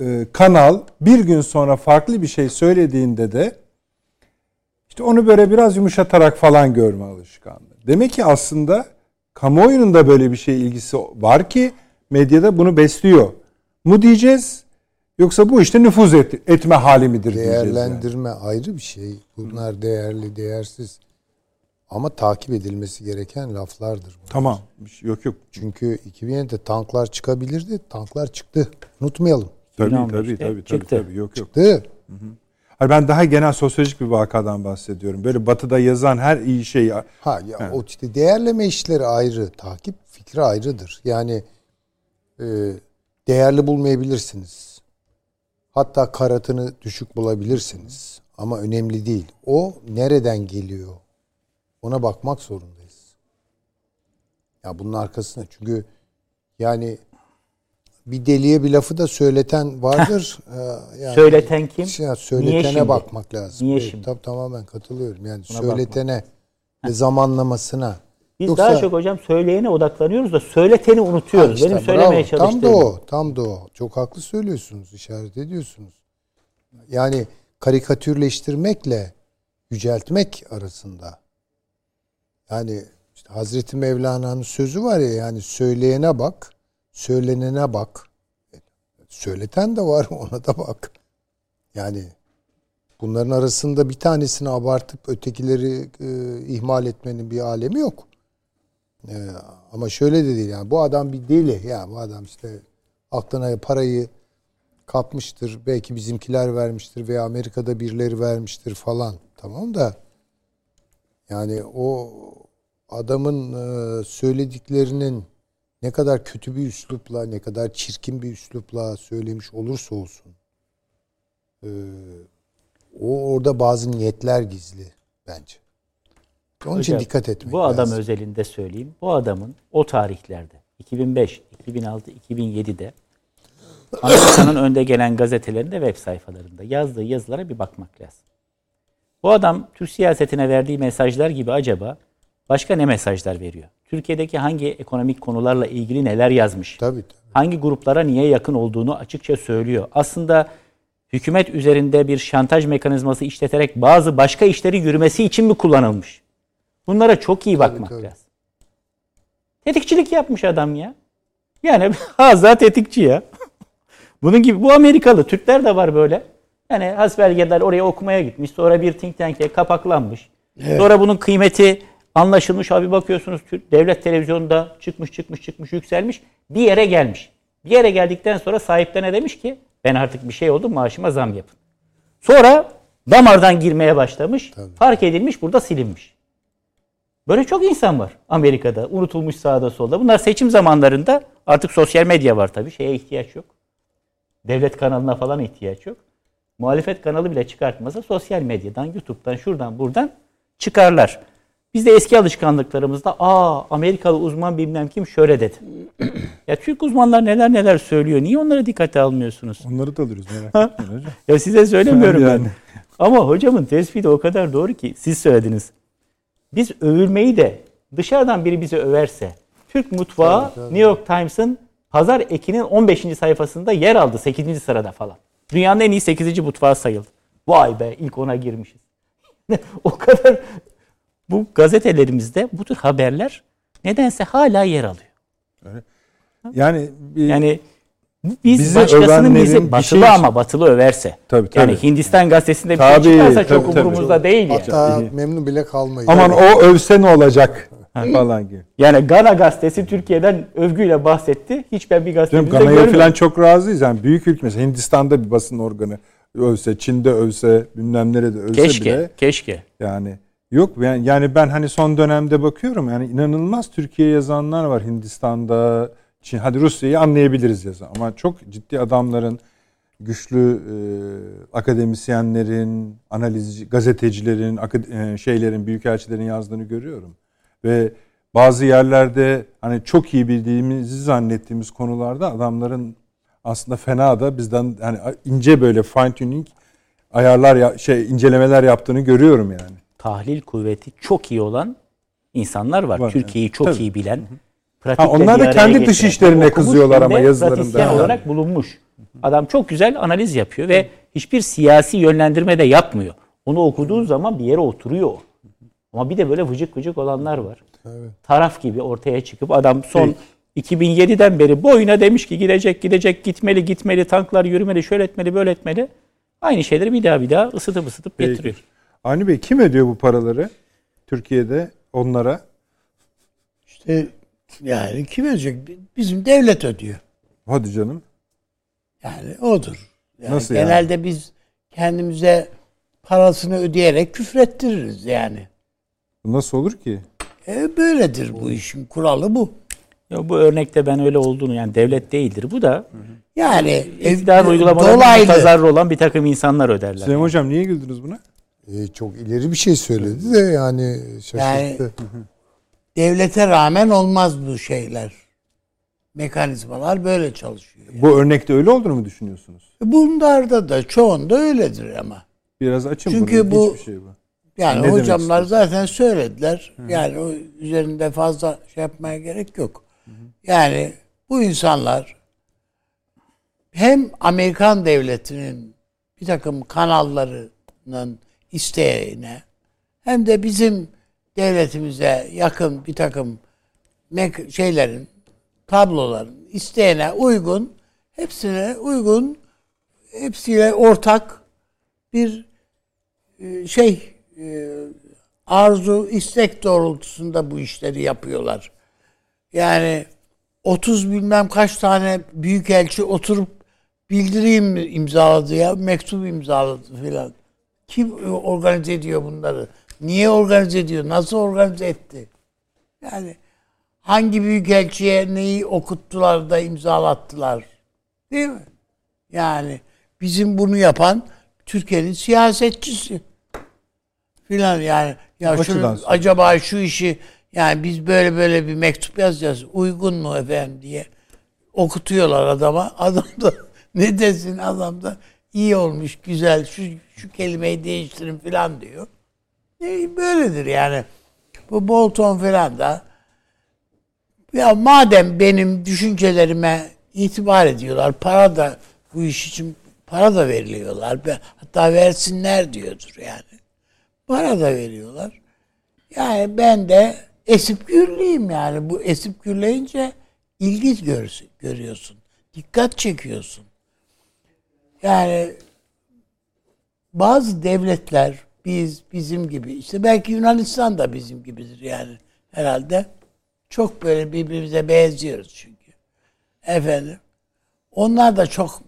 e, kanal bir gün sonra farklı bir şey söylediğinde de işte onu böyle biraz yumuşatarak falan görme alışkanlığı. Demek ki aslında kamuoyunun da böyle bir şey ilgisi var ki medyada bunu besliyor. Mu diyeceğiz yoksa bu işte nüfuz et, etme hali midir diyeceğiz. yani. Değerlendirme ayrı bir şey. Bunlar değerli, değersiz. Ama takip edilmesi gereken laflardır. bunlar. Tamam. Yok yok. Çünkü 2007'de tanklar çıkabilirdi. Tanklar çıktı. Unutmayalım. Tabii 2015'te tabii tabii tabii, çıktı. tabii. Yok yok. Çıktı. Hayır, ben daha genel sosyolojik bir vakadan bahsediyorum. Böyle batıda yazan her iyi şey Ha ya o işte değerleme işleri ayrı, takip fikri ayrıdır. Yani e, değerli bulmayabilirsiniz. Hatta karatını düşük bulabilirsiniz. Ama önemli değil. O nereden geliyor? Ona bakmak zorundayız. Ya bunun arkasında çünkü yani bir deliye bir lafı da söyleten vardır. Ee, yani, Söyleten kim? Ya, Niye söyletene şimdi? bakmak lazım. Niye şimdi? tab- tamamen katılıyorum. Yani Buna söyletene ve zamanlamasına. Biz Yoksa- daha çok hocam söyleyene odaklanıyoruz da söyleteni unutuyoruz. İşte Benim söylemeye bravo. Tam çalıştığım. da o. Tam da o. Çok haklı söylüyorsunuz. işaret ediyorsunuz. Yani karikatürleştirmekle yüceltmek arasında. Yani işte Hazreti Mevlana'nın sözü var ya yani söyleyene bak, söylenene bak. Söyleten de var ona da bak. Yani bunların arasında bir tanesini abartıp ötekileri e, ihmal etmenin bir alemi yok. Ee, ama şöyle de değil yani bu adam bir deli ya bu adam işte aklına parayı kapmıştır belki bizimkiler vermiştir veya Amerika'da birileri vermiştir falan tamam da yani o adamın e, söylediklerinin ne kadar kötü bir üslupla ne kadar çirkin bir üslupla söylemiş olursa olsun e, o orada bazı niyetler gizli bence. Onun için Hocam, dikkat etmek Bu adam lazım. özelinde söyleyeyim. Bu adamın o tarihlerde 2005, 2006, 2007'de Amerika'nın önde gelen gazetelerinde web sayfalarında yazdığı yazılara bir bakmak lazım. Bu adam Türk siyasetine verdiği mesajlar gibi acaba başka ne mesajlar veriyor? Türkiye'deki hangi ekonomik konularla ilgili neler yazmış? Tabii tabii. hangi gruplara niye yakın olduğunu açıkça söylüyor. Aslında hükümet üzerinde bir şantaj mekanizması işleterek bazı başka işleri yürümesi için mi kullanılmış? Bunlara çok iyi bakmak tabii. lazım. Tetikçilik yapmış adam ya. Yani haza tetikçi ya. Bunun gibi bu Amerikalı Türkler de var böyle. Yani hasbelgeler oraya okumaya gitmiş. Sonra bir think tank'e kapaklanmış. Sonra bunun kıymeti anlaşılmış. Abi bakıyorsunuz devlet televizyonunda çıkmış çıkmış çıkmış yükselmiş. Bir yere gelmiş. Bir yere geldikten sonra sahiplerine demiş ki ben artık bir şey oldum maaşıma zam yapın. Sonra damardan girmeye başlamış. Fark edilmiş burada silinmiş. Böyle çok insan var Amerika'da. Unutulmuş sağda solda. Bunlar seçim zamanlarında artık sosyal medya var tabii. Şeye ihtiyaç yok. Devlet kanalına falan ihtiyaç yok. Muhalefet kanalı bile çıkartmasa sosyal medyadan, YouTube'dan, şuradan buradan çıkarlar. Biz de eski alışkanlıklarımızda aa Amerikalı uzman bilmem kim şöyle dedi. ya Türk uzmanlar neler neler söylüyor. Niye onlara dikkate almıyorsunuz? Onları da alırız merak etmeyin hocam. Ya size söylemiyorum Yani. ben. Ama hocamın tespiti o kadar doğru ki siz söylediniz. Biz övülmeyi de dışarıdan biri bizi överse Türk mutfağı New York Times'ın pazar ekinin 15. sayfasında yer aldı 8. sırada falan. Dünyanın en iyi 8. mutfağı sayıldı. Vay be ilk ona girmişiz. o kadar bu gazetelerimizde bu tür haberler nedense hala yer alıyor. Yani bir, Yani biz Bizi başkasının bizi batılı şey- ama batılı överse. Tabii, Yani tabii. Hindistan gazetesinde bir Tabii, şey çıkarsa tabii, çok tabii. umurumuzda değil yani. Hatta memnun bile kalmayız. aman o övse ne olacak falan gibi. Yani Gana gazetesi Türkiye'den övgüyle bahsetti. Hiç ben bir Canım gazetemizde Gana'ya görmedim. falan çok razıyız. Yani büyük ülke mesela Hindistan'da bir basın organı övse, Çin'de övse, bilmem nerede övse Keşke, bile keşke. yani yok yani, yani ben hani son dönemde bakıyorum yani inanılmaz Türkiye yazanlar var Hindistan'da, Çin. Hadi Rusya'yı anlayabiliriz yazan ama çok ciddi adamların güçlü e, akademisyenlerin, analizci, gazetecilerin, akad- e, şeylerin, büyükelçilerin yazdığını görüyorum. Ve bazı yerlerde hani çok iyi bildiğimizi zannettiğimiz konularda adamların aslında fena da bizden hani ince böyle fine tuning ayarlar ya, şey incelemeler yaptığını görüyorum yani. Tahlil kuvveti çok iyi olan insanlar var. Var, Türkiye'yi çok Tabii. iyi bilen. pratikle Ha, onlar da kendi dış işlerine kızıyorlar ama yazılarında. Yani. olarak bulunmuş. Adam çok güzel analiz yapıyor ve hiçbir siyasi yönlendirme de yapmıyor. Onu okuduğun zaman bir yere oturuyor. Ama bir de böyle vıcık vıcık olanlar var. Evet. Taraf gibi ortaya çıkıp adam son evet. 2007'den beri boyuna demiş ki gidecek gidecek gitmeli gitmeli tanklar yürümeli şöyle etmeli böyle etmeli. Aynı şeyleri bir daha bir daha ısıtıp ısıtıp Peki. getiriyor. Avni Bey kim ödüyor bu paraları Türkiye'de onlara? İşte yani kim ödeyecek? Bizim devlet ödüyor. Hadi canım. Yani odur. Yani Nasıl genelde yani? biz kendimize parasını ödeyerek küfrettiririz yani. Nasıl olur ki? E böyledir bu işin kuralı bu. Ya bu örnekte ben öyle olduğunu yani devlet değildir bu da. Yani iktidar e, uygulamalarında tazarru olan bir takım insanlar öderler. Süleyman yani. Hocam niye güldünüz buna? E, çok ileri bir şey söyledi de yani şaşırttı. Yani, devlete rağmen olmaz bu şeyler. Mekanizmalar böyle çalışıyor. Yani. Bu örnekte öyle olduğunu mu düşünüyorsunuz? Bunlarda da çoğunda öyledir ama. Biraz açın Çünkü bunu. bu, Hiçbir şey bu. Yani ne hocamlar zaten söylediler. Hı. Yani o üzerinde fazla şey yapmaya gerek yok. Hı. Yani bu insanlar hem Amerikan devletinin bir takım kanallarının isteğine hem de bizim devletimize yakın bir takım şeylerin, tabloların isteğine uygun, hepsine uygun, hepsiyle ortak bir e, şey e, arzu, istek doğrultusunda bu işleri yapıyorlar. Yani 30 bilmem kaç tane büyükelçi oturup bildireyim imzaladı ya, mektup imzaladı filan. Kim organize ediyor bunları? Niye organize ediyor? Nasıl organize etti? Yani hangi büyükelçiye neyi okuttular da imzalattılar? Değil mi? Yani bizim bunu yapan Türkiye'nin siyasetçisi filan yani ya şunu, acaba şu işi yani biz böyle böyle bir mektup yazacağız uygun mu efendim diye okutuyorlar adama. Adam da ne desin adam da iyi olmuş güzel şu, şu kelimeyi değiştirin filan diyor. E, böyledir yani. Bu Bolton filan da ya madem benim düşüncelerime itibar ediyorlar para da bu iş için para da veriliyorlar. Hatta versinler diyordur yani. Para da veriyorlar. Yani ben de esip gürleyeyim yani. Bu esip gürleyince ilgi gör, görüyorsun. Dikkat çekiyorsun. Yani bazı devletler biz bizim gibi işte belki Yunanistan da bizim gibidir yani herhalde. Çok böyle birbirimize benziyoruz çünkü. Efendim. Onlar da çok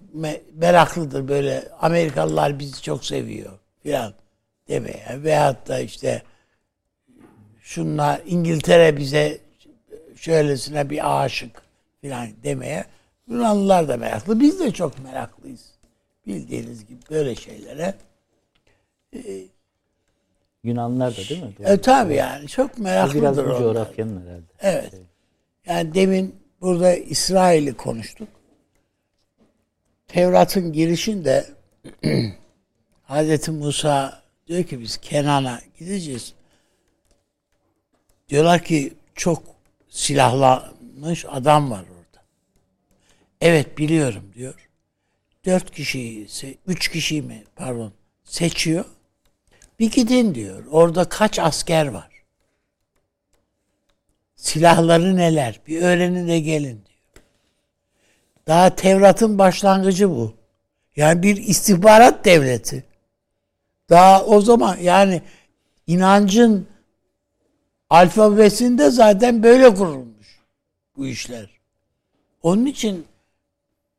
meraklıdır böyle Amerikalılar bizi çok seviyor filan demeye veyahut da işte şunlar İngiltere bize şöylesine bir aşık filan demeye Yunanlılar da meraklı. Biz de çok meraklıyız. Bildiğiniz gibi böyle şeylere. Ee, Yunanlılar da değil mi? E, tabii yani çok meraklıdır Biraz bu coğrafyanın herhalde. Evet. Yani demin burada İsrail'i konuştuk. Tevrat'ın girişinde Hazreti Musa diyor ki biz Kenan'a gideceğiz. Diyorlar ki çok silahlanmış adam var orada. Evet biliyorum diyor. Dört kişiyi, üç kişi mi pardon seçiyor. Bir gidin diyor. Orada kaç asker var? Silahları neler? Bir öğrenin de gelin diyor. Daha Tevrat'ın başlangıcı bu. Yani bir istihbarat devleti. Daha o zaman yani inancın alfabesinde zaten böyle kurulmuş bu işler. Onun için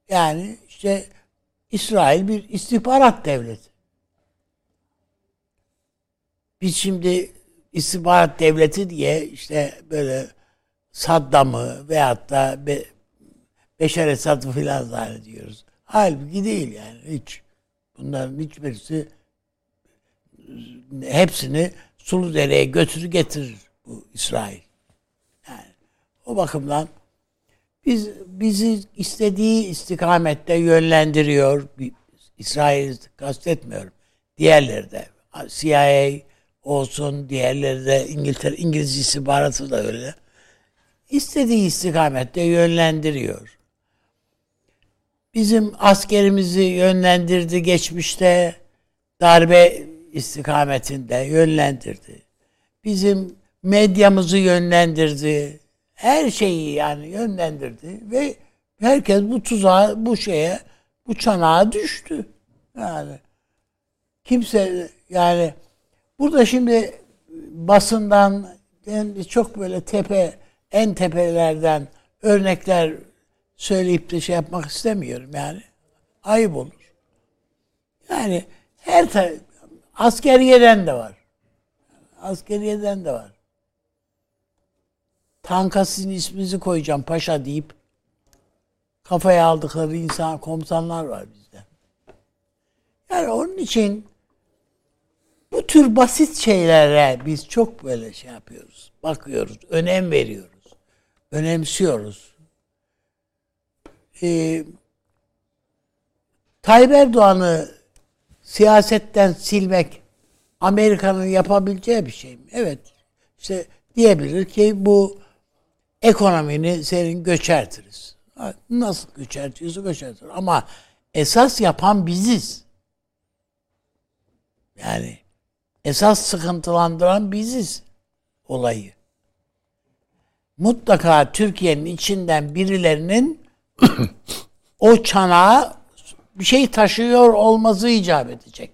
yani işte İsrail bir istihbarat devleti. Biz şimdi istihbarat devleti diye işte böyle Saddam'ı veyahut da Be Beşer Esad'ı filan zannediyoruz. Halbuki değil yani hiç. Bunların hiçbirisi hepsini sulu dereye götürü getirir bu İsrail. Yani o bakımdan biz bizi istediği istikamette yönlendiriyor. İsrail'i kastetmiyorum. Diğerleri de CIA olsun, diğerleri de İngiltere İngiliz istihbaratı da öyle. İstediği istikamette yönlendiriyor. Bizim askerimizi yönlendirdi geçmişte darbe istikametinde yönlendirdi. bizim medyamızı yönlendirdi. Her şeyi yani yönlendirdi ve herkes bu tuzağa, bu şeye, bu çanağa düştü. Yani kimse yani burada şimdi basından ben çok böyle tepe en tepelerden örnekler söyleyip de şey yapmak istemiyorum yani. Ayıp olur. Yani her ta- askeriyeden de var. Askeriyeden de var. Tanka sizin isminizi koyacağım paşa deyip kafaya aldıkları insan komutanlar var bizde. Yani onun için bu tür basit şeylere biz çok böyle şey yapıyoruz. Bakıyoruz, önem veriyoruz. Önemsiyoruz. Ee, Tayyip Erdoğan'ı siyasetten silmek Amerika'nın yapabileceği bir şey mi? Evet. İşte diyebilir ki bu ekonomini senin göçertiriz. Nasıl göçertiyorsa göçertir. Ama esas yapan biziz. Yani esas sıkıntılandıran biziz olayı. Mutlaka Türkiye'nin içinden birilerinin o çanağa bir şey taşıyor olması icap edecek.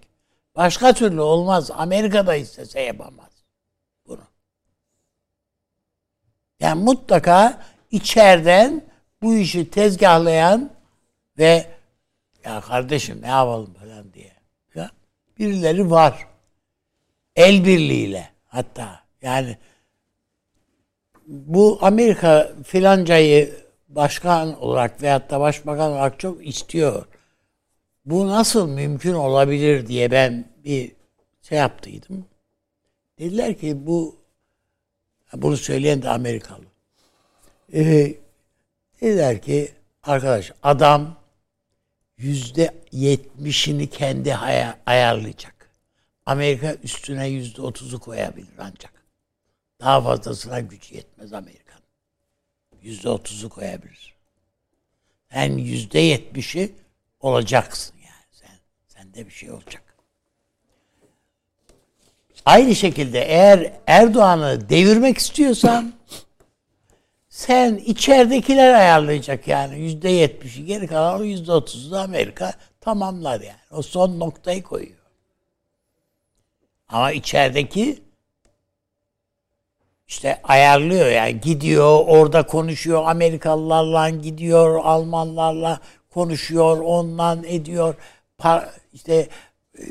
Başka türlü olmaz. Amerika'da istese yapamaz bunu. Yani mutlaka içeriden bu işi tezgahlayan ve ya kardeşim ne yapalım falan diye. Ya, birileri var. El birliğiyle hatta. Yani bu Amerika filancayı başkan olarak veyahut da başbakan olarak çok istiyor. Bu nasıl mümkün olabilir diye ben bir şey yaptıydım. Dediler ki bu bunu söyleyen de Amerikalı. Ee, dediler ki arkadaş adam yüzde yetmişini kendi ayarlayacak. Amerika üstüne yüzde otuzu koyabilir ancak. Daha fazlasına gücü yetmez Amerika'nın. Yüzde otuzu koyabilir. Sen yüzde yetmişi olacaksın yani. Sen, sende bir şey olacak. Aynı şekilde eğer Erdoğan'ı devirmek istiyorsan sen içeridekiler ayarlayacak yani yüzde yetmişi geri kalan yüzde otuzu Amerika tamamlar yani. O son noktayı koyuyor. Ama içerideki işte ayarlıyor yani gidiyor orada konuşuyor Amerikalılarla gidiyor Almanlarla konuşuyor ondan ediyor işte e,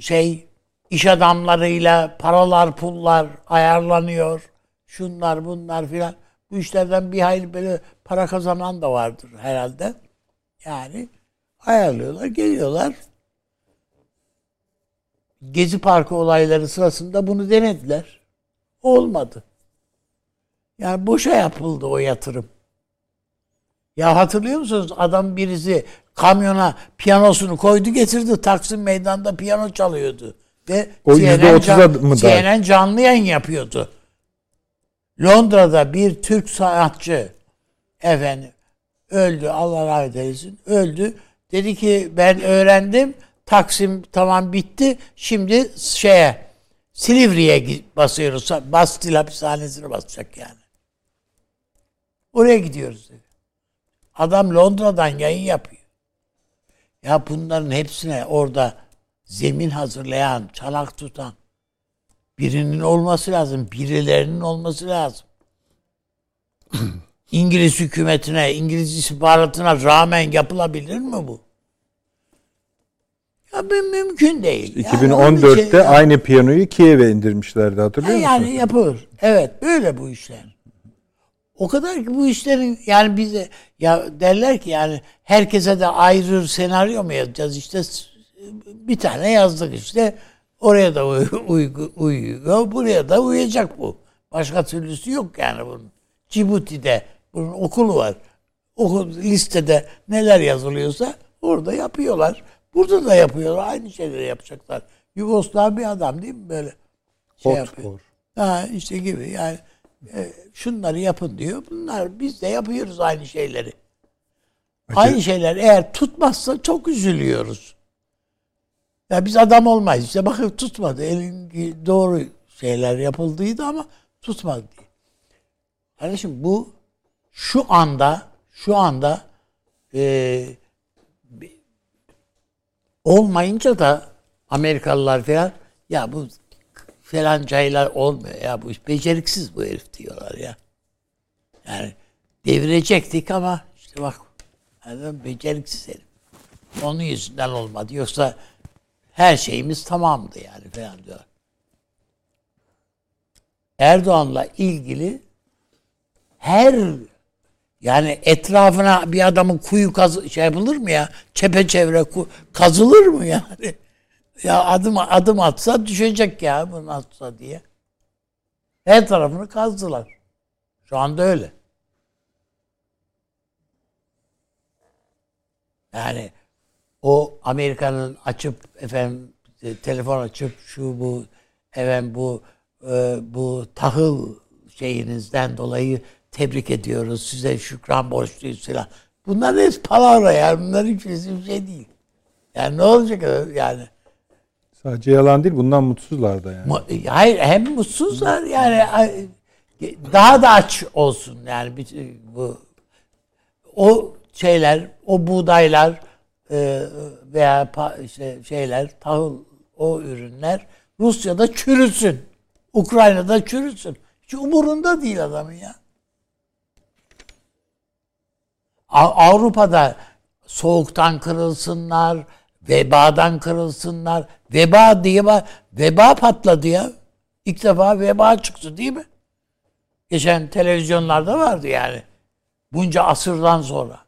şey iş adamlarıyla paralar pullar ayarlanıyor şunlar bunlar filan bu işlerden bir hayli böyle para kazanan da vardır herhalde yani ayarlıyorlar geliyorlar Gezi Parkı olayları sırasında bunu denediler. Olmadı. Yani boşa yapıldı o yatırım. Ya hatırlıyor musunuz? Adam birisi kamyona piyanosunu koydu getirdi. Taksim meydanda piyano çalıyordu. Ve O CNN, %30'a can- mı? CNN canlı yayın yapıyordu. Londra'da bir Türk sanatçı efendim öldü Allah rahmet eylesin öldü. Dedi ki ben öğrendim Taksim tamam bitti şimdi şeye Silivri'ye basıyoruz. Bastil hapishanesine basacak yani. Oraya gidiyoruz dedi. Adam Londra'dan yayın yapıyor. Ya bunların hepsine orada zemin hazırlayan, çanak tutan birinin olması lazım. Birilerinin olması lazım. İngiliz hükümetine, İngiliz istihbaratına rağmen yapılabilir mi bu? Ya bu mümkün değil. Yani onun 2014'te için- aynı piyanoyu Kiev'e indirmişlerdi hatırlıyor musun? yani yapılır. Evet böyle bu işler. O kadar ki bu işlerin yani bize ya derler ki yani herkese de ayrı senaryo mu yazacağız işte bir tane yazdık işte oraya da uy- uygu- uyuyor buraya da uyacak bu. Başka türlüsü yok yani bunun. Cibuti'de bunun okulu var. Okul listede neler yazılıyorsa orada yapıyorlar. Burada da yapıyorlar. Aynı şeyleri yapacaklar. Yugoslav bir adam değil mi böyle şey yapıyor. Hotspur. Ha işte gibi yani e, şunları yapın diyor. Bunlar biz de yapıyoruz aynı şeyleri. Aynı şeyler eğer tutmazsa çok üzülüyoruz. Ya biz adam olmayız. İşte bakın tutmadı. Elin doğru şeyler yapıldıydı ama tutmadı diye. Kardeşim bu şu anda şu anda e, olmayınca da Amerikalılar falan ya bu falan caylar olmuyor ya bu beceriksiz bu herif diyorlar ya. Yani devirecektik ama işte bak yani beceriksiz herif. Onun yüzünden olmadı. Yoksa her şeyimiz tamamdı yani falan diyor. Erdoğan'la ilgili her yani etrafına bir adamın kuyu kazı şey yapılır mı ya? Çepeçevre ku, kazılır mı yani? Ya adım adım atsa düşecek ya bunu atsa diye. Her tarafını kazdılar. Şu anda öyle. Yani o Amerika'nın açıp efendim e, telefon açıp şu bu efendim bu e, bu tahıl şeyinizden dolayı tebrik ediyoruz. Size şükran borçluyuz falan. Bunlar hep palavra yani. Bunlar hiçbirisi bir şey değil. Yani ne olacak yani? Sadece yalan değil bundan mutsuzlar da yani. Hayır hem mutsuzlar yani daha da aç olsun yani bu o şeyler o buğdaylar e, veya işte şeyler tahıl o ürünler Rusya'da çürüsün. Ukrayna'da çürüsün. Hiç umurunda değil adamın ya. Avrupa'da soğuktan kırılsınlar, vebadan kırılsınlar. Veba diye ba- veba patladı ya. İlk defa veba çıktı değil mi? Geçen televizyonlarda vardı yani. Bunca asırdan sonra.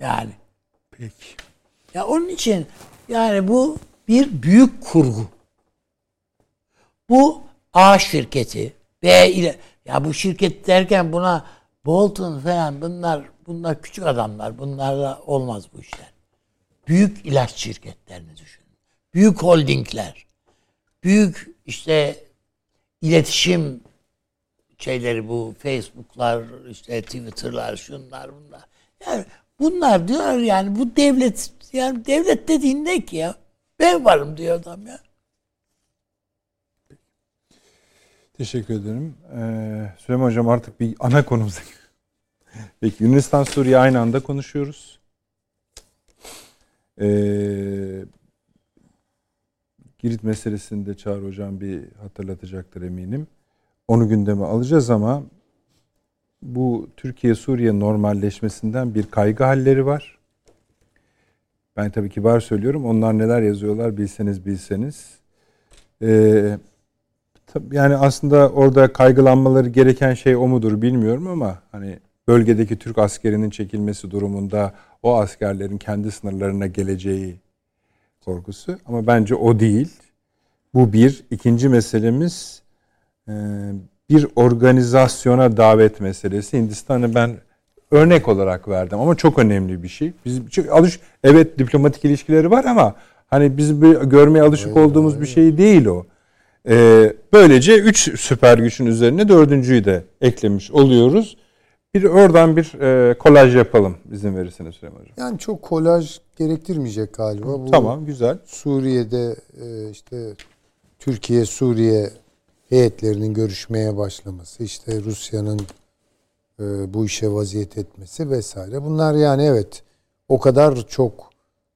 Yani. Peki. Ya onun için yani bu bir büyük kurgu. Bu A şirketi B ile ya bu şirket derken buna Bolton falan bunlar bunlar küçük adamlar. Bunlarla olmaz bu işler. Büyük ilaç şirketlerini düşünün. Büyük holdingler. Büyük işte iletişim şeyleri bu Facebook'lar, işte Twitter'lar, şunlar bunlar. Yani bunlar diyor yani bu devlet yani devlet dediğin ne ki ya? Ben varım diyor adam ya. Teşekkür ederim. Ee, Süleyman Hocam artık bir ana konumuza Peki Yunanistan Suriye aynı anda konuşuyoruz. Ee, Girit meselesini de Çağrı Hocam bir hatırlatacaktır eminim. Onu gündeme alacağız ama bu Türkiye-Suriye normalleşmesinden bir kaygı halleri var. Ben tabii kibar söylüyorum. Onlar neler yazıyorlar bilseniz bilseniz. Ee, yani aslında orada kaygılanmaları gereken şey o mudur bilmiyorum ama hani bölgedeki Türk askerinin çekilmesi durumunda o askerlerin kendi sınırlarına geleceği korkusu. Ama bence o değil. Bu bir. İkinci meselemiz e, bir organizasyona davet meselesi. Hindistan'ı ben örnek olarak verdim ama çok önemli bir şey. Bizim çünkü alış evet diplomatik ilişkileri var ama hani bizim bir görmeye alışık olduğumuz bir şey değil o. Ee, böylece üç süper güçün üzerine dördüncüyü de eklemiş oluyoruz. Bir oradan bir e, kolaj yapalım izin verirseniz Süleyman Hocam. Yani çok kolaj gerektirmeyecek galiba. Bu Tamam güzel. Suriye'de e, işte Türkiye Suriye heyetlerinin görüşmeye başlaması, işte Rusya'nın e, bu işe vaziyet etmesi vesaire. Bunlar yani evet o kadar çok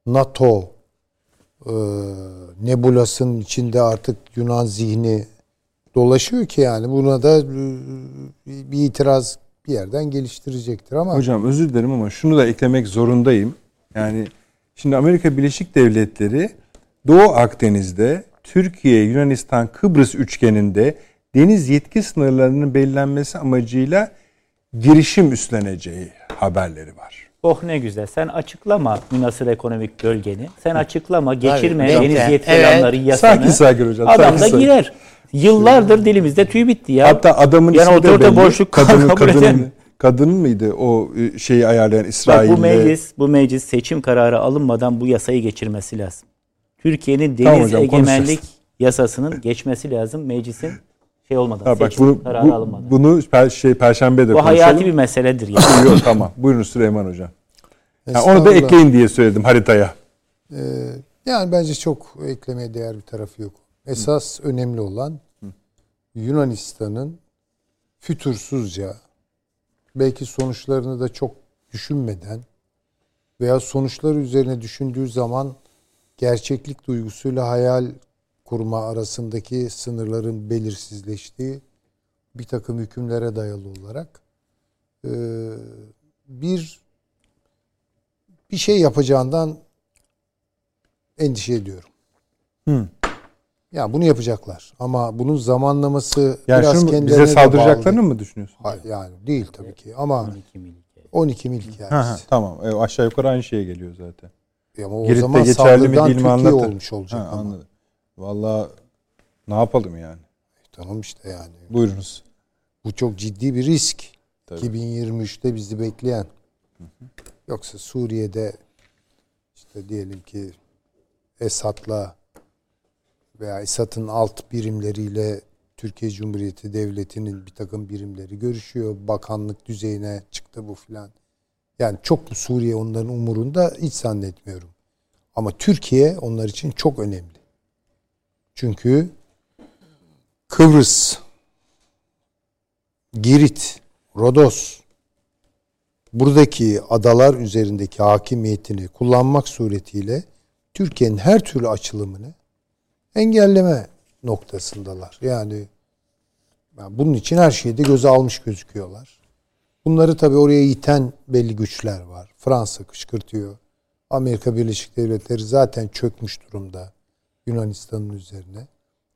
NATO e, nebulasının içinde artık Yunan zihni dolaşıyor ki yani buna da e, bir itiraz bir yerden geliştirecektir ama Hocam özür dilerim ama şunu da eklemek zorundayım. Yani şimdi Amerika Birleşik Devletleri Doğu Akdeniz'de Türkiye, Yunanistan, Kıbrıs üçgeninde deniz yetki sınırlarının belirlenmesi amacıyla girişim üstleneceği haberleri var. Oh ne güzel. Sen açıklama münasır ekonomik bölgeni. Sen açıklama, geçirme bekle. deniz yetki Evet. alanları yasanı. Sakin sakin hocam. Adam sakin da sakin. girer. Yıllardır dilimizde tüy bitti ya. Hatta adamın Yani ismi de belli. boşluk kadının, kadının, kadın mıydı o e, şeyi ayarlayan Bak İsrail'le? bu meclis, bu meclis seçim kararı alınmadan bu yasayı geçirmesi lazım. Türkiye'nin deniz Tamam hocam, egemenlik yasasının geçmesi lazım meclisin şey olmadan, Ha, bak seçim bunu, kararı bu, alınmadan. bunu per, şey Perşembe de bu konuşalım. hayati bir meseledir ya. Yok tamam. Buyurun Süleyman Hocam. Yani onu da ekleyin diye söyledim haritaya. Ee, yani bence çok eklemeye değer bir tarafı yok. Esas önemli olan Yunanistan'ın fütursuzca belki sonuçlarını da çok düşünmeden veya sonuçlar üzerine düşündüğü zaman gerçeklik duygusuyla hayal kurma arasındaki sınırların belirsizleştiği bir takım hükümlere dayalı olarak e, bir bir şey yapacağından endişe ediyorum. Hı. Ya bunu yapacaklar ama bunun zamanlaması Yani biraz şunu kendilerine bize saldıracaklarını bağlı. mı düşünüyorsun? Hayır, yani değil tabii ki ama 12 mil. 12 mil hikayesi. Ha, ha, tamam. E, aşağı yukarı aynı şeye geliyor zaten. Ama o Girit'te zaman geçerli mi değil mi anlatır. olmuş olacak Ha, ama. anladım. Vallahi ne yapalım yani? Tamam işte yani. Buyurunuz. Bu çok ciddi bir risk. Tabii. 2023'te bizi bekleyen. Yoksa Suriye'de işte diyelim ki Esad'la veya Esad'ın alt birimleriyle Türkiye Cumhuriyeti Devleti'nin bir takım birimleri görüşüyor. Bakanlık düzeyine çıktı bu filan. Yani çok Suriye onların umurunda hiç zannetmiyorum. Ama Türkiye onlar için çok önemli. Çünkü Kıbrıs, Girit, Rodos buradaki adalar üzerindeki hakimiyetini kullanmak suretiyle Türkiye'nin her türlü açılımını engelleme noktasındalar. Yani bunun için her şeyi de göze almış gözüküyorlar. Bunları tabii oraya iten belli güçler var. Fransa kışkırtıyor. Amerika Birleşik Devletleri zaten çökmüş durumda Yunanistan'ın üzerine.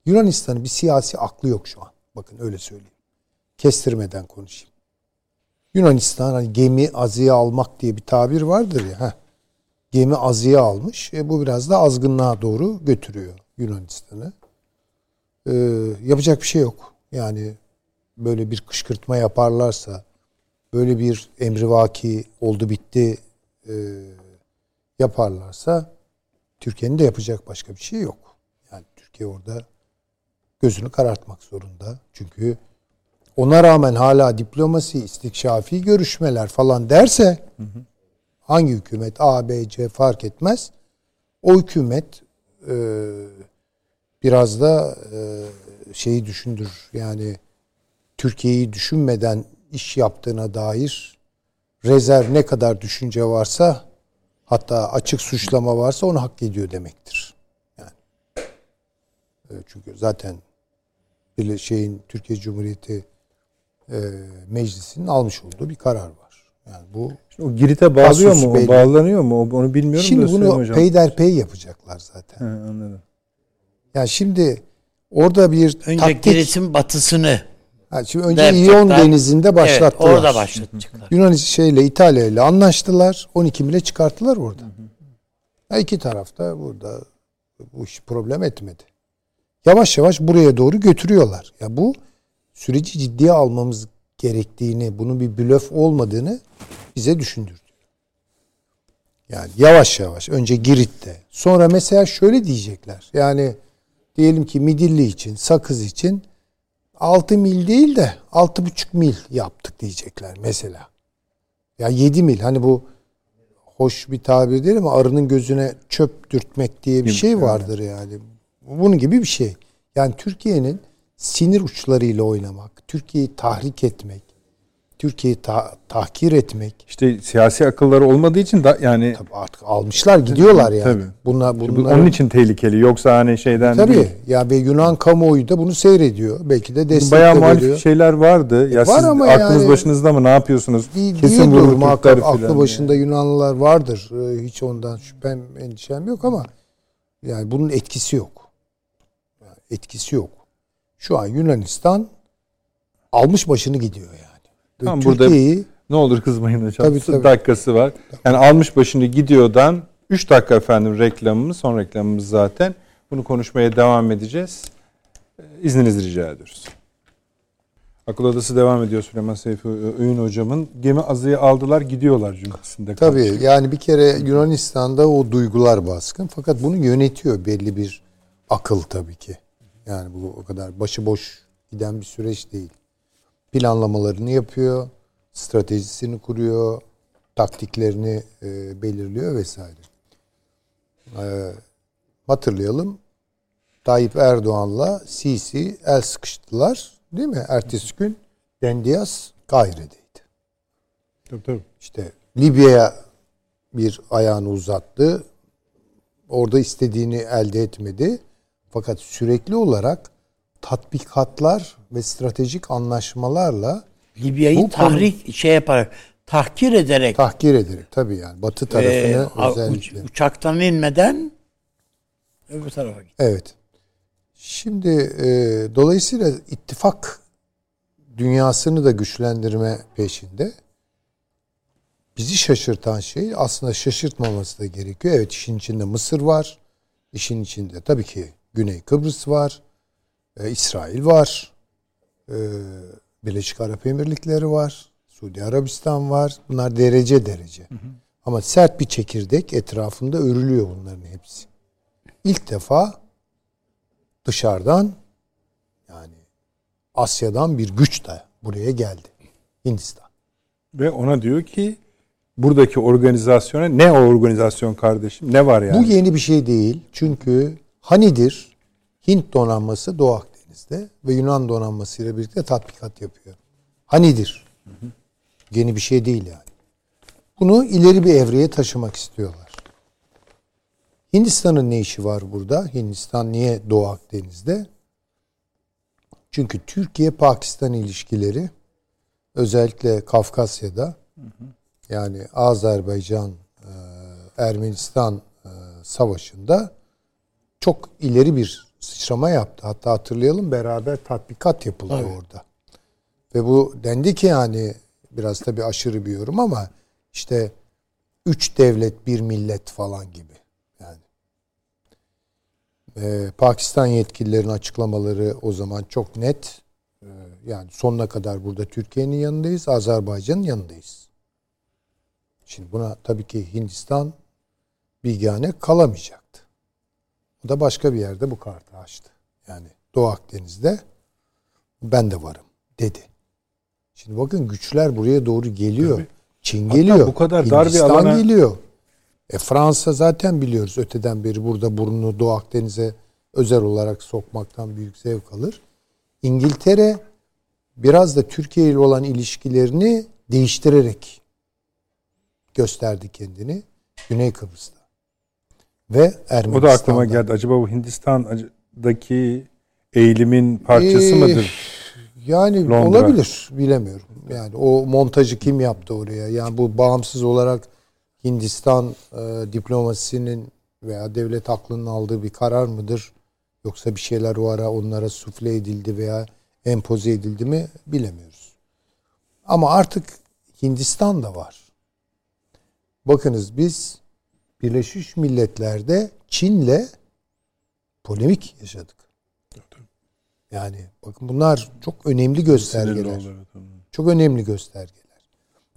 Yunanistan'ın bir siyasi aklı yok şu an. Bakın öyle söyleyeyim. Kestirmeden konuşayım. Yunanistan hani gemi azıya almak diye bir tabir vardır ya. Heh. Gemi azıya almış. E, bu biraz da azgınlığa doğru götürüyor Yunanistan'ı. E, yapacak bir şey yok. Yani böyle bir kışkırtma yaparlarsa, böyle bir emrivaki oldu bitti e, yaparlarsa Türkiye'nin de yapacak başka bir şey yok. Yani Türkiye orada gözünü karartmak zorunda. Çünkü ona rağmen hala diplomasi, istikşafi görüşmeler falan derse hangi hükümet A, B, C fark etmez. O hükümet e, biraz da e, şeyi düşündür. Yani Türkiye'yi düşünmeden iş yaptığına dair rezerv ne kadar düşünce varsa hatta açık suçlama varsa onu hak ediyor demektir. Yani E, çünkü zaten bir şeyin Türkiye Cumhuriyeti e, Meclisi'nin almış olduğu bir karar var. Yani bu O Girit'e bağlıyor mu? belli. Bağlanıyor mu? Onu bilmiyorum şimdi da Süleyman bunu hocam. peyderpey yapacaklar zaten. He, anladım. Yani şimdi orada bir Önce taktik Girit'in batısını Ha, şimdi önce İyon denizinde başlattılar. Evet, orada başlatacaklar. Yunan şeyle İtalya ile anlaştılar. 12 mile çıkarttılar orada. Ha, iki tarafta burada bu iş problem etmedi. Yavaş yavaş buraya doğru götürüyorlar. Ya bu süreci ciddiye almamız gerektiğini, bunun bir blöf olmadığını bize düşündürdü. Yani yavaş yavaş önce Girit'te. Sonra mesela şöyle diyecekler. Yani diyelim ki Midilli için, Sakız için 6 mil değil de 6,5 mil yaptık diyecekler mesela. Ya 7 mil hani bu hoş bir tabir değil ama arının gözüne çöp dürtmek diye bir şey vardır yani. Bunun gibi bir şey. Yani Türkiye'nin sinir uçlarıyla oynamak, Türkiye'yi tahrik etmek, Türkiye'yi ta- tahkir etmek. İşte siyasi akılları olmadığı için da yani Tabii artık almışlar gidiyorlar yani. Tabii. Bunlar, bu bunlar, onun için tehlikeli. Yoksa hani şeyden Tabii. değil. Ya ve Yunan kamuoyu da bunu seyrediyor. Belki de destek Bayağı de muhalif veriyor. şeyler vardı. Ya Var siz ama aklınız yani- başınızda mı? Ne yapıyorsunuz? Değil, Kesin vurur muhakkak aklı başında Yunanlılar vardır. Ee, Hiç ondan şüphem, endişem yok ama yani bunun etkisi yok. Yani etkisi yok. Şu an Yunanistan almış başını gidiyor yani. Tamam, burada- Ne olur kızmayın hocam. Tabii, tabii. dakikası var. Yani almış başını gidiyordan 3 dakika efendim reklamımız, son reklamımız zaten. Bunu konuşmaya devam edeceğiz. Ee, İzninizi rica ediyoruz. Akıl Odası devam ediyor Süleyman Seyfi Öğün hocamın. Gemi azıyı aldılar gidiyorlar cümlesinde. Tabii yani bir kere Yunanistan'da o duygular baskın fakat bunu yönetiyor belli bir akıl tabii ki. Yani bu o kadar başıboş giden bir süreç değil. Planlamalarını yapıyor, stratejisini kuruyor, taktiklerini e, belirliyor vesaire. E, hatırlayalım Tayyip Erdoğan'la Sisi el sıkıştılar. Değil mi? Ertesi gün Dendias Kahire'deydi. Tabii tabii. İşte Libya'ya bir ayağını uzattı. Orada istediğini elde etmedi. Fakat sürekli olarak tatbikatlar ve stratejik anlaşmalarla Libya'yı tahrik şey yaparak tahkir ederek tahkir ederek tabii yani Batı e, tarafını a- özellikle. uç- uçaktan inmeden öbür tarafa gitti. Evet. Şimdi e, dolayısıyla ittifak dünyasını da güçlendirme peşinde. Bizi şaşırtan şey aslında şaşırtmaması da gerekiyor. Evet işin içinde Mısır var. İşin içinde tabii ki Güney Kıbrıs var. e, İsrail var. E, Birleşik Arap Emirlikleri var. Suudi Arabistan var. Bunlar derece derece. Ama sert bir çekirdek etrafında örülüyor bunların hepsi. İlk defa dışarıdan yani Asya'dan bir güç de buraya geldi. Hindistan. Ve ona diyor ki buradaki organizasyona ne o organizasyon kardeşim? Ne var yani? Bu yeni bir şey değil. Çünkü Hanidir Hint donanması Doğu Akdeniz'de ve Yunan donanması ile birlikte tatbikat yapıyor. Hanidir. Yeni bir şey değil yani. Bunu ileri bir evreye taşımak istiyorlar. Hindistan'ın ne işi var burada? Hindistan niye Doğu Akdeniz'de? Çünkü Türkiye-Pakistan ilişkileri özellikle Kafkasya'da yani Azerbaycan e, Ermenistan e, savaşında çok ileri bir sıçrama yaptı. Hatta hatırlayalım beraber tatbikat yapıldı Tabii. orada. Ve bu dendi ki yani biraz tabii aşırı bir yorum ama işte üç devlet bir millet falan gibi. Yani Ee, Pakistan yetkililerin açıklamaları o zaman çok net. Ee, yani sonuna kadar burada Türkiye'nin yanındayız, Azerbaycan'ın yanındayız. Şimdi buna tabii ki Hindistan bilgane kalamayacaktı. O da başka bir yerde bu kartı açtı. Yani Doğu Akdeniz'de ben de varım dedi. Şimdi bakın güçler buraya doğru geliyor. Tabii. Çin Hatta geliyor. bu kadar dar bir alana- geliyor. E Fransa zaten biliyoruz öteden beri burada burnunu Doğu Akdeniz'e özel olarak sokmaktan büyük zevk alır. İngiltere biraz da Türkiye ile olan ilişkilerini değiştirerek gösterdi kendini Güney Kıbrıs'ta. Ve Ermenistan'da. O da aklıma geldi. Acaba bu Hindistan'daki eğilimin parçası Ee, mıdır? Yani Londra. olabilir bilemiyorum. Yani o montajı kim yaptı oraya? Yani bu bağımsız olarak Hindistan e, diplomasisinin veya devlet aklının aldığı bir karar mıdır? Yoksa bir şeyler o ara onlara sufle edildi veya empoze edildi mi bilemiyoruz. Ama artık Hindistan da var. Bakınız biz Birleşmiş Milletler'de Çin'le polemik yaşadık. Yani bakın bunlar çok önemli göstergeler. Çok önemli göstergeler.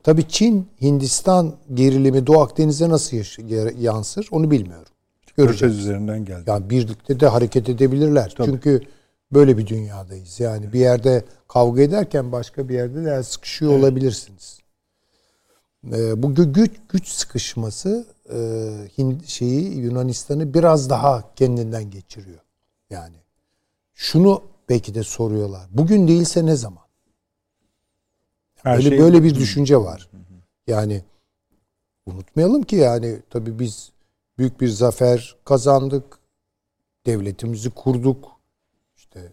Tabii Çin, Hindistan gerilimi Doğu Akdeniz'e nasıl yansır onu bilmiyorum. Göreceğiz. Üzerinden geldi. Yani birlikte de hareket edebilirler. Tabii. Çünkü böyle bir dünyadayız. Yani bir yerde kavga ederken başka bir yerde de sıkışıyor olabilirsiniz. Ee, bu gü- güç güç sıkışması e, Hind şeyi Yunanistan'ı biraz daha kendinden geçiriyor. Yani şunu belki de soruyorlar. Bugün değilse ne zaman? Her Böyle şey- böyle bir düşünce var. Yani unutmayalım ki yani tabii biz büyük bir zafer kazandık. Devletimizi kurduk. İşte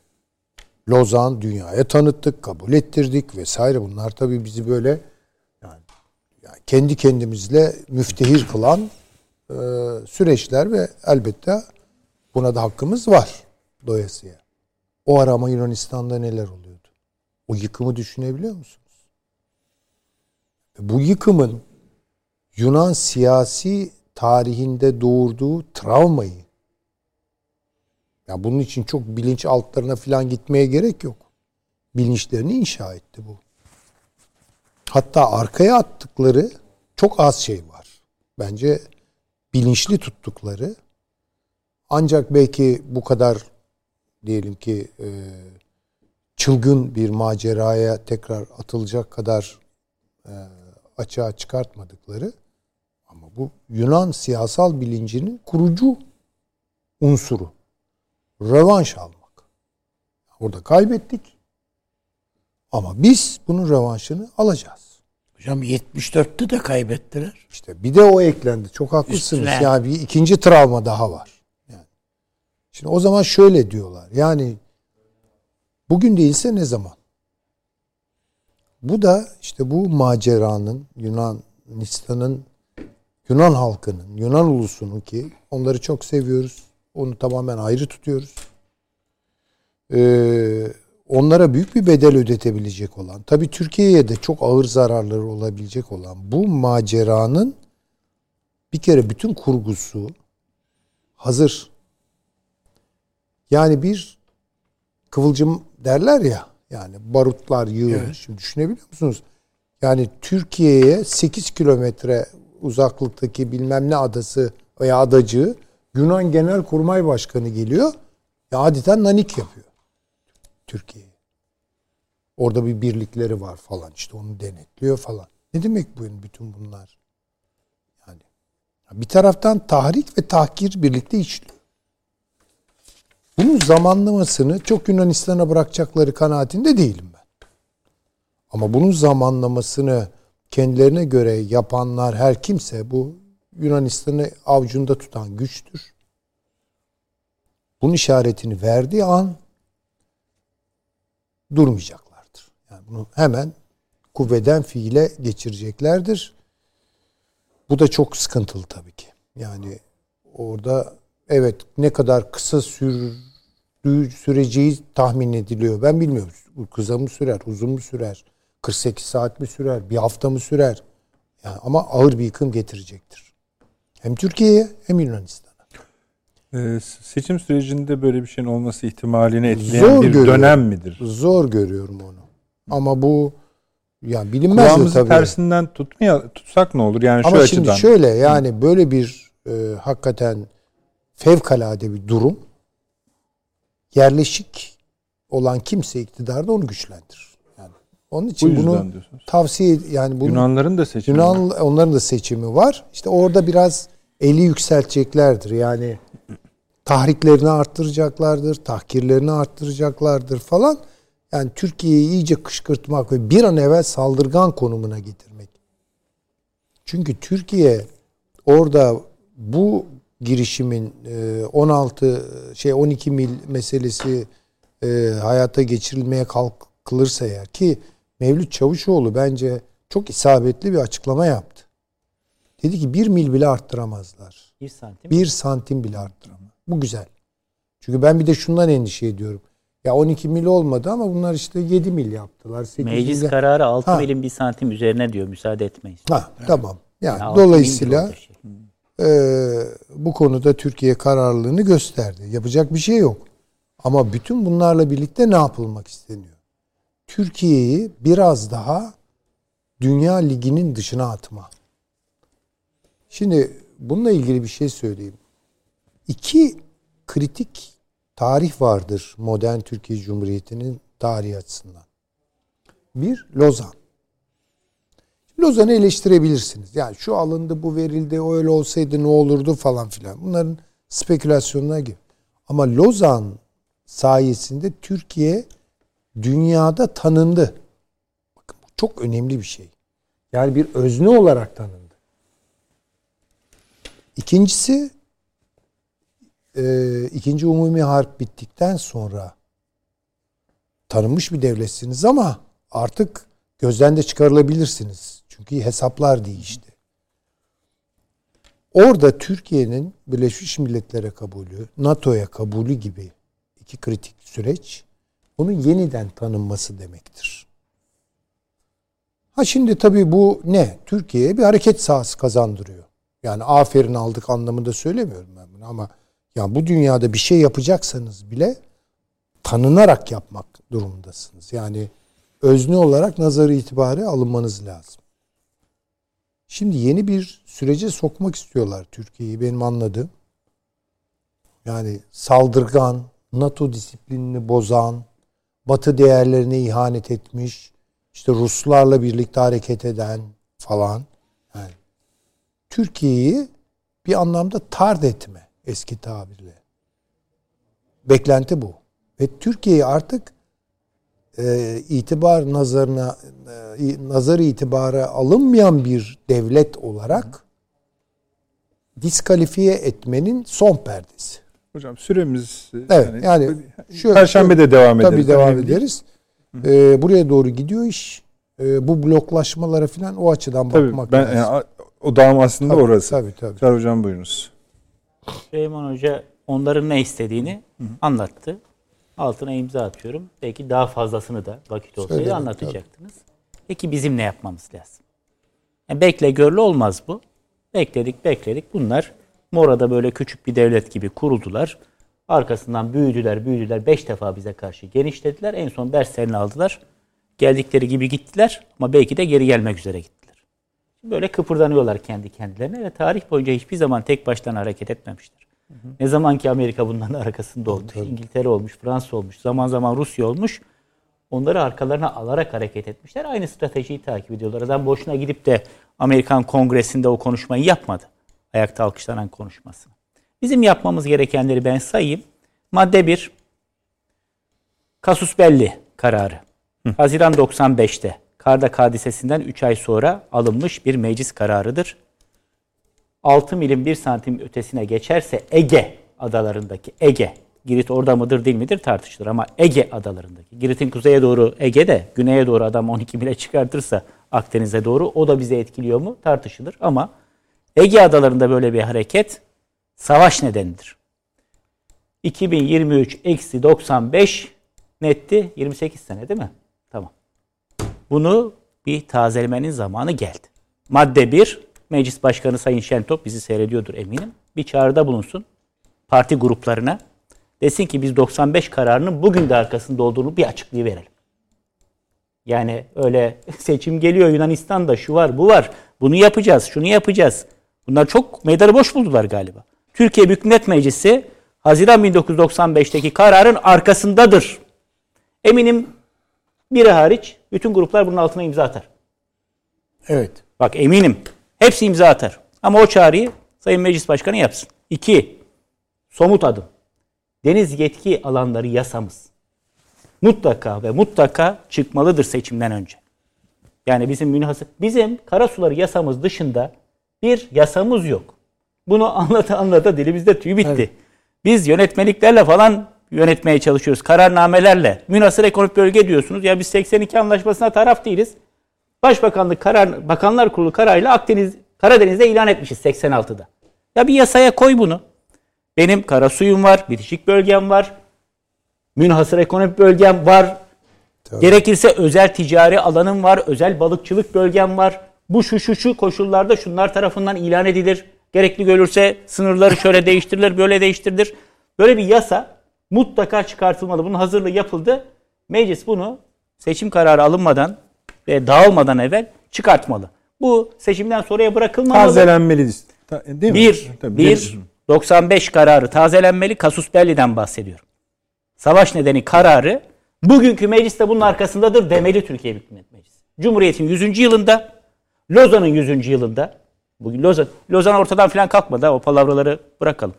Lozan dünyaya tanıttık, kabul ettirdik vesaire. Bunlar tabii bizi böyle yani kendi kendimizle müftehir kılan e, süreçler ve elbette buna da hakkımız var doyasıya. O ara ama Yunanistan'da neler oluyordu? O yıkımı düşünebiliyor musunuz? Bu yıkımın Yunan siyasi tarihinde doğurduğu travmayı ya bunun için çok bilinç altlarına falan gitmeye gerek yok. Bilinçlerini inşa etti bu. Hatta arkaya attıkları çok az şey var. Bence bilinçli tuttukları ancak belki bu kadar diyelim ki e, çılgın bir maceraya tekrar atılacak kadar e, açığa çıkartmadıkları ama bu Yunan siyasal bilincinin kurucu unsuru. Rövanş almak. Orada kaybettik. Ama biz bunun rövanşını alacağız. Hocam 74'te de kaybettiler. İşte bir de o eklendi. Çok haklısınız. Üstüne. Yani bir ikinci travma daha var. Yani. Şimdi o zaman şöyle diyorlar. Yani bugün değilse ne zaman? Bu da işte bu maceranın Yunanistan'ın Yunan halkının, Yunan ulusunun ki onları çok seviyoruz. Onu tamamen ayrı tutuyoruz. Ee, onlara büyük bir bedel ödetebilecek olan, tabii Türkiye'ye de çok ağır zararları olabilecek olan bu maceranın bir kere bütün kurgusu hazır. Yani bir kıvılcım derler ya, yani barutlar yığılmış. Evet. Şimdi düşünebiliyor musunuz? Yani Türkiye'ye 8 kilometre uzaklıktaki bilmem ne adası veya adacığı Yunan Genelkurmay Başkanı geliyor. Ya adeta nanik yapıyor. Türkiye'ye. Orada bir birlikleri var falan işte onu denetliyor falan. Ne demek bu bütün bunlar? Yani bir taraftan tahrik ve tahkir birlikte işliyor. Bunun zamanlamasını çok Yunanistan'a bırakacakları kanaatinde değilim ben. Ama bunun zamanlamasını kendilerine göre yapanlar her kimse bu Yunanistan'ı avucunda tutan güçtür. Bunun işaretini verdiği an durmayacaklardır. Yani bunu hemen kuvveden fiile geçireceklerdir. Bu da çok sıkıntılı tabii ki. Yani orada evet ne kadar kısa sürdüğü süreceği tahmin ediliyor. Ben bilmiyorum. Kısa mı sürer, uzun mu sürer? 48 saat mi sürer? Bir hafta mı sürer? Yani ama ağır bir yıkım getirecektir. Hem Türkiye'ye hem Yunanistan'a. Ee, seçim sürecinde böyle bir şeyin olması ihtimalini etkileyen Zor bir görüyorum. dönem midir? Zor görüyorum onu. Ama bu yani bilinmez Kulağımızı tabii. tersinden tutmaya tutsak ne olur? Yani şu Ama açıdan. şimdi şöyle yani böyle bir e, hakikaten fevkalade bir durum yerleşik olan kimse iktidarda onu güçlendirir. Yani onun bu için yüzden bunu diyorsunuz. tavsiye yani bunu Yunanların da seçimi. var. Yunan onların da seçimi var. İşte orada biraz eli yükselteceklerdir. Yani tahriklerini arttıracaklardır, tahkirlerini arttıracaklardır falan. Yani Türkiye'yi iyice kışkırtmak ve bir an evvel saldırgan konumuna getirmek. Çünkü Türkiye orada bu girişimin e, 16 şey 12 mil meselesi e, hayata geçirilmeye kalkılırsa eğer ki Mevlüt Çavuşoğlu bence çok isabetli bir açıklama yaptı. Dedi ki bir mil bile arttıramazlar. Bir santim. Bir santim bile arttıramaz. Bu güzel. Çünkü ben bir de şundan endişe ediyorum. Ya 12 mil olmadı ama bunlar işte 7 mil yaptılar. 8 Meclis mil- kararı 6 Ha. milim bir santim üzerine diyor. Müsaade etmeyiz. Ha, tamam. Yani Ya dolayısıyla şey. e, bu konuda Türkiye kararlılığını gösterdi. Yapacak bir şey yok. Ama bütün bunlarla birlikte ne yapılmak isteniyor? Türkiye'yi biraz daha Dünya Ligi'nin dışına atma. Şimdi bununla ilgili bir şey söyleyeyim. İki kritik tarih vardır modern Türkiye Cumhuriyeti'nin tarihi açısından. Bir, Lozan. Lozan'ı eleştirebilirsiniz. Yani şu alındı, bu verildi, öyle olsaydı ne olurdu falan filan. Bunların spekülasyonuna gir. Ama Lozan sayesinde Türkiye dünyada tanındı. Bakın bu çok önemli bir şey. Yani bir özne olarak tanındı. İkincisi e, ikinci umumi harp bittikten sonra tanınmış bir devletsiniz ama artık gözden de çıkarılabilirsiniz. Çünkü hesaplar değişti. Orada Türkiye'nin Birleşmiş Milletler'e kabulü, NATO'ya kabulü gibi iki kritik süreç onun yeniden tanınması demektir. Ha şimdi tabii bu ne? Türkiye'ye bir hareket sahası kazandırıyor. Yani aferin aldık anlamında söylemiyorum ben bunu ama ya bu dünyada bir şey yapacaksanız bile tanınarak yapmak durumundasınız. Yani özne olarak nazarı itibari alınmanız lazım. Şimdi yeni bir sürece sokmak istiyorlar Türkiye'yi benim anladığım. Yani saldırgan, NATO disiplinini bozan, Batı değerlerine ihanet etmiş, işte Ruslarla birlikte hareket eden falan. Yani Türkiye'yi bir anlamda tard etme eski tabirle. Beklenti bu. Ve Türkiye'yi artık e, itibar nazarına e, nazar itibara alınmayan bir devlet olarak diskalifiye etmenin son perdesi. Hocam süremiz Evet, yani şu- Perşembe de devam ederiz. Tabii devam değil. ederiz. Ee, buraya doğru gidiyor iş. Ee, bu bloklaşmalara falan o açıdan Tabii bakmak ben lazım. yani, o dağım aslında Tabii, orası. Tabii tabii. Çağrı hocam buyurunuz. Süleyman Hoca onların ne istediğini anlattı. Altına imza atıyorum. Belki daha fazlasını da vakit olsaydı Söyledim, anlatacaktınız. Peki bizim ne yapmamız lazım? Yani bekle görlü olmaz bu. Bekledik bekledik. Bunlar Mora'da böyle küçük bir devlet gibi kuruldular. Arkasından büyüdüler büyüdüler. Beş defa bize karşı genişlediler. En son derslerini aldılar. Geldikleri gibi gittiler ama belki de geri gelmek üzere gittiler. Böyle kıpırdanıyorlar kendi kendilerine ve tarih boyunca hiçbir zaman tek başlarına hareket etmemişler. Ne zaman ki Amerika bunların arkasında olmuş, İngiltere olmuş, Fransa olmuş, zaman zaman Rusya olmuş. Onları arkalarına alarak hareket etmişler. Aynı stratejiyi takip ediyorlar. Adam boşuna gidip de Amerikan Kongresi'nde o konuşmayı yapmadı. Ayakta alkışlanan konuşmasını. Bizim yapmamız gerekenleri ben sayayım. Madde 1. Kasus belli kararı. Haziran 95'te Kardak hadisesinden 3 ay sonra alınmış bir meclis kararıdır. 6 milim 1 santim ötesine geçerse Ege adalarındaki Ege, Girit orada mıdır değil midir tartışılır ama Ege adalarındaki, Girit'in kuzeye doğru Ege'de, güneye doğru adam 12 mile çıkartırsa Akdeniz'e doğru o da bizi etkiliyor mu tartışılır ama Ege adalarında böyle bir hareket savaş nedenidir. 2023 eksi 95 netti 28 sene değil mi? Bunu bir tazelemenin zamanı geldi. Madde 1, Meclis Başkanı Sayın Şentop bizi seyrediyordur eminim. Bir çağrıda bulunsun parti gruplarına. Desin ki biz 95 kararının bugün de arkasında olduğunu bir açıklığı verelim. Yani öyle seçim geliyor Yunanistan'da şu var bu var. Bunu yapacağız şunu yapacağız. Bunlar çok meydanı boş buldular galiba. Türkiye Büyük Millet Meclisi Haziran 1995'teki kararın arkasındadır. Eminim biri hariç bütün gruplar bunun altına imza atar. Evet. Bak eminim. Hepsi imza atar. Ama o çağrıyı Sayın Meclis Başkanı yapsın. İki, somut adım. Deniz yetki alanları yasamız. Mutlaka ve mutlaka çıkmalıdır seçimden önce. Yani bizim münhasır, bizim karasuları yasamız dışında bir yasamız yok. Bunu anlata anlata dilimizde tüy bitti. Biz yönetmeliklerle falan yönetmeye çalışıyoruz. Kararnamelerle. Münhasır ekonomik bölge diyorsunuz. Ya biz 82 anlaşmasına taraf değiliz. Başbakanlık karar, Bakanlar Kurulu kararıyla Akdeniz, Karadeniz'de ilan etmişiz 86'da. Ya bir yasaya koy bunu. Benim karasuyum var, bitişik bölgem var, münhasır ekonomik bölgem var. Gerekirse özel ticari alanım var, özel balıkçılık bölgem var. Bu şu şu şu koşullarda şunlar tarafından ilan edilir. Gerekli görürse sınırları şöyle değiştirilir, böyle değiştirilir. Böyle bir yasa mutlaka çıkartılmalı. Bunun hazırlığı yapıldı. Meclis bunu seçim kararı alınmadan ve dağılmadan evvel çıkartmalı. Bu seçimden sonraya bırakılmamalı. Tazelenmeli Ta- değil mi? Bir, Tabii, bir 95 kararı tazelenmeli. Kasus Belli'den bahsediyorum. Savaş nedeni kararı bugünkü mecliste bunun arkasındadır demeli Türkiye Büyük Millet Meclisi. Cumhuriyet'in 100. yılında, Lozan'ın 100. yılında, bugün Lozan, Lozan ortadan falan kalkmadı o palavraları bırakalım.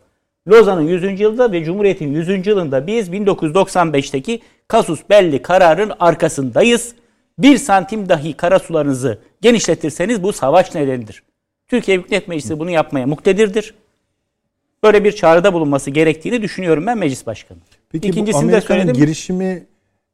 Lozan'ın 100. yılında ve Cumhuriyet'in 100. yılında biz 1995'teki Kasus Belli kararın arkasındayız. Bir santim dahi karasularınızı genişletirseniz bu savaş nedenidir. Türkiye Büyük Millet Meclisi bunu yapmaya muktedirdir. Böyle bir çağrıda bulunması gerektiğini düşünüyorum ben meclis başkanı. Peki İkincisini bu de söyledim. girişimi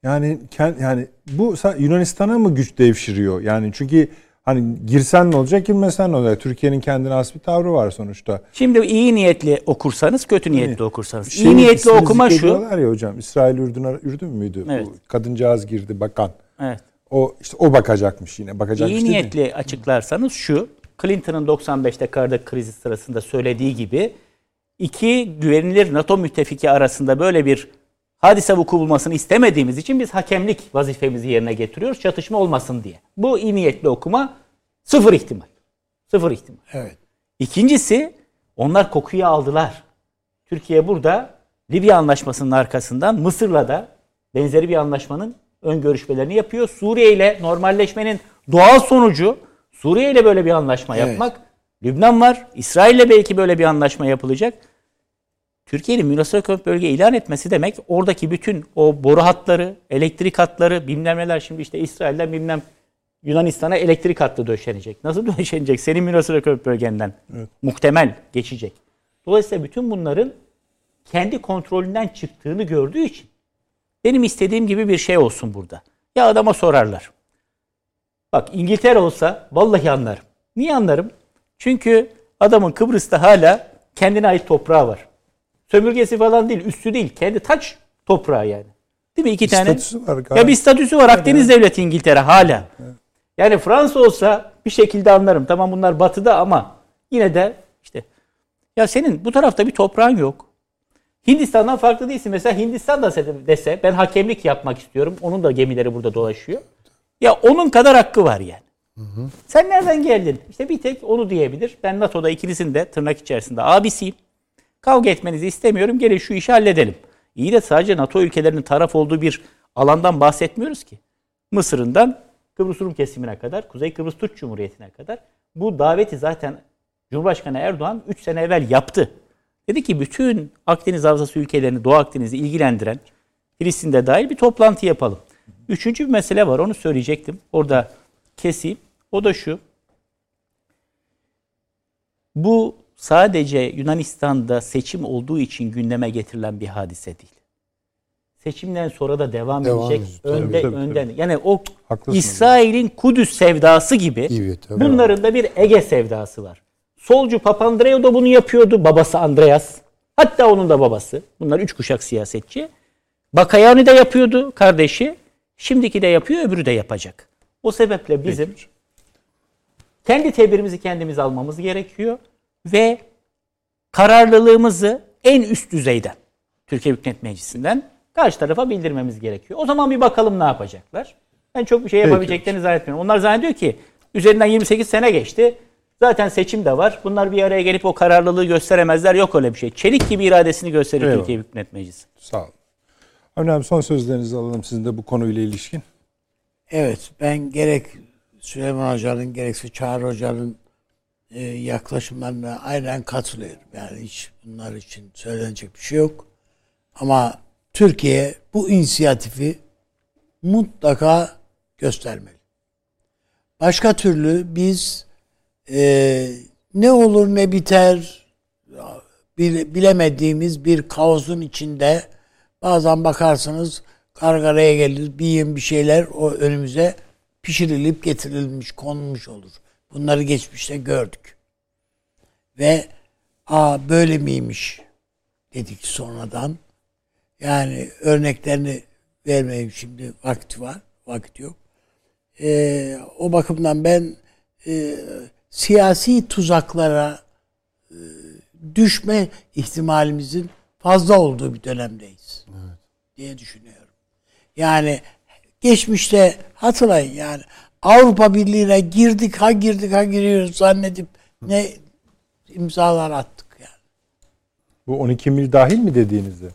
yani yani bu Yunanistan'a mı güç devşiriyor? Yani çünkü hani girsen ne olacak, girmesen ne olacak? Türkiye'nin kendine has bir tavrı var sonuçta. Şimdi iyi niyetli okursanız, kötü niyetli okursanız. Şeyin iyi niyetli okuma şu. ya hocam. İsrail Ürdün, Ürdün müydü? Evet. Bu kadıncağız girdi bakan. Evet. O işte o bakacakmış yine. Bakacakmış İyi değil mi? niyetli açıklarsanız şu. Clinton'ın 95'te Kardak krizi sırasında söylediği gibi iki güvenilir NATO müttefiki arasında böyle bir hadise vuku bulmasını istemediğimiz için biz hakemlik vazifemizi yerine getiriyoruz. Çatışma olmasın diye. Bu iyi niyetli okuma sıfır ihtimal. Sıfır ihtimal. Evet. İkincisi onlar kokuyu aldılar. Türkiye burada Libya anlaşmasının arkasından Mısır'la da benzeri bir anlaşmanın ön görüşmelerini yapıyor. Suriye ile normalleşmenin doğal sonucu Suriye ile böyle bir anlaşma Evet. yapmak. Lübnan var. İsrail ile belki böyle bir anlaşma yapılacak. Türkiye'nin Ekonomik Bölge ilan etmesi demek oradaki bütün o boru hatları, elektrik hatları, bilmem neler şimdi işte İsrail'den bilmem Yunanistan'a elektrik hattı döşenecek. Nasıl döşenecek? Senin Ekonomik Bölgenden muhtemel geçecek. Dolayısıyla bütün bunların kendi kontrolünden çıktığını gördüğü için benim istediğim gibi bir şey olsun burada. Ya adama sorarlar. Bak İngiltere olsa vallahi anlarım. Niye anlarım? Çünkü adamın Kıbrıs'ta hala kendine ait toprağı var. Sömürgesi falan değil, üstü değil. Kendi taç toprağı yani. Değil mi? İki Bir tane. var Ya galiba. bir statüsü var. Akdeniz devleti İngiltere hala. Yani Fransa olsa bir şekilde anlarım. Tamam bunlar batıda ama yine de işte ya senin bu tarafta bir toprağın yok. Hindistan'dan farklı değilsin. Mesela Hindistan da dese ben hakemlik yapmak istiyorum. Onun da gemileri burada dolaşıyor. Ya onun kadar hakkı var yani. Sen nereden geldin? İşte bir tek onu diyebilir. Ben NATO'da ikinizin de tırnak içerisinde abisiyim. Kavga etmenizi istemiyorum. Gelin şu işi halledelim. İyi de sadece NATO ülkelerinin taraf olduğu bir alandan bahsetmiyoruz ki. Mısır'ından Kıbrıs Rum kesimine kadar, Kuzey Kıbrıs Türk Cumhuriyeti'ne kadar bu daveti zaten Cumhurbaşkanı Erdoğan 3 sene evvel yaptı. Dedi ki bütün Akdeniz Havzası ülkelerini, Doğu Akdeniz'i ilgilendiren Filistin'de dahil bir toplantı yapalım. Üçüncü bir mesele var onu söyleyecektim. Orada keseyim. O da şu. Bu sadece Yunanistan'da seçim olduğu için gündeme getirilen bir hadise değil. Seçimden sonra da devam, Devam edecek. Tabii, önde tabii, önden. Yani o. İsrail'in Kudüs sevdası gibi Gibi, tabii. bunların da bir Ege sevdası var. Solcu Papandreou da bunu yapıyordu. Babası Andreas. Hatta onun da babası. Bunlar üç kuşak siyasetçi. Bakayani de yapıyordu kardeşi. Şimdiki de yapıyor, öbürü de yapacak. O sebeple bizim kendi tedbirimizi kendimiz almamız gerekiyor ve kararlılığımızı en üst düzeyden Türkiye Büyük Millet Meclisi'nden karşı tarafa bildirmemiz gerekiyor. O zaman bir bakalım ne yapacaklar. Ben çok bir şey yapabileceklerini zannetmiyorum. Onlar zannediyor ki üzerinden 28 sene geçti. Zaten seçim de var. Bunlar bir araya gelip o kararlılığı gösteremezler. Yok öyle bir şey. Çelik gibi iradesini gösterir Eyvallah. Türkiye Büyük Millet Meclisi. Sağ olun. Avni abi son sözlerinizi alalım sizin de bu konuyla ilişkin. Evet ben gerek Süleyman Hoca'nın gerekse Çağrı Hoca'nın e, yaklaşımlarına aynen katılıyorum. Yani hiç bunlar için söylenecek bir şey yok. Ama Türkiye bu inisiyatifi mutlaka göstermeli. Başka türlü biz e, ne olur ne biter bil- bilemediğimiz bir kaosun içinde bazen bakarsınız kargaraya gelir bir yiyin bir şeyler o önümüze pişirilip getirilmiş konmuş olur. Bunları geçmişte gördük. Ve aa böyle miymiş dedik sonradan. Yani örneklerini vermeyeyim şimdi vakti var, vakit yok. Ee, o bakımdan ben e, siyasi tuzaklara e, düşme ihtimalimizin fazla olduğu bir dönemdeyiz. diye düşünüyorum. Yani geçmişte hatırlayın yani Avrupa Birliği'ne girdik ha girdik ha giriyoruz zannedip ne imzalar attık yani. Bu 12 mil dahil mi dediğinizde?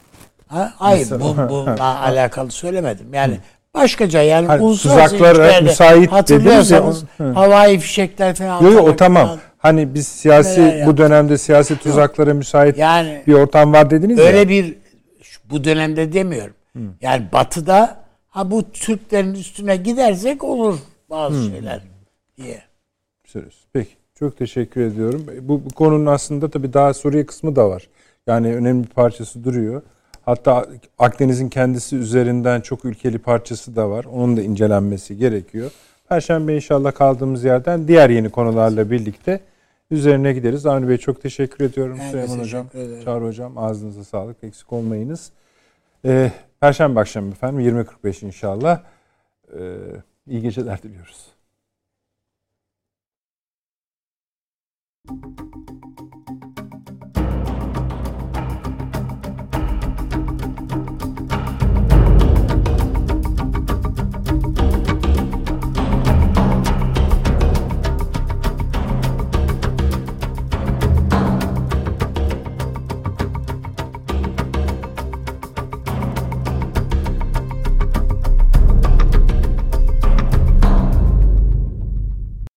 Ha? Hayır bu, Mesela- bununla alakalı söylemedim. Yani başkaca yani Hani uluslararası tuzaklara müsait hatırlıyorsanız ya, hı. havai fişekler falan. Yok yok o tamam. falan. Hani biz siyasi Neler bu dönemde siyasi tuzaklara müsait Yani bir ortam var dediniz ya. öyle bir bu dönemde demiyorum. Yani batıda ha bu Türklerin üstüne gidersek olur bazı şeyler diye. Söylüyorsunuz. Peki. Çok teşekkür ediyorum. Bu, bu konunun aslında tabii daha Suriye kısmı da var. Yani önemli bir parçası duruyor. Hatta Akdeniz'in kendisi üzerinden çok ülkeli parçası da var. Onun da incelenmesi gerekiyor. Perşembe inşallah kaldığımız yerden diğer yeni konularla birlikte üzerine gideriz. Avni Bey çok teşekkür ediyorum. Ben Süleyman Hocam, ederim. Çağrı Hocam ağzınıza sağlık. Eksik olmayınız. Ee, Perşembe akşamı efendim 20.45 inşallah. Ee, İyi geceler diliyoruz. Thank you.